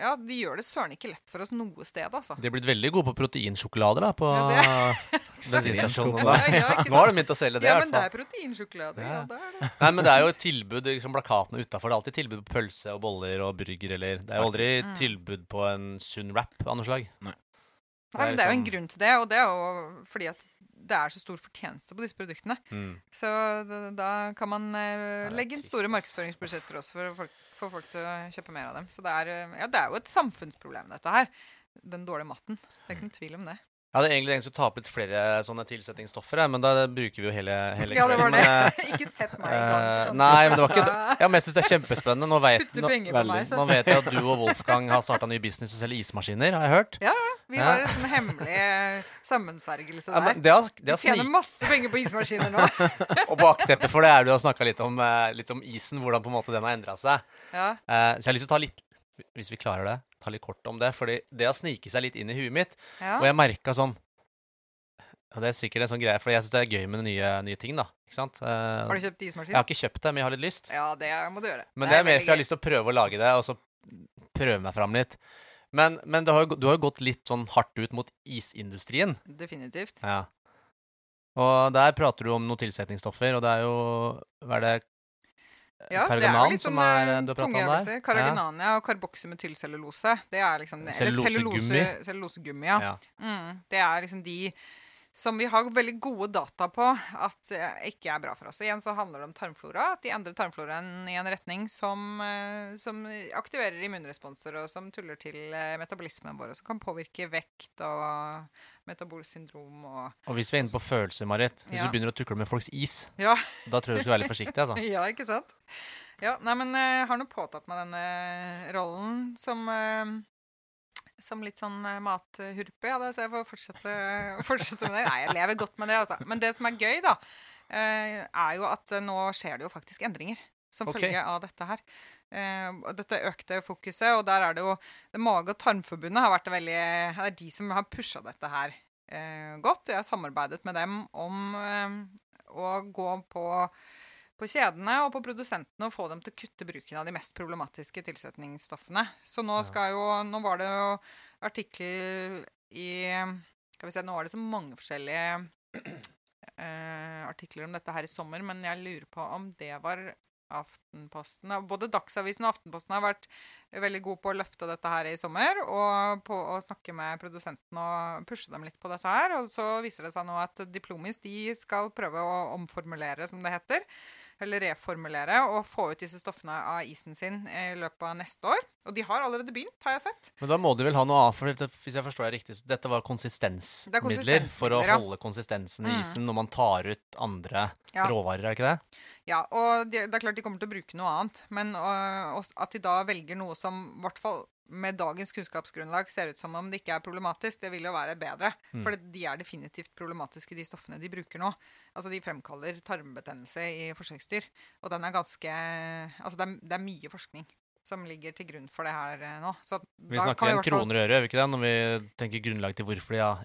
[SPEAKER 4] ja, de gjør det søren ikke lett for oss noe sted, altså.
[SPEAKER 1] De er blitt veldig gode på proteinsjokolade da, på
[SPEAKER 4] Ja,
[SPEAKER 1] bensinstasjonene.
[SPEAKER 4] Ja.
[SPEAKER 1] Nå har de begynt å selge det,
[SPEAKER 4] Ja, men det er proteinsjokolade. Ja.
[SPEAKER 1] Ja.
[SPEAKER 4] det er det.
[SPEAKER 1] Nei, men det er jo et tilbud, liksom plakatene utafor. Det er alltid tilbud på pølse og boller og burger, eller Det er jo aldri
[SPEAKER 4] Mm.
[SPEAKER 1] tilbud på en sunn wrap av noe slag.
[SPEAKER 4] Nei, men det er jo en
[SPEAKER 1] liksom-
[SPEAKER 4] grunn til det, og det er jo fordi at det er så stor fortjeneste på disse produktene.
[SPEAKER 1] Mm.
[SPEAKER 4] Så da, da kan man eh, legge inn store markedsføringsbudsjetter også for å få folk til å kjøpe mer av dem. Så det er, eh, ja, det er jo et samfunnsproblem, dette her. Den dårlige maten. Det er ikke noen tvil om det.
[SPEAKER 1] Jeg hadde egentlig tenkt å ta opp litt flere sånne tilsetningsstoffer, men da bruker vi jo hele, hele
[SPEAKER 4] Ja, det var det.
[SPEAKER 1] men, eh,
[SPEAKER 4] ikke sett meg i gang.
[SPEAKER 1] eh,
[SPEAKER 4] sånn.
[SPEAKER 1] nei, men det var ikke det. Ja, men jeg syns det er kjempespennende. Nå vet, nå,
[SPEAKER 4] meg,
[SPEAKER 1] nå vet jeg at du og Wolfgang har starta ny business og selger ismaskiner, har jeg hørt. Ja, Vi
[SPEAKER 4] har en sånn hemmelig eh, sammensvergelse der.
[SPEAKER 1] Ja, det har, det
[SPEAKER 4] Vi tjener masse penger på ismaskiner nå.
[SPEAKER 1] og bakteppet for det er du har snakka litt om litt om isen, hvordan på en måte den har endra seg.
[SPEAKER 4] Ja.
[SPEAKER 1] Så jeg har lyst til å ta litt, hvis vi klarer det, ta litt kort om det. Fordi det har sniket seg litt inn i huet mitt,
[SPEAKER 4] Ja.
[SPEAKER 1] og jeg merka sånn og Det er sikkert en sånn greie, for jeg syns det er gøy med nye, nye ting, da. Ikke sant? Uh,
[SPEAKER 4] Har du kjøpt ismaskin?
[SPEAKER 1] jeg har ikke kjøpt det, men jeg har litt lyst.
[SPEAKER 4] Ja, det må du gjøre.
[SPEAKER 1] Men det er mer for jeg har lyst til å prøve å lage det, og så prøve meg fram litt. Men, men det har, du har jo gått litt sånn hardt ut mot isindustrien.
[SPEAKER 4] Definitivt.
[SPEAKER 1] Ja. Og der prater du om noen tilsetningsstoffer, og det er jo Hva er det
[SPEAKER 4] Ja, det er
[SPEAKER 1] som
[SPEAKER 4] sånn
[SPEAKER 1] er,
[SPEAKER 4] eh,
[SPEAKER 1] eh, du har pratet om der.
[SPEAKER 4] Karaginan, ja. og karboksymetylcellulose. Det er liksom
[SPEAKER 1] Cellulosegummi.
[SPEAKER 4] cellulose- Cellulosegummi, ja.
[SPEAKER 1] Ja.
[SPEAKER 4] Mm, det er liksom de som vi har veldig gode data på at eh, ikke er bra for oss. Igjen så handler det om tarmflora. At de endrer tarmfloraen i en retning som, eh, som aktiverer immunresponser, og som tuller til eh, metabolismen vår, og som kan påvirke vekt og metabolsyndrom og
[SPEAKER 1] Og hvis vi er inne på følelser, Marit Hvis
[SPEAKER 4] Ja.
[SPEAKER 1] du begynner å tukle med folks is,
[SPEAKER 4] Ja,
[SPEAKER 1] da tror jeg du skal være litt forsiktig, altså.
[SPEAKER 4] ja ikke sant? Ja, nei, men jeg har nå påtatt meg denne rollen som som litt sånn eh, mathurpe, ja, så jeg får fortsette, fortsette med det. Nei, jeg lever godt med det, altså. Men det som er gøy, da, eh, er jo at eh, nå skjer det jo faktisk endringer som
[SPEAKER 1] okay.
[SPEAKER 4] følge av dette her. Dette økte fokuset, og der er det jo det Mage- og tarmforbundet har vært veldig Det er de som har pusha dette her godt. Jeg har samarbeidet med dem om å gå på på kjedene og på produsentene å få dem til å kutte bruken av de mest problematiske tilsetningsstoffene. Så nå skal jo Nå var det jo artikler i Skal vi se, nå var det så mange forskjellige eh, artikler om dette her i sommer, men jeg lurer på om det var Aftenposten Både Dagsavisen og Aftenposten har vært veldig gode på å løfte dette her i sommer, og på å snakke med produsentene og pushe dem litt på dette her. Og så viser det seg nå at Diplomis de skal prøve å omformulere, som det heter. Eller reformulere og få ut disse stoffene av isen sin i løpet av neste år. Og de har allerede begynt, har jeg sett.
[SPEAKER 1] Men da må de vel ha noe annet, for hvis jeg forstår det riktig, så dette var konsistensmidler,
[SPEAKER 4] konsistensmidler,
[SPEAKER 1] for å
[SPEAKER 4] ja.
[SPEAKER 1] holde konsistensen i
[SPEAKER 4] Mm.
[SPEAKER 1] isen når man tar ut andre
[SPEAKER 4] Ja.
[SPEAKER 1] råvarer, er det ikke det?
[SPEAKER 4] Ja, og de, det er klart de kommer til å bruke noe annet. Men og, og at de da velger noe som i hvert fall med dagens kunnskapsgrunnlag ser ut som om det ikke er problematisk, det vil jo være bedre.
[SPEAKER 1] Mm.
[SPEAKER 4] For de er definitivt problematiske, de stoffene de bruker nå. Altså De fremkaller tarmbetennelse i forsøksdyr. Og den er ganske Altså det er, det er mye forskning som ligger til grunn for det her eh, nå. Så
[SPEAKER 1] Vi snakker en kroner og øre, gjør vi ikke det, når vi tenker grunnlag til hvorfor de har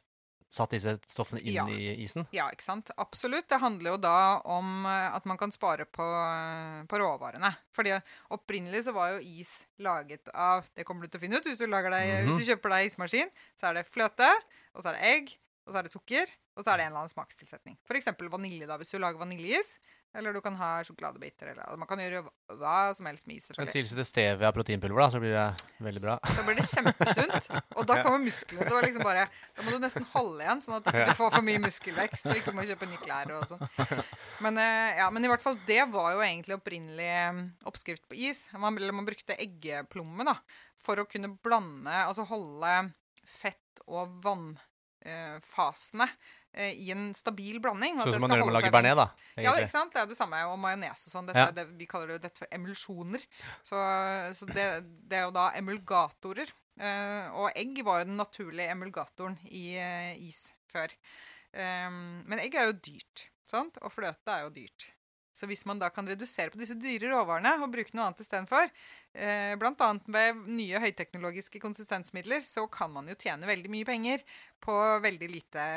[SPEAKER 1] satt disse stoffene inn
[SPEAKER 4] Ja.
[SPEAKER 1] i isen?
[SPEAKER 4] Ja, ikke sant. Absolutt. Det handler jo da om eh, at man kan spare på, eh, på råvarene. Fordi opprinnelig så var jo is laget av Det kommer du til å finne ut hvis du, lager deg,
[SPEAKER 1] -hmm.
[SPEAKER 4] hvis du kjøper deg ismaskin. Så er det fløte, og så er det egg, og så er det sukker, og så er det en eller annen smakstilsetning. F.eks. vanilje, da, hvis du lager vaniljeis. Eller du kan ha sjokoladebiter. Eller, man kan gjøre hva som helst med is.
[SPEAKER 1] Men tilsette stevia proteinpulver, da, så blir det veldig bra.
[SPEAKER 4] Så blir det kjempesunt. Og da kommer musklene til å liksom bare Da må du nesten holde igjen, sånn at du ikke får for mye muskelvekst og ikke må kjøpe nye klær og sånn. Men, eh, ja, men i hvert fall, det var jo egentlig opprinnelig eh, oppskrift på is. Man, eller man brukte eggeplomme da, for å kunne blande Altså holde fett- og vannfasene eh, i en stabil blanding.
[SPEAKER 1] Sånn som man gjør
[SPEAKER 4] med
[SPEAKER 1] å
[SPEAKER 4] lage
[SPEAKER 1] bearnés, da.
[SPEAKER 4] Ja, det, ikke sant? det er det samme. Og majones og sånn.
[SPEAKER 1] Ja.
[SPEAKER 4] det, vi kaller det jo dette for emulsjoner. Så, så det, det er jo da emulgatorer. Eh, og egg var jo den naturlige emulgatoren i eh, is før. Men egg er jo dyrt, sant? og fløte er jo dyrt. Så hvis man da kan redusere på disse dyre råvarene og bruke noe annet istedenfor, eh, bl.a. ved nye høyteknologiske konsistensmidler, så kan man jo tjene veldig mye penger på veldig lite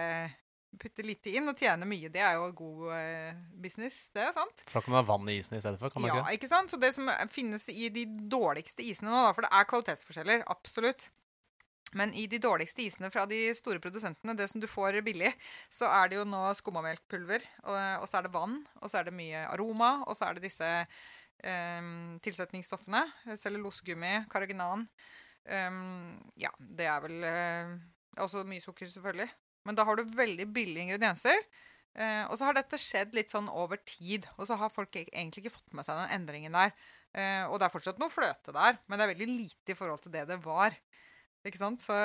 [SPEAKER 4] Putte lite inn og tjene mye. Det er jo god eh, business, det er sant.
[SPEAKER 1] For da kan man ha vann i isen i stedet for, kan man
[SPEAKER 4] Ja,
[SPEAKER 1] ikke
[SPEAKER 4] ikke sant? Så det som finnes i de dårligste isene nå, da, for det er kvalitetsforskjeller, absolutt. Men i de dårligste isene fra de store produsentene, det som du får billig, så er det jo nå skummamelkpulver, og, og så er det vann, og så er det mye aroma, og så er det disse um, tilsetningsstoffene. Cellulosegummi, karaginan. Um, ja, det er vel uh, også mye sukker, selvfølgelig. Men da har du veldig billige ingredienser. Uh, og så har dette skjedd litt sånn over tid, og så har folk e- egentlig ikke fått med seg den endringen der. Uh, og det er fortsatt noe fløte der, men det er veldig lite i forhold til det det var. Ikke sant? Så,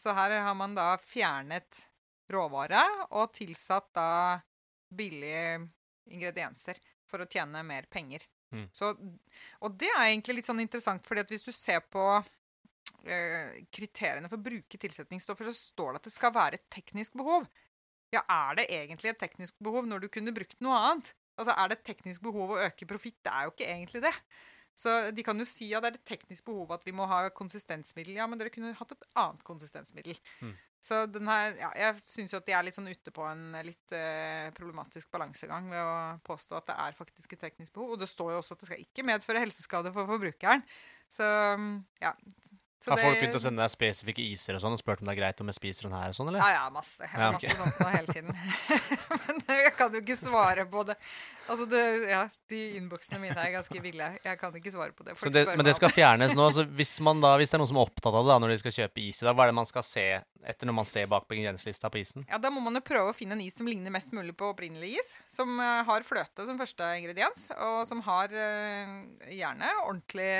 [SPEAKER 4] så her har man da fjernet råvare og tilsatt da billige ingredienser for å tjene mer penger.
[SPEAKER 1] Mm.
[SPEAKER 4] Så, og det er egentlig litt sånn interessant, fordi at hvis du ser på eh, kriteriene for å bruke tilsetningsstoffer, så står det at det skal være et teknisk behov. Ja, er det egentlig et teknisk behov når du kunne brukt noe annet? Altså, Er det et teknisk behov å øke profitt? Det er jo ikke egentlig det. Så de kan jo si at det er et teknisk behov at vi må ha konsistensmiddel. Ja, men dere kunne hatt et annet konsistensmiddel.
[SPEAKER 1] Mm.
[SPEAKER 4] Så den her, ja, jeg syns jo at de er litt sånn ute på en litt uh, problematisk balansegang ved å påstå at det er faktisk et teknisk behov. Og det står jo også at det skal ikke medføre helseskade for forbrukeren. Så mm, ja. Så
[SPEAKER 1] Har folk begynt å sende deg spesifikke iser og sånn, og spurt om det er greit om jeg spiser den her og sånn, eller?
[SPEAKER 4] ja, ja, masse.
[SPEAKER 1] Ja,
[SPEAKER 4] masse sånt nå hele tiden. Men jeg kan jo ikke svare på det. Altså, det, ja, De innboksene mine er ganske ville. Jeg kan ikke svare på det.
[SPEAKER 1] Så det, men det skal fjernes nå. Så hvis, man da, hvis det er noen som er opptatt av det da, når de skal kjøpe is i dag, hva er det man skal se etter når man ser bak på ingredienslista på isen?
[SPEAKER 4] Ja, Da må man jo prøve å finne en is som ligner mest mulig på opprinnelig is. Som eh, har fløte som første ingrediens, og som har eh, gjerne ordentlig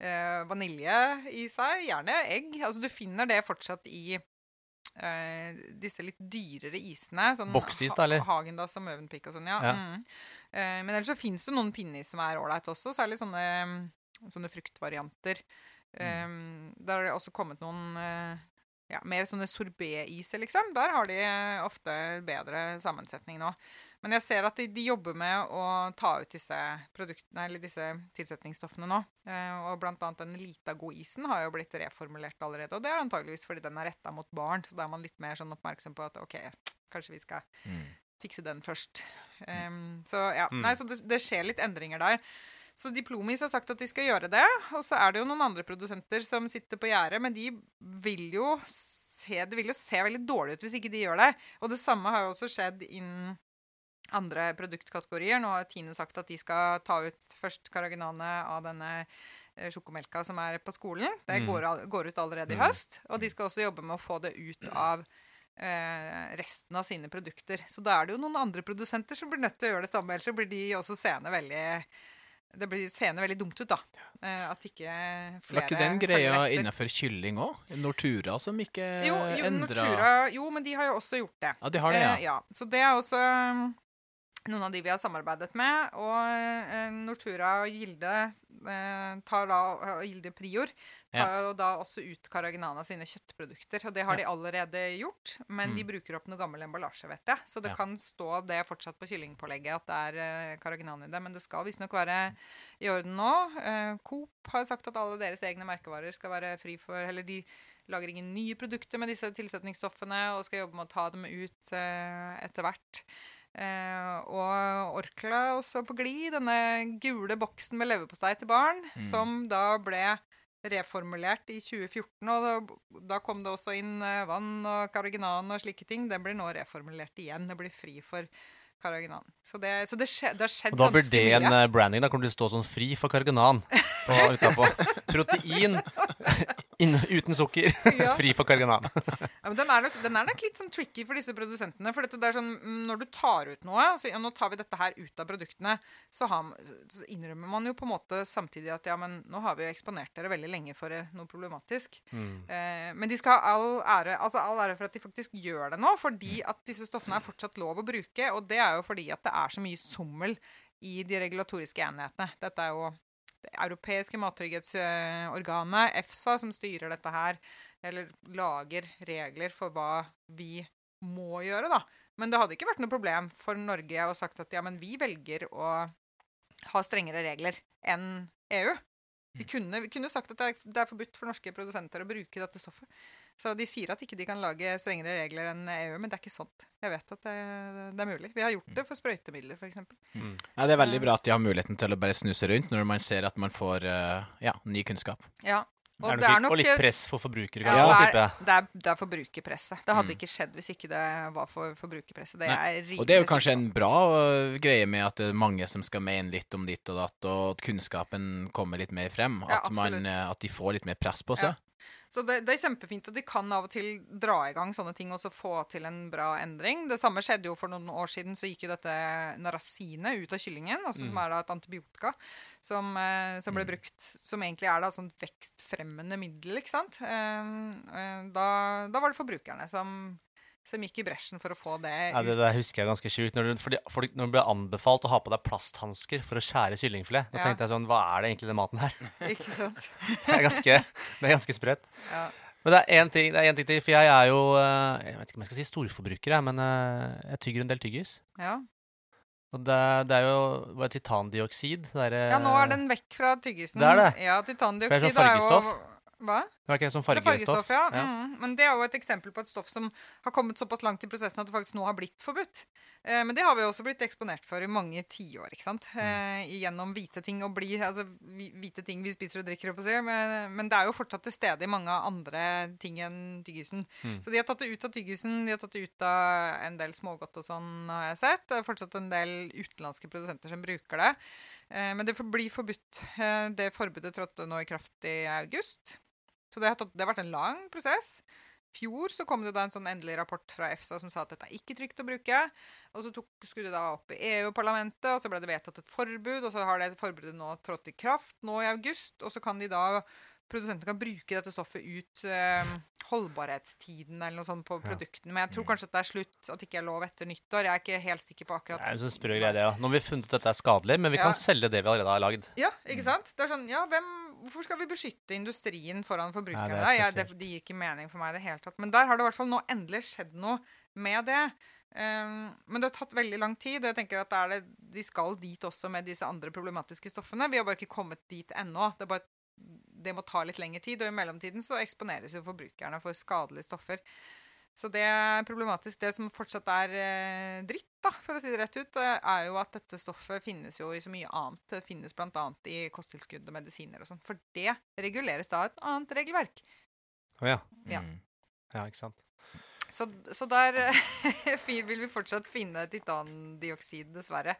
[SPEAKER 4] eh, vanilje i seg. Gjerne egg. Altså Du finner det fortsatt i eh, disse litt dyrere isene. Sånn
[SPEAKER 1] Boksis, da, eller?
[SPEAKER 4] Ha- Hagendas og Møvenpick og sånn, ja.
[SPEAKER 1] Ja.
[SPEAKER 4] Mm. Eh, men ellers så fins det noen pinneis som er ålreit også, særlig sånne, mm, sånne fruktvarianter. Eh, Der har det også kommet noen eh, ja, mer sånne sorbet-iser, liksom. Der har de ofte bedre sammensetning nå. Men jeg ser at de, de jobber med å ta ut disse disse tilsetningsstoffene nå. Eh, og blant annet den Litago-isen har jo blitt reformulert allerede. Og det er antageligvis fordi den er retta mot barn. Så da er man litt mer sånn oppmerksom på at OK, kanskje vi skal
[SPEAKER 2] Mm.
[SPEAKER 4] fikse den først. Um, så ja,
[SPEAKER 1] Mm.
[SPEAKER 4] nei, så det, det skjer litt endringer der. Så Diplomis har sagt at de skal gjøre det. Og så er det jo noen andre produsenter som sitter på gjerdet, men de vil jo se, det vil jo se veldig dårlig ut hvis ikke de gjør det. Og det samme har jo også skjedd innen andre produktkategorier. Nå har Tine sagt at de skal ta ut først karaginane av denne eh, sjokomelka som er på skolen. Det
[SPEAKER 1] Mm.
[SPEAKER 4] går, går ut allerede i
[SPEAKER 1] Mm.
[SPEAKER 4] høst. Og de skal også jobbe med å få det ut av eh, resten av sine produkter. Så da er det jo noen andre produsenter som blir nødt til å gjøre det samme. Ellers så blir de også seende veldig Det blir seende veldig dumt ut, da. Eh, at ikke flere
[SPEAKER 2] Var ikke den greia innenfor kylling òg? Nortura som ikke
[SPEAKER 4] Jo, jo,
[SPEAKER 2] endra
[SPEAKER 4] Nortura, jo, men de har jo også gjort det.
[SPEAKER 2] Ja, de har det, ja.
[SPEAKER 4] Eh, ja. Så det er også um, noen av de vi har samarbeidet med. Og eh, Nortura og Gilde eh, tar da, og Gilde Prior tar ja. da også ut Carragenana sine kjøttprodukter. Og det har de allerede gjort, men de
[SPEAKER 2] Mm.
[SPEAKER 4] bruker opp noe gammel emballasje, vet jeg. Så det
[SPEAKER 2] Ja.
[SPEAKER 4] kan stå det fortsatt på kyllingpålegget at det er eh, Carragenana i det. Men det skal visstnok være i orden nå. Coop har sagt at alle deres egne merkevarer skal være fri for Eller de lager ingen nye produkter med disse tilsetningsstoffene og skal jobbe med å ta dem ut etter hvert. Eh, og Orkla også på glid. Denne gule boksen med leverpostei til barn,
[SPEAKER 2] Mm.
[SPEAKER 4] som da ble reformulert i 2014. Og da, da kom det også inn eh, vann og carragenan og slike ting. Den blir nå reformulert igjen. Det blir fri for carragenan. Så det, så det, skje, det har skjedd
[SPEAKER 1] Og da blir det en
[SPEAKER 4] mye.
[SPEAKER 1] eh, branding. Da kommer det til å stå sånn 'fri for Karaginan' utapå. Protein in, uten sukker.
[SPEAKER 4] Ja.
[SPEAKER 1] fri for Karaginan.
[SPEAKER 4] Ja, men den er, nok, den er nok litt sånn tricky for disse produsentene. For dette, det er sånn, mm, når du tar ut noe, så ja, nå tar vi dette her ut av produktene, så, har, så innrømmer man jo på en måte samtidig at ja, men nå har vi jo eksponert dere veldig lenge for noe problematisk.
[SPEAKER 1] Mm.
[SPEAKER 4] Eh, men de skal ha all ære, altså all ære for at de faktisk gjør det nå, fordi at disse stoffene er fortsatt lov å bruke. Og det er jo fordi at det er så mye sommel i de regulatoriske enhetene. Dette er jo det europeiske mattrygghetsorganet, EFSA, som styrer dette her, eller lager regler for hva vi må gjøre, da. Men det hadde ikke vært noe problem for Norge å sagt at ja, men vi velger å ha strengere regler enn EU. Vi kunne, vi kunne sagt at det er, det er forbudt for norske produsenter å bruke dette stoffet. Så de sier at ikke de kan lage strengere regler enn EU, men det er ikke sant. Jeg vet at det, det er mulig. Vi har gjort det for sprøytemidler, f.eks.
[SPEAKER 1] Mm.
[SPEAKER 2] Ja, det er veldig bra at de har muligheten til å bare snuse rundt når man ser at man får eh, ja, ny kunnskap.
[SPEAKER 4] Ja. Og,
[SPEAKER 1] Er
[SPEAKER 4] det
[SPEAKER 1] nok
[SPEAKER 4] er nok
[SPEAKER 1] og litt press for forbrukere,
[SPEAKER 4] Ja, det, er, det, er, det er forbrukerpresset. Det hadde
[SPEAKER 2] Mm.
[SPEAKER 4] ikke skjedd hvis ikke det var for forbrukerpresset. Det er
[SPEAKER 2] Og det er jo kanskje en bra øh, greie med at det er mange som skal mene litt om ditt og datt, og at kunnskapen kommer litt mer frem.
[SPEAKER 4] Ja,
[SPEAKER 2] At, man, eh, at de får litt mer press på
[SPEAKER 4] Ja.
[SPEAKER 2] seg.
[SPEAKER 4] Så det, det er kjempefint at de kan av og til dra i gang sånne ting og så få til en bra endring. Det samme skjedde jo for noen år siden. Så gikk jo dette narasinet ut av kyllingen, altså som
[SPEAKER 1] Mm.
[SPEAKER 4] er da et antibiotika som, eh, som ble
[SPEAKER 2] Mm.
[SPEAKER 4] brukt Som egentlig er da sånn vekstfremmende middel, ikke sant. Eh, eh, da, da var det forbrukerne som, som gikk i bresjen for å få det
[SPEAKER 1] Ja, det
[SPEAKER 4] ut.
[SPEAKER 1] der husker jeg ganske sjukt. Når, du- folk, når det ble anbefalt å ha på deg plasthansker for å skjære kyllingfilet, da
[SPEAKER 4] Ja.
[SPEAKER 1] tenkte jeg sånn Hva er det egentlig den maten her?
[SPEAKER 4] Ikke sant?
[SPEAKER 1] Det er ganske, det er ganske sprøtt.
[SPEAKER 4] Ja.
[SPEAKER 1] Men det er én ting, er ting til, for jeg er jo eh, Jeg vet ikke om jeg skal si storforbruker, men eh, jeg tygger en del tyggis.
[SPEAKER 4] Ja.
[SPEAKER 1] Og det, det er jo det, titandioksid. Det er,
[SPEAKER 4] ja, nå er den vekk fra tyggisen.
[SPEAKER 1] Det er det.
[SPEAKER 4] Ja,
[SPEAKER 1] For det er
[SPEAKER 4] titandioksid er jo. Hva?
[SPEAKER 1] Det fargestoff?
[SPEAKER 4] fargestoff, ja. Mm. Men det er jo et eksempel på et stoff som har kommet såpass langt i prosessen at det faktisk nå har blitt forbudt. Eh, men det har vi også blitt eksponert for i mange tiår, ikke sant. Eh, gjennom hvite ting og bli Altså hvite ting vi spiser og drikker, si. Men, men det er jo fortsatt til stede i mange andre ting enn tyggisen.
[SPEAKER 1] Mm.
[SPEAKER 4] Så de har tatt det ut av tyggisen, de har tatt det ut av en del smågodt og sånn, har jeg sett. Det er fortsatt en del utenlandske produsenter som bruker det. Eh, men det blir forbudt. Eh, det forbudet trådte nå i kraft i august. Så det har, tatt, det har vært en lang prosess. fjor så kom det da en sånn endelig rapport fra EFSA som sa at dette er ikke trygt å bruke. Og så tok, skulle det da opp i EU-parlamentet, og så ble det vedtatt et forbud. Og så har det forbudet nå trådt i kraft nå i august. Og så kan de da produsentene kan bruke dette stoffet ut eh, holdbarhetstiden eller noe sånt på
[SPEAKER 1] Ja.
[SPEAKER 4] produktene. Men jeg tror kanskje at det er slutt, at det ikke er lov etter nyttår. Jeg er ikke helt sikker på akkurat
[SPEAKER 1] Det er en sprø greie, det, ja. Nå har vi funnet at dette er skadelig, men vi
[SPEAKER 4] Ja.
[SPEAKER 1] kan selge det vi allerede har lagd.
[SPEAKER 4] Ja, ikke sant? Det er sånn, ja, hvem, Hvorfor skal vi beskytte industrien foran forbrukerne?
[SPEAKER 1] Nei, det er
[SPEAKER 4] der? Jeg, det, gir ikke mening for meg i det hele tatt. Men der har det i hvert fall nå endelig skjedd noe med det. Um, men det har tatt veldig lang tid, og jeg tenker at det er det, de skal dit også med disse andre problematiske stoffene. Vi har bare ikke kommet dit ennå. Det, bare, det må ta litt lengre tid, og i mellomtiden så eksponeres jo forbrukerne for skadelige stoffer. Så det er problematisk. Det som fortsatt er eh, dritt, da, for å si det rett ut, eh, er jo at dette stoffet finnes jo i så mye annet. Det finnes bl.a. i kosttilskudd og medisiner og sånn. For det reguleres av et annet regelverk.
[SPEAKER 1] Å ja.
[SPEAKER 4] Ja.
[SPEAKER 2] Mm.
[SPEAKER 1] ja. Ikke sant.
[SPEAKER 4] Så, så der eh, vil vi fortsatt finne titandioksid, dessverre.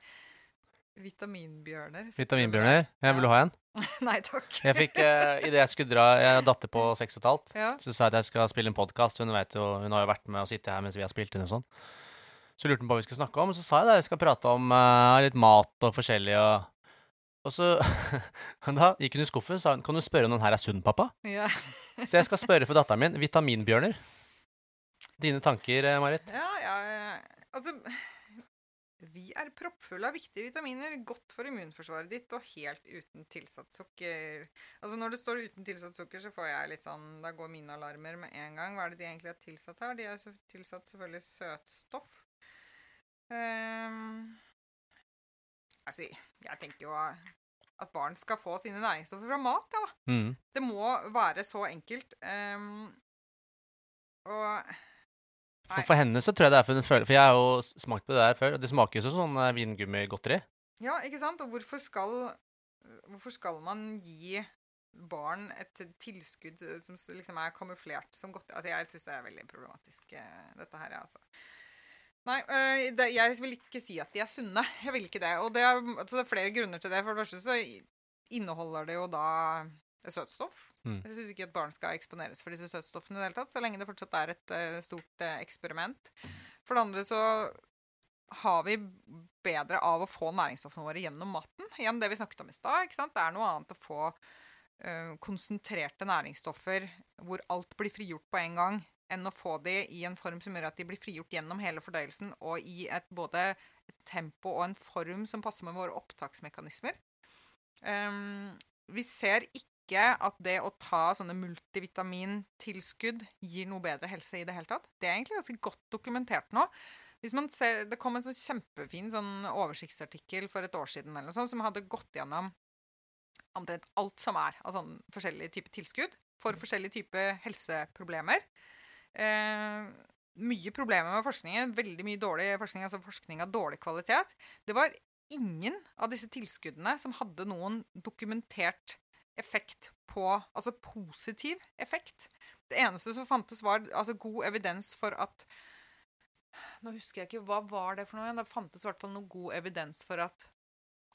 [SPEAKER 4] Vitaminbjørner.
[SPEAKER 1] Vitaminbjørner. Ja, vil du ha en?
[SPEAKER 4] Nei takk.
[SPEAKER 1] Jeg fikk, uh, Idet jeg skulle dra Jeg datter på seks og et halvt.
[SPEAKER 4] Ja.
[SPEAKER 1] Så sa jeg at jeg skal spille en podkast. Hun, hun har jo vært med og sittet her mens vi har spilt inn og sånn. Så lurte hun på hva vi skulle snakke om, og så sa jeg da Vi skal prate om uh, litt mat og forskjellig og Og så Da gikk hun i skuffen og sa hun, kan du spørre om den her er sunn, pappa?
[SPEAKER 4] Ja.
[SPEAKER 1] Så jeg skal spørre for datteren min. Vitaminbjørner. Dine tanker, eh, Marit?
[SPEAKER 4] ja, ja, ja. Altså Vi er proppfulle av viktige vitaminer, godt for immunforsvaret ditt og helt uten tilsatt sukker. Altså Når det står uten tilsatt sukker, så får jeg litt sånn Da går mine alarmer med en gang. Hva er det de egentlig har tilsatt her? De har tilsatt selvfølgelig søtstoff. Um, altså, jeg tenker jo at barn skal få sine næringsstoffer fra mat, ja da.
[SPEAKER 1] Mm.
[SPEAKER 4] Det må være så enkelt. Um, og
[SPEAKER 1] For, for henne så tror jeg det er for hun føler For jeg har jo smakt på det der før, og det smaker jo som sånn eh, vingummigodteri.
[SPEAKER 4] Ja, ikke sant? Og hvorfor skal, hvorfor skal man gi barn et tilskudd eh, som liksom er kamuflert som godteri? Altså, jeg syns det er veldig problematisk, eh, dette her, altså. Nei, det, jeg vil ikke si at de er sunne. Jeg vil ikke det. Og det er, altså, det er flere grunner til det. For det første så inneholder det jo da søtstoff.
[SPEAKER 1] Mm.
[SPEAKER 4] Jeg syns ikke at barn skal eksponeres for disse søtstoffene i det hele tatt, så lenge det fortsatt er et uh, stort uh, eksperiment. For det andre så har vi bedre av å få næringsstoffene våre gjennom maten. Igjen det vi snakket om i stad. ikke sant? Det er noe annet å få eh, konsentrerte næringsstoffer hvor alt blir frigjort på en gang, enn å få de i en form som gjør at de blir frigjort gjennom hele fordøyelsen, og i et både et tempo og en form som passer med våre opptaksmekanismer. Um, vi ser ikke at det å ta sånne multivitamintilskudd gir noe bedre helse i det hele tatt. Det er egentlig ganske godt dokumentert nå. Hvis man ser, Det kom en sånn kjempefin sånn oversiktsartikkel for et år siden eller noe sånt, som hadde gått gjennom omtrent alt som er av sånn forskjellige typer tilskudd for forskjellige typer helseproblemer. Eh, mye problemer med forskningen. Veldig mye dårlig forskning, altså forskning av dårlig kvalitet. Det var ingen av disse tilskuddene som hadde noen dokumentert effekt på Altså positiv effekt. Det eneste som fantes, var altså god evidens for at Nå husker jeg ikke, hva var det for noe igjen? Det fantes i hvert fall noe god evidens for at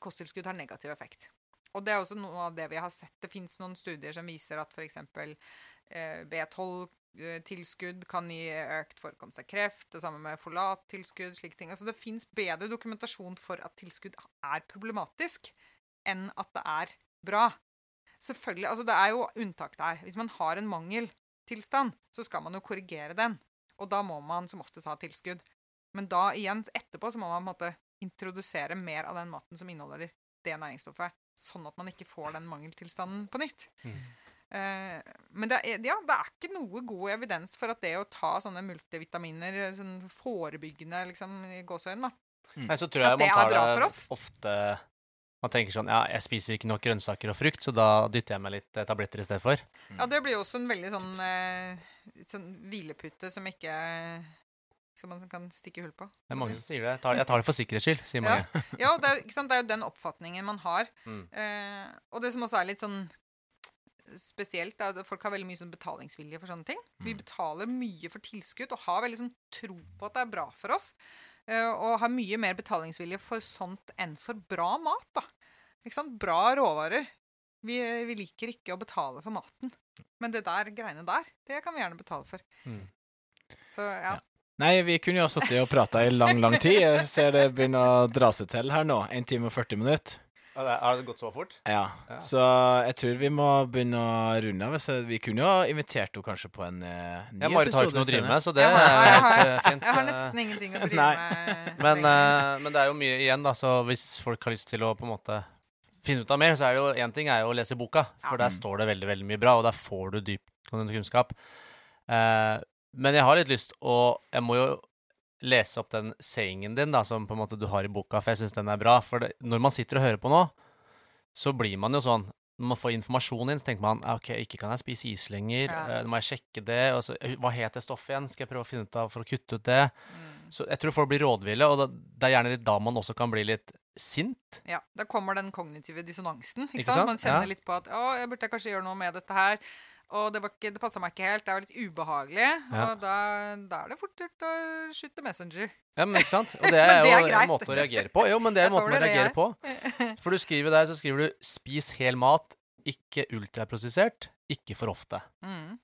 [SPEAKER 4] kosttilskudd har negativ effekt. Og det er også noe av det vi har sett. Det fins noen studier som viser at f.eks. Eh, B12-tilskudd kan gi økt forekomst av kreft. Det samme med folattilskudd. slike ting. Altså Det fins bedre dokumentasjon for at tilskudd er problematisk, enn at det er bra. Selvfølgelig, altså Det er jo unntak der. Hvis man har en mangeltilstand, så skal man jo korrigere den. Og da må man som oftest ha tilskudd. Men da igjen, etterpå, så må man på en måte introdusere mer av den maten som inneholder det næringsstoffet, sånn at man ikke får den mangeltilstanden på nytt. Eh, men det er, ja, det er ikke noe god evidens for at det å ta sånne multivitaminer sånn forebyggende liksom, i gåseøynene da.
[SPEAKER 1] Nei, så tror jeg man tar det ofte Man tenker sånn Ja, jeg spiser ikke nok grønnsaker og frukt, så da dytter jeg meg litt tabletter i stedet for.
[SPEAKER 4] Ja, det blir jo også en veldig sånn, eh, sånn hvilepute som ikke Som man kan stikke hull på.
[SPEAKER 1] Det er mange som sier det. Jeg tar, jeg tar det for sikkerhets skyld, sier mange.
[SPEAKER 4] Ja, det er, det er jo den oppfatningen man har.
[SPEAKER 1] Mm.
[SPEAKER 4] Eh, og det som også er litt sånn spesielt, er at folk har veldig mye sånn betalingsvilje for sånne ting. Vi betaler mye for tilskudd og har veldig sånn tro på at det er bra for oss. Eh, og har mye mer betalingsvilje for sånt enn for bra mat, da. Ikke sant? Bra råvarer. Vi, vi liker ikke å betale for maten. Men det der greiene der, det kan vi gjerne betale for.
[SPEAKER 1] Mm.
[SPEAKER 4] Så ja.
[SPEAKER 2] Nei, vi kunne jo sittet og prata i lang, lang tid. Jeg ser det begynner å dra seg til her nå. 1 time og 40 minutter.
[SPEAKER 1] Har det- gått så fort?
[SPEAKER 2] Ja.
[SPEAKER 1] Ja.
[SPEAKER 2] Så jeg tror vi må begynne å runde av. Vi kunne jo invitert henne kanskje på en uh, ny
[SPEAKER 1] Ja, Marit har
[SPEAKER 2] episode
[SPEAKER 1] ikke noe å drive med, så det er helt eh, fint.
[SPEAKER 4] jeg har nesten ingenting å drive
[SPEAKER 2] Nei.
[SPEAKER 4] med.
[SPEAKER 1] Men, eh, men det er jo mye igjen, da. Så hvis folk har lyst til å på en måte finne ut av mer, så er det jo én ting er jo å lese boka, for der
[SPEAKER 2] Mm.
[SPEAKER 1] står det veldig veldig mye bra, og der får du dyptgående kunnskap. Uh, men jeg har litt lyst og Jeg må jo lese opp den sayingen din da, som på en måte du har i boka, for jeg syns den er bra. For det, når man sitter og hører på nå, så blir man jo sånn Når man får informasjon inn, så tenker man OK, ikke kan jeg spise is lenger.
[SPEAKER 4] Ja.
[SPEAKER 1] eh, Nå må jeg sjekke det. Og så, eh, hva het det stoffet igjen? Skal jeg prøve å finne ut av for å kutte ut det?
[SPEAKER 4] Mm.
[SPEAKER 1] Så jeg tror folk blir rådville, og da, det er gjerne litt da man også kan bli litt sint.
[SPEAKER 4] Ja, Da kommer den kognitive dissonansen. Ikke,
[SPEAKER 1] Ikke
[SPEAKER 4] sant?
[SPEAKER 1] sant?
[SPEAKER 4] Man kjenner
[SPEAKER 1] Ja.
[SPEAKER 4] litt på at 'Å, jeg burde kanskje gjøre noe med dette her'. Og det, var ikke, det passa meg ikke helt. Det var litt ubehagelig.
[SPEAKER 1] Ja.
[SPEAKER 4] Og da, da er det fort gjort å skyte Messenger.
[SPEAKER 1] Ja, men ikke sant? Og det er
[SPEAKER 4] det
[SPEAKER 1] jo
[SPEAKER 4] er greit.
[SPEAKER 1] en måte å reagere på. Jo, men det er
[SPEAKER 4] en
[SPEAKER 1] måte å reagere på. For du skriver der, så skriver du 'spis hel mat, ikke ultraprosessert, ikke for ofte'.
[SPEAKER 4] Mm.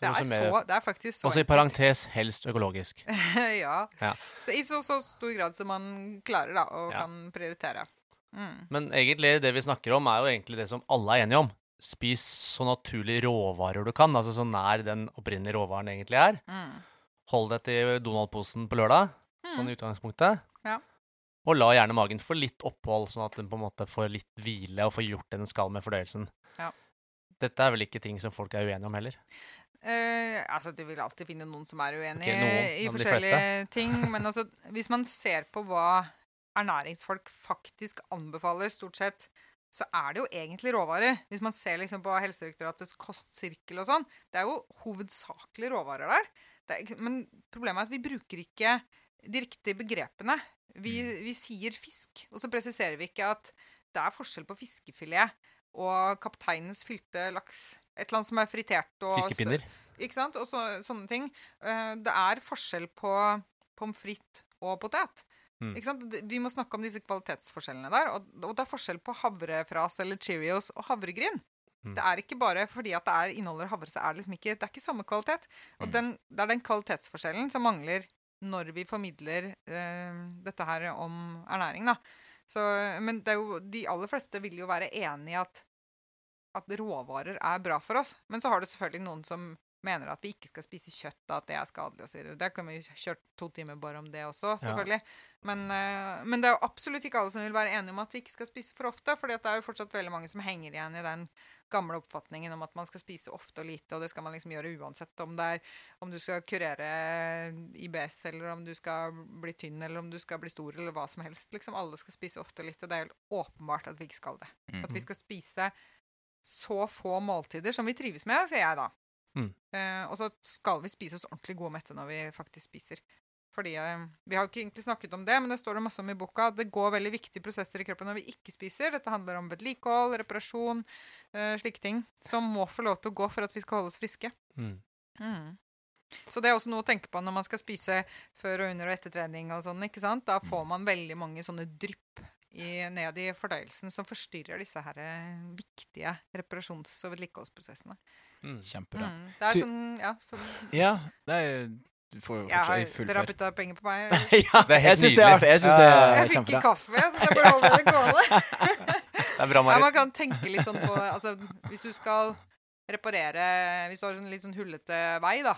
[SPEAKER 4] Det, er så, det er faktisk så
[SPEAKER 1] Også i parentes helst økologisk.
[SPEAKER 4] ja.
[SPEAKER 1] Ja.
[SPEAKER 4] Så I så, så stor grad som man klarer, da, og
[SPEAKER 1] Ja.
[SPEAKER 4] kan prioritere. Mm.
[SPEAKER 1] Men egentlig det vi snakker om, er jo egentlig det som alle er enige om. Spis så naturlige råvarer du kan, altså så nær den opprinnelige råvaren egentlig er.
[SPEAKER 4] Mm.
[SPEAKER 1] Hold deg til Donald-posen på lørdag,
[SPEAKER 4] Mm.
[SPEAKER 1] sånn i utgangspunktet.
[SPEAKER 4] Ja.
[SPEAKER 1] Og la gjerne magen få litt opphold, sånn at den på en måte får litt hvile og får gjort det den skal med fordøyelsen.
[SPEAKER 4] Ja.
[SPEAKER 1] Dette er vel ikke ting som folk er uenige om heller.
[SPEAKER 4] Uh, altså, Du vil alltid finne noen som er uenig
[SPEAKER 1] okay, noen,
[SPEAKER 4] i forskjellige ting. Men altså, hvis man ser på hva ernæringsfolk faktisk anbefaler, stort sett, så er det jo egentlig råvarer. Hvis man ser liksom på Helsedirektoratets kostsirkel og sånn, det er jo hovedsakelig råvarer der. Det er, men problemet er at vi bruker ikke de riktige begrepene. Vi,
[SPEAKER 1] Mm.
[SPEAKER 4] vi sier fisk, og så presiserer vi ikke at det er forskjell på fiskefilet og kapteinens fylte laks. Et eller annet som er fritert og
[SPEAKER 1] Fiskepinner.
[SPEAKER 4] ikke sant? Og så, sånne ting. Eh, det er forskjell på pommes frites og potet.
[SPEAKER 1] Mm.
[SPEAKER 4] Vi må snakke om disse kvalitetsforskjellene der. Og, og det er forskjell på havrefras eller Cheerios og havregryn.
[SPEAKER 1] Mm.
[SPEAKER 4] Det er ikke bare fordi at det er, inneholder havre, så er det liksom ikke Det er ikke samme kvalitet. Og
[SPEAKER 2] Mm.
[SPEAKER 4] den, det er den kvalitetsforskjellen som mangler når vi formidler eh, dette her om ernæring, da. Så, men det er jo, de aller fleste vil jo være enig i at at råvarer er bra for oss. Men så har du selvfølgelig noen som mener at vi ikke skal spise kjøtt, at det er skadelig osv. Der kan vi kjøre to timer bare om det også,
[SPEAKER 1] Ja.
[SPEAKER 4] selvfølgelig. Men, eh, men det er jo absolutt ikke alle som vil være enige om at vi ikke skal spise for ofte. For det er jo fortsatt veldig mange som henger igjen i den gamle oppfatningen om at man skal spise ofte og lite, og det skal man liksom gjøre uansett om det er om du skal kurere IBS, eller om du skal bli tynn, eller om du skal bli stor, eller hva som helst. Liksom Alle skal spise ofte og lite, det er helt åpenbart at vi ikke skal det.
[SPEAKER 2] Mm.
[SPEAKER 4] At vi skal spise så få måltider som vi trives med, sier jeg da.
[SPEAKER 1] Mm.
[SPEAKER 4] Eh, og så skal vi spise oss ordentlig gode og mette når vi faktisk spiser. Fordi eh, Vi har jo ikke egentlig snakket om det, men det står det masse om i boka. Det går veldig viktige prosesser i kroppen når vi ikke spiser. Dette handler om vedlikehold, reparasjon, eh, slike ting. Som må få lov til å gå for at vi skal holde oss friske.
[SPEAKER 1] Mm.
[SPEAKER 4] Mm. Så det er også noe å tenke på når man skal spise før og under og etter trening og sånn, ikke sant? Da får man veldig mange sånne drypp i, ned i fordøyelsen som forstyrrer disse her eh, viktige reparasjons- og vedlikeholdsprosessene.
[SPEAKER 1] Mm.
[SPEAKER 2] Kjempebra.
[SPEAKER 4] Mm. Det er sånn, ja, sånn
[SPEAKER 2] Ja, det er Du får jo
[SPEAKER 4] fortsatt full
[SPEAKER 2] fortsatt
[SPEAKER 4] Dere har putta penger på meg.
[SPEAKER 2] ja,
[SPEAKER 1] Det er helt
[SPEAKER 2] jeg syns det er
[SPEAKER 1] nydelig.
[SPEAKER 2] artig. Jeg
[SPEAKER 1] Ja,
[SPEAKER 4] Jeg fikk ikke kaffe, så jeg burde holde det gående.
[SPEAKER 1] Det er bra,
[SPEAKER 4] Ja, man kan tenke litt sånn på altså, Hvis du skal reparere Hvis du har sånn litt sånn hullete vei, da.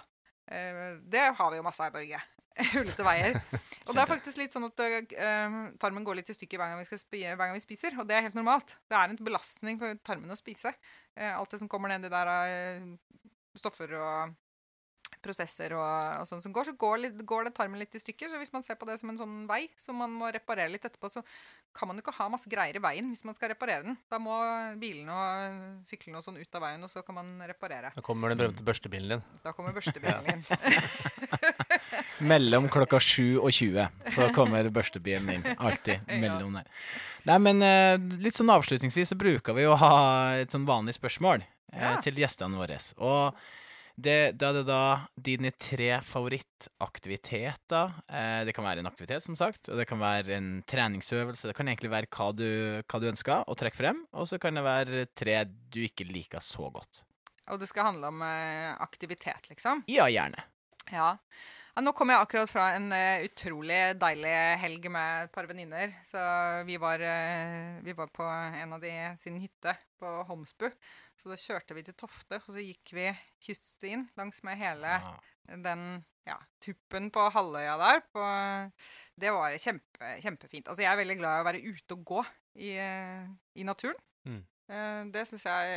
[SPEAKER 4] eh, Det har vi jo masse av i Norge. hullete veier. Og det er faktisk litt sånn at uh, tarmen går litt i stykker hver gang, hver gang vi spiser. Og det er helt normalt. Det er en belastning for tarmen å spise. Uh, alt det som kommer nedi der av uh, stoffer og prosesser og, og sånn som går, så går, litt, går det tarmen litt i stykker. Så hvis man ser på det som en sånn vei som man må reparere litt etterpå, så kan man jo ikke ha masse greier i veien hvis man skal reparere den. Da må bilene og syklene og sånn ut av veien, og så kan man reparere.
[SPEAKER 1] Da kommer den berømte børstebilen din.
[SPEAKER 4] Da kommer børstebilen din.
[SPEAKER 2] Mellom klokka 7 og 20 så kommer børstebilen min. Alltid mellom der. Nei, men eh, litt sånn avslutningsvis så bruker vi å ha et sånn vanlig spørsmål eh,
[SPEAKER 4] Ja.
[SPEAKER 2] til gjestene våre. Og det, da er det da dine tre favorittaktiviteter. Eh, det kan være en aktivitet, som sagt, og det kan være en treningsøvelse. Det kan egentlig være hva du, hva du ønsker å trekke frem, og så kan det være tre du ikke liker så godt.
[SPEAKER 4] Og det skal handle om aktivitet, liksom.
[SPEAKER 2] Ja, gjerne.
[SPEAKER 4] Ja. Ja. Nå kom jeg akkurat fra en uh, utrolig deilig helg med et par venninner. Så vi var, uh, vi var på en av de sin hytte på Homsbu. Så da kjørte vi til Tofte, og så gikk vi kyststien langs med hele
[SPEAKER 2] Ja.
[SPEAKER 4] den ja, tuppen på halvøya der. På, det var kjempe, kjempefint. Altså, jeg er veldig glad i å være ute og gå i, eh, i naturen.
[SPEAKER 1] Mm.
[SPEAKER 4] Det syns jeg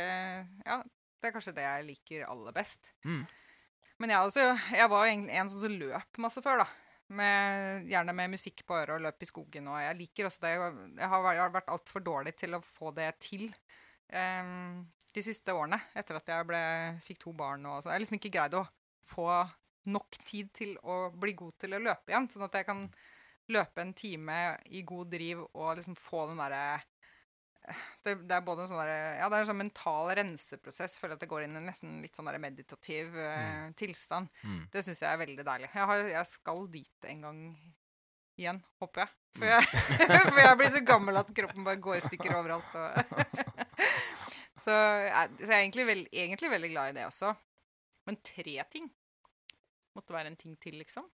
[SPEAKER 4] Ja, det er kanskje det jeg liker aller best.
[SPEAKER 2] Mm.
[SPEAKER 4] Men jeg, også, jeg var jo egentlig en sånn som løp masse før, da. Med, gjerne med musikk på øret og løp i skogen. Og jeg liker også det. Jeg har, jeg har vært altfor dårlig til å få det til um, de siste årene. Etter at jeg ble, fikk to barn og sånn. Jeg har liksom ikke greid å få nok tid til å bli god til å løpe igjen. Sånn at jeg kan løpe en time i god driv og liksom få den derre det, det er både en sånn der, ja, det er en sånn mental renseprosess. Jeg føler at det går inn i en nesten litt sånn der meditativ mm. tilstand.
[SPEAKER 2] Mm.
[SPEAKER 4] Det syns jeg er veldig deilig. Jeg, har, jeg skal dit en gang igjen, håper jeg. For jeg, for jeg blir så gammel at kroppen bare går i stykker overalt. Og så, jeg, så jeg er egentlig, veld, egentlig veldig glad i det også. Men tre ting måtte være en ting til, liksom.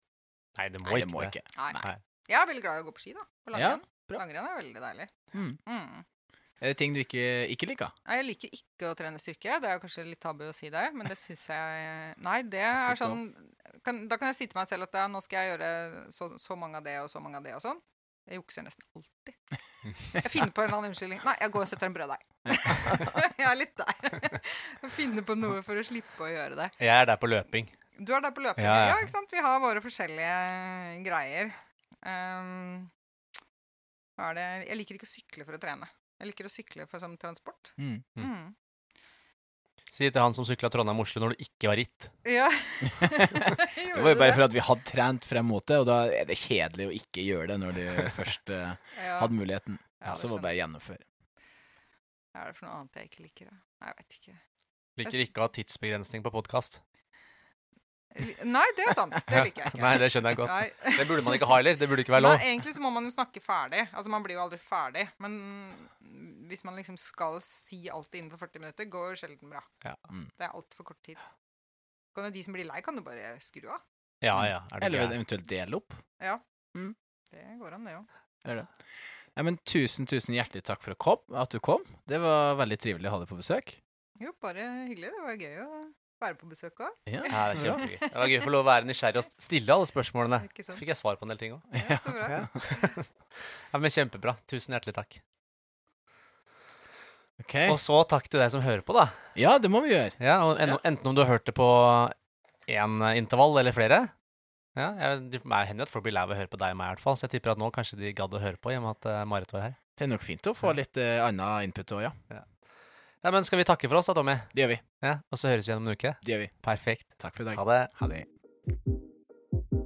[SPEAKER 1] Nei, det må
[SPEAKER 2] Nei, det
[SPEAKER 1] ikke
[SPEAKER 2] må ikke.
[SPEAKER 4] Nei.
[SPEAKER 1] Nei.
[SPEAKER 4] Jeg er veldig glad i å gå på ski, da. På langrenn.
[SPEAKER 2] Ja,
[SPEAKER 4] langrenn er veldig deilig.
[SPEAKER 2] Mm.
[SPEAKER 4] Mm.
[SPEAKER 2] Er det ting du ikke, ikke liker?
[SPEAKER 4] Nei, Jeg liker ikke å trene styrke. Det er jo kanskje litt tabu å si det, men det syns jeg Nei, det er sånn kan, Da kan jeg si til meg selv at ja, nå skal jeg gjøre så, så mange av det og så mange av det og sånn. Jeg jukser nesten alltid. Jeg finner på en eller annen unnskyldning. Nei, jeg går og setter en brøddeig. jeg er litt der. Finner på noe for å slippe å gjøre det.
[SPEAKER 1] Jeg er der på løping.
[SPEAKER 4] Du er der på løping.
[SPEAKER 1] Ja,
[SPEAKER 4] Ja,
[SPEAKER 1] ja.
[SPEAKER 4] ikke sant? Vi har våre forskjellige greier. Um, hva er det? Jeg liker ikke å sykle for å trene. Jeg liker å sykle for som transport.
[SPEAKER 2] Mm.
[SPEAKER 1] Mm.
[SPEAKER 4] Mm.
[SPEAKER 1] Si til han som sykla Trondheim-Oslo når du ikke var ritt.
[SPEAKER 4] Ja.
[SPEAKER 2] Det var jo bare for at vi hadde trent frem mot det, og da er det kjedelig å ikke gjøre det når du først uh,
[SPEAKER 4] ja.
[SPEAKER 2] hadde muligheten.
[SPEAKER 4] Ja,
[SPEAKER 2] så var det bare å gjennomføre.
[SPEAKER 4] Hva er det for noe annet jeg ikke liker? da? Jeg vet ikke.
[SPEAKER 1] Liker ikke å ha tidsbegrensning på podkast.
[SPEAKER 4] Nei, det er sant. Det liker jeg ikke.
[SPEAKER 1] Nei, det skjønner jeg godt.
[SPEAKER 4] Nei.
[SPEAKER 1] Det burde man ikke ha heller. Det burde ikke være lov.
[SPEAKER 4] Nei, egentlig så må man jo snakke ferdig. Altså, Man blir jo aldri ferdig. Men hvis man liksom skal si alt innenfor 40 minutter, går jo sjelden bra.
[SPEAKER 1] Ja.
[SPEAKER 2] Mm.
[SPEAKER 4] Det er altfor kort tid. Kan jo de som blir lei, kan jo bare skru av.
[SPEAKER 1] Ja, ja. Er det
[SPEAKER 2] Eller eventuelt dele opp.
[SPEAKER 4] Ja, Det går an, det òg.
[SPEAKER 2] Er det? Ja, men tusen, tusen hjertelig takk for kom, at du kom. Det var veldig trivelig å ha deg på besøk.
[SPEAKER 4] Jo, bare hyggelig. Det var gøy å være på besøk òg.
[SPEAKER 2] Ja,
[SPEAKER 1] Ja, det er kjempegøy. Det var gøy å få lov å være nysgjerrig og stille alle spørsmålene. Fikk jeg svar på en del ting òg.
[SPEAKER 4] Ja, så bra.
[SPEAKER 1] Ja. ja, men kjempebra. Tusen hjertelig takk.
[SPEAKER 2] Ok.
[SPEAKER 1] Og så takk til deg som hører på, da.
[SPEAKER 2] Ja, det må vi gjøre.
[SPEAKER 1] Ja, og en, Enten om du har hørt det på én intervall eller flere. Ja, jeg, det hender at folk blir lei av å høre på deg og meg, i hvert fall. Så jeg tipper at nå kanskje de gadd å høre på, i og med at eh, Marit var her.
[SPEAKER 2] Det er nok fint å få litt uh, annen input òg, ja.
[SPEAKER 1] Ja, men skal vi takke for oss da, Tommy?
[SPEAKER 2] Det gjør vi.
[SPEAKER 1] Ja, Og så høres vi igjen om en uke?
[SPEAKER 2] Det gjør vi.
[SPEAKER 1] Perfekt.
[SPEAKER 2] Takk for i dag.
[SPEAKER 1] Ha det.
[SPEAKER 2] Ha det.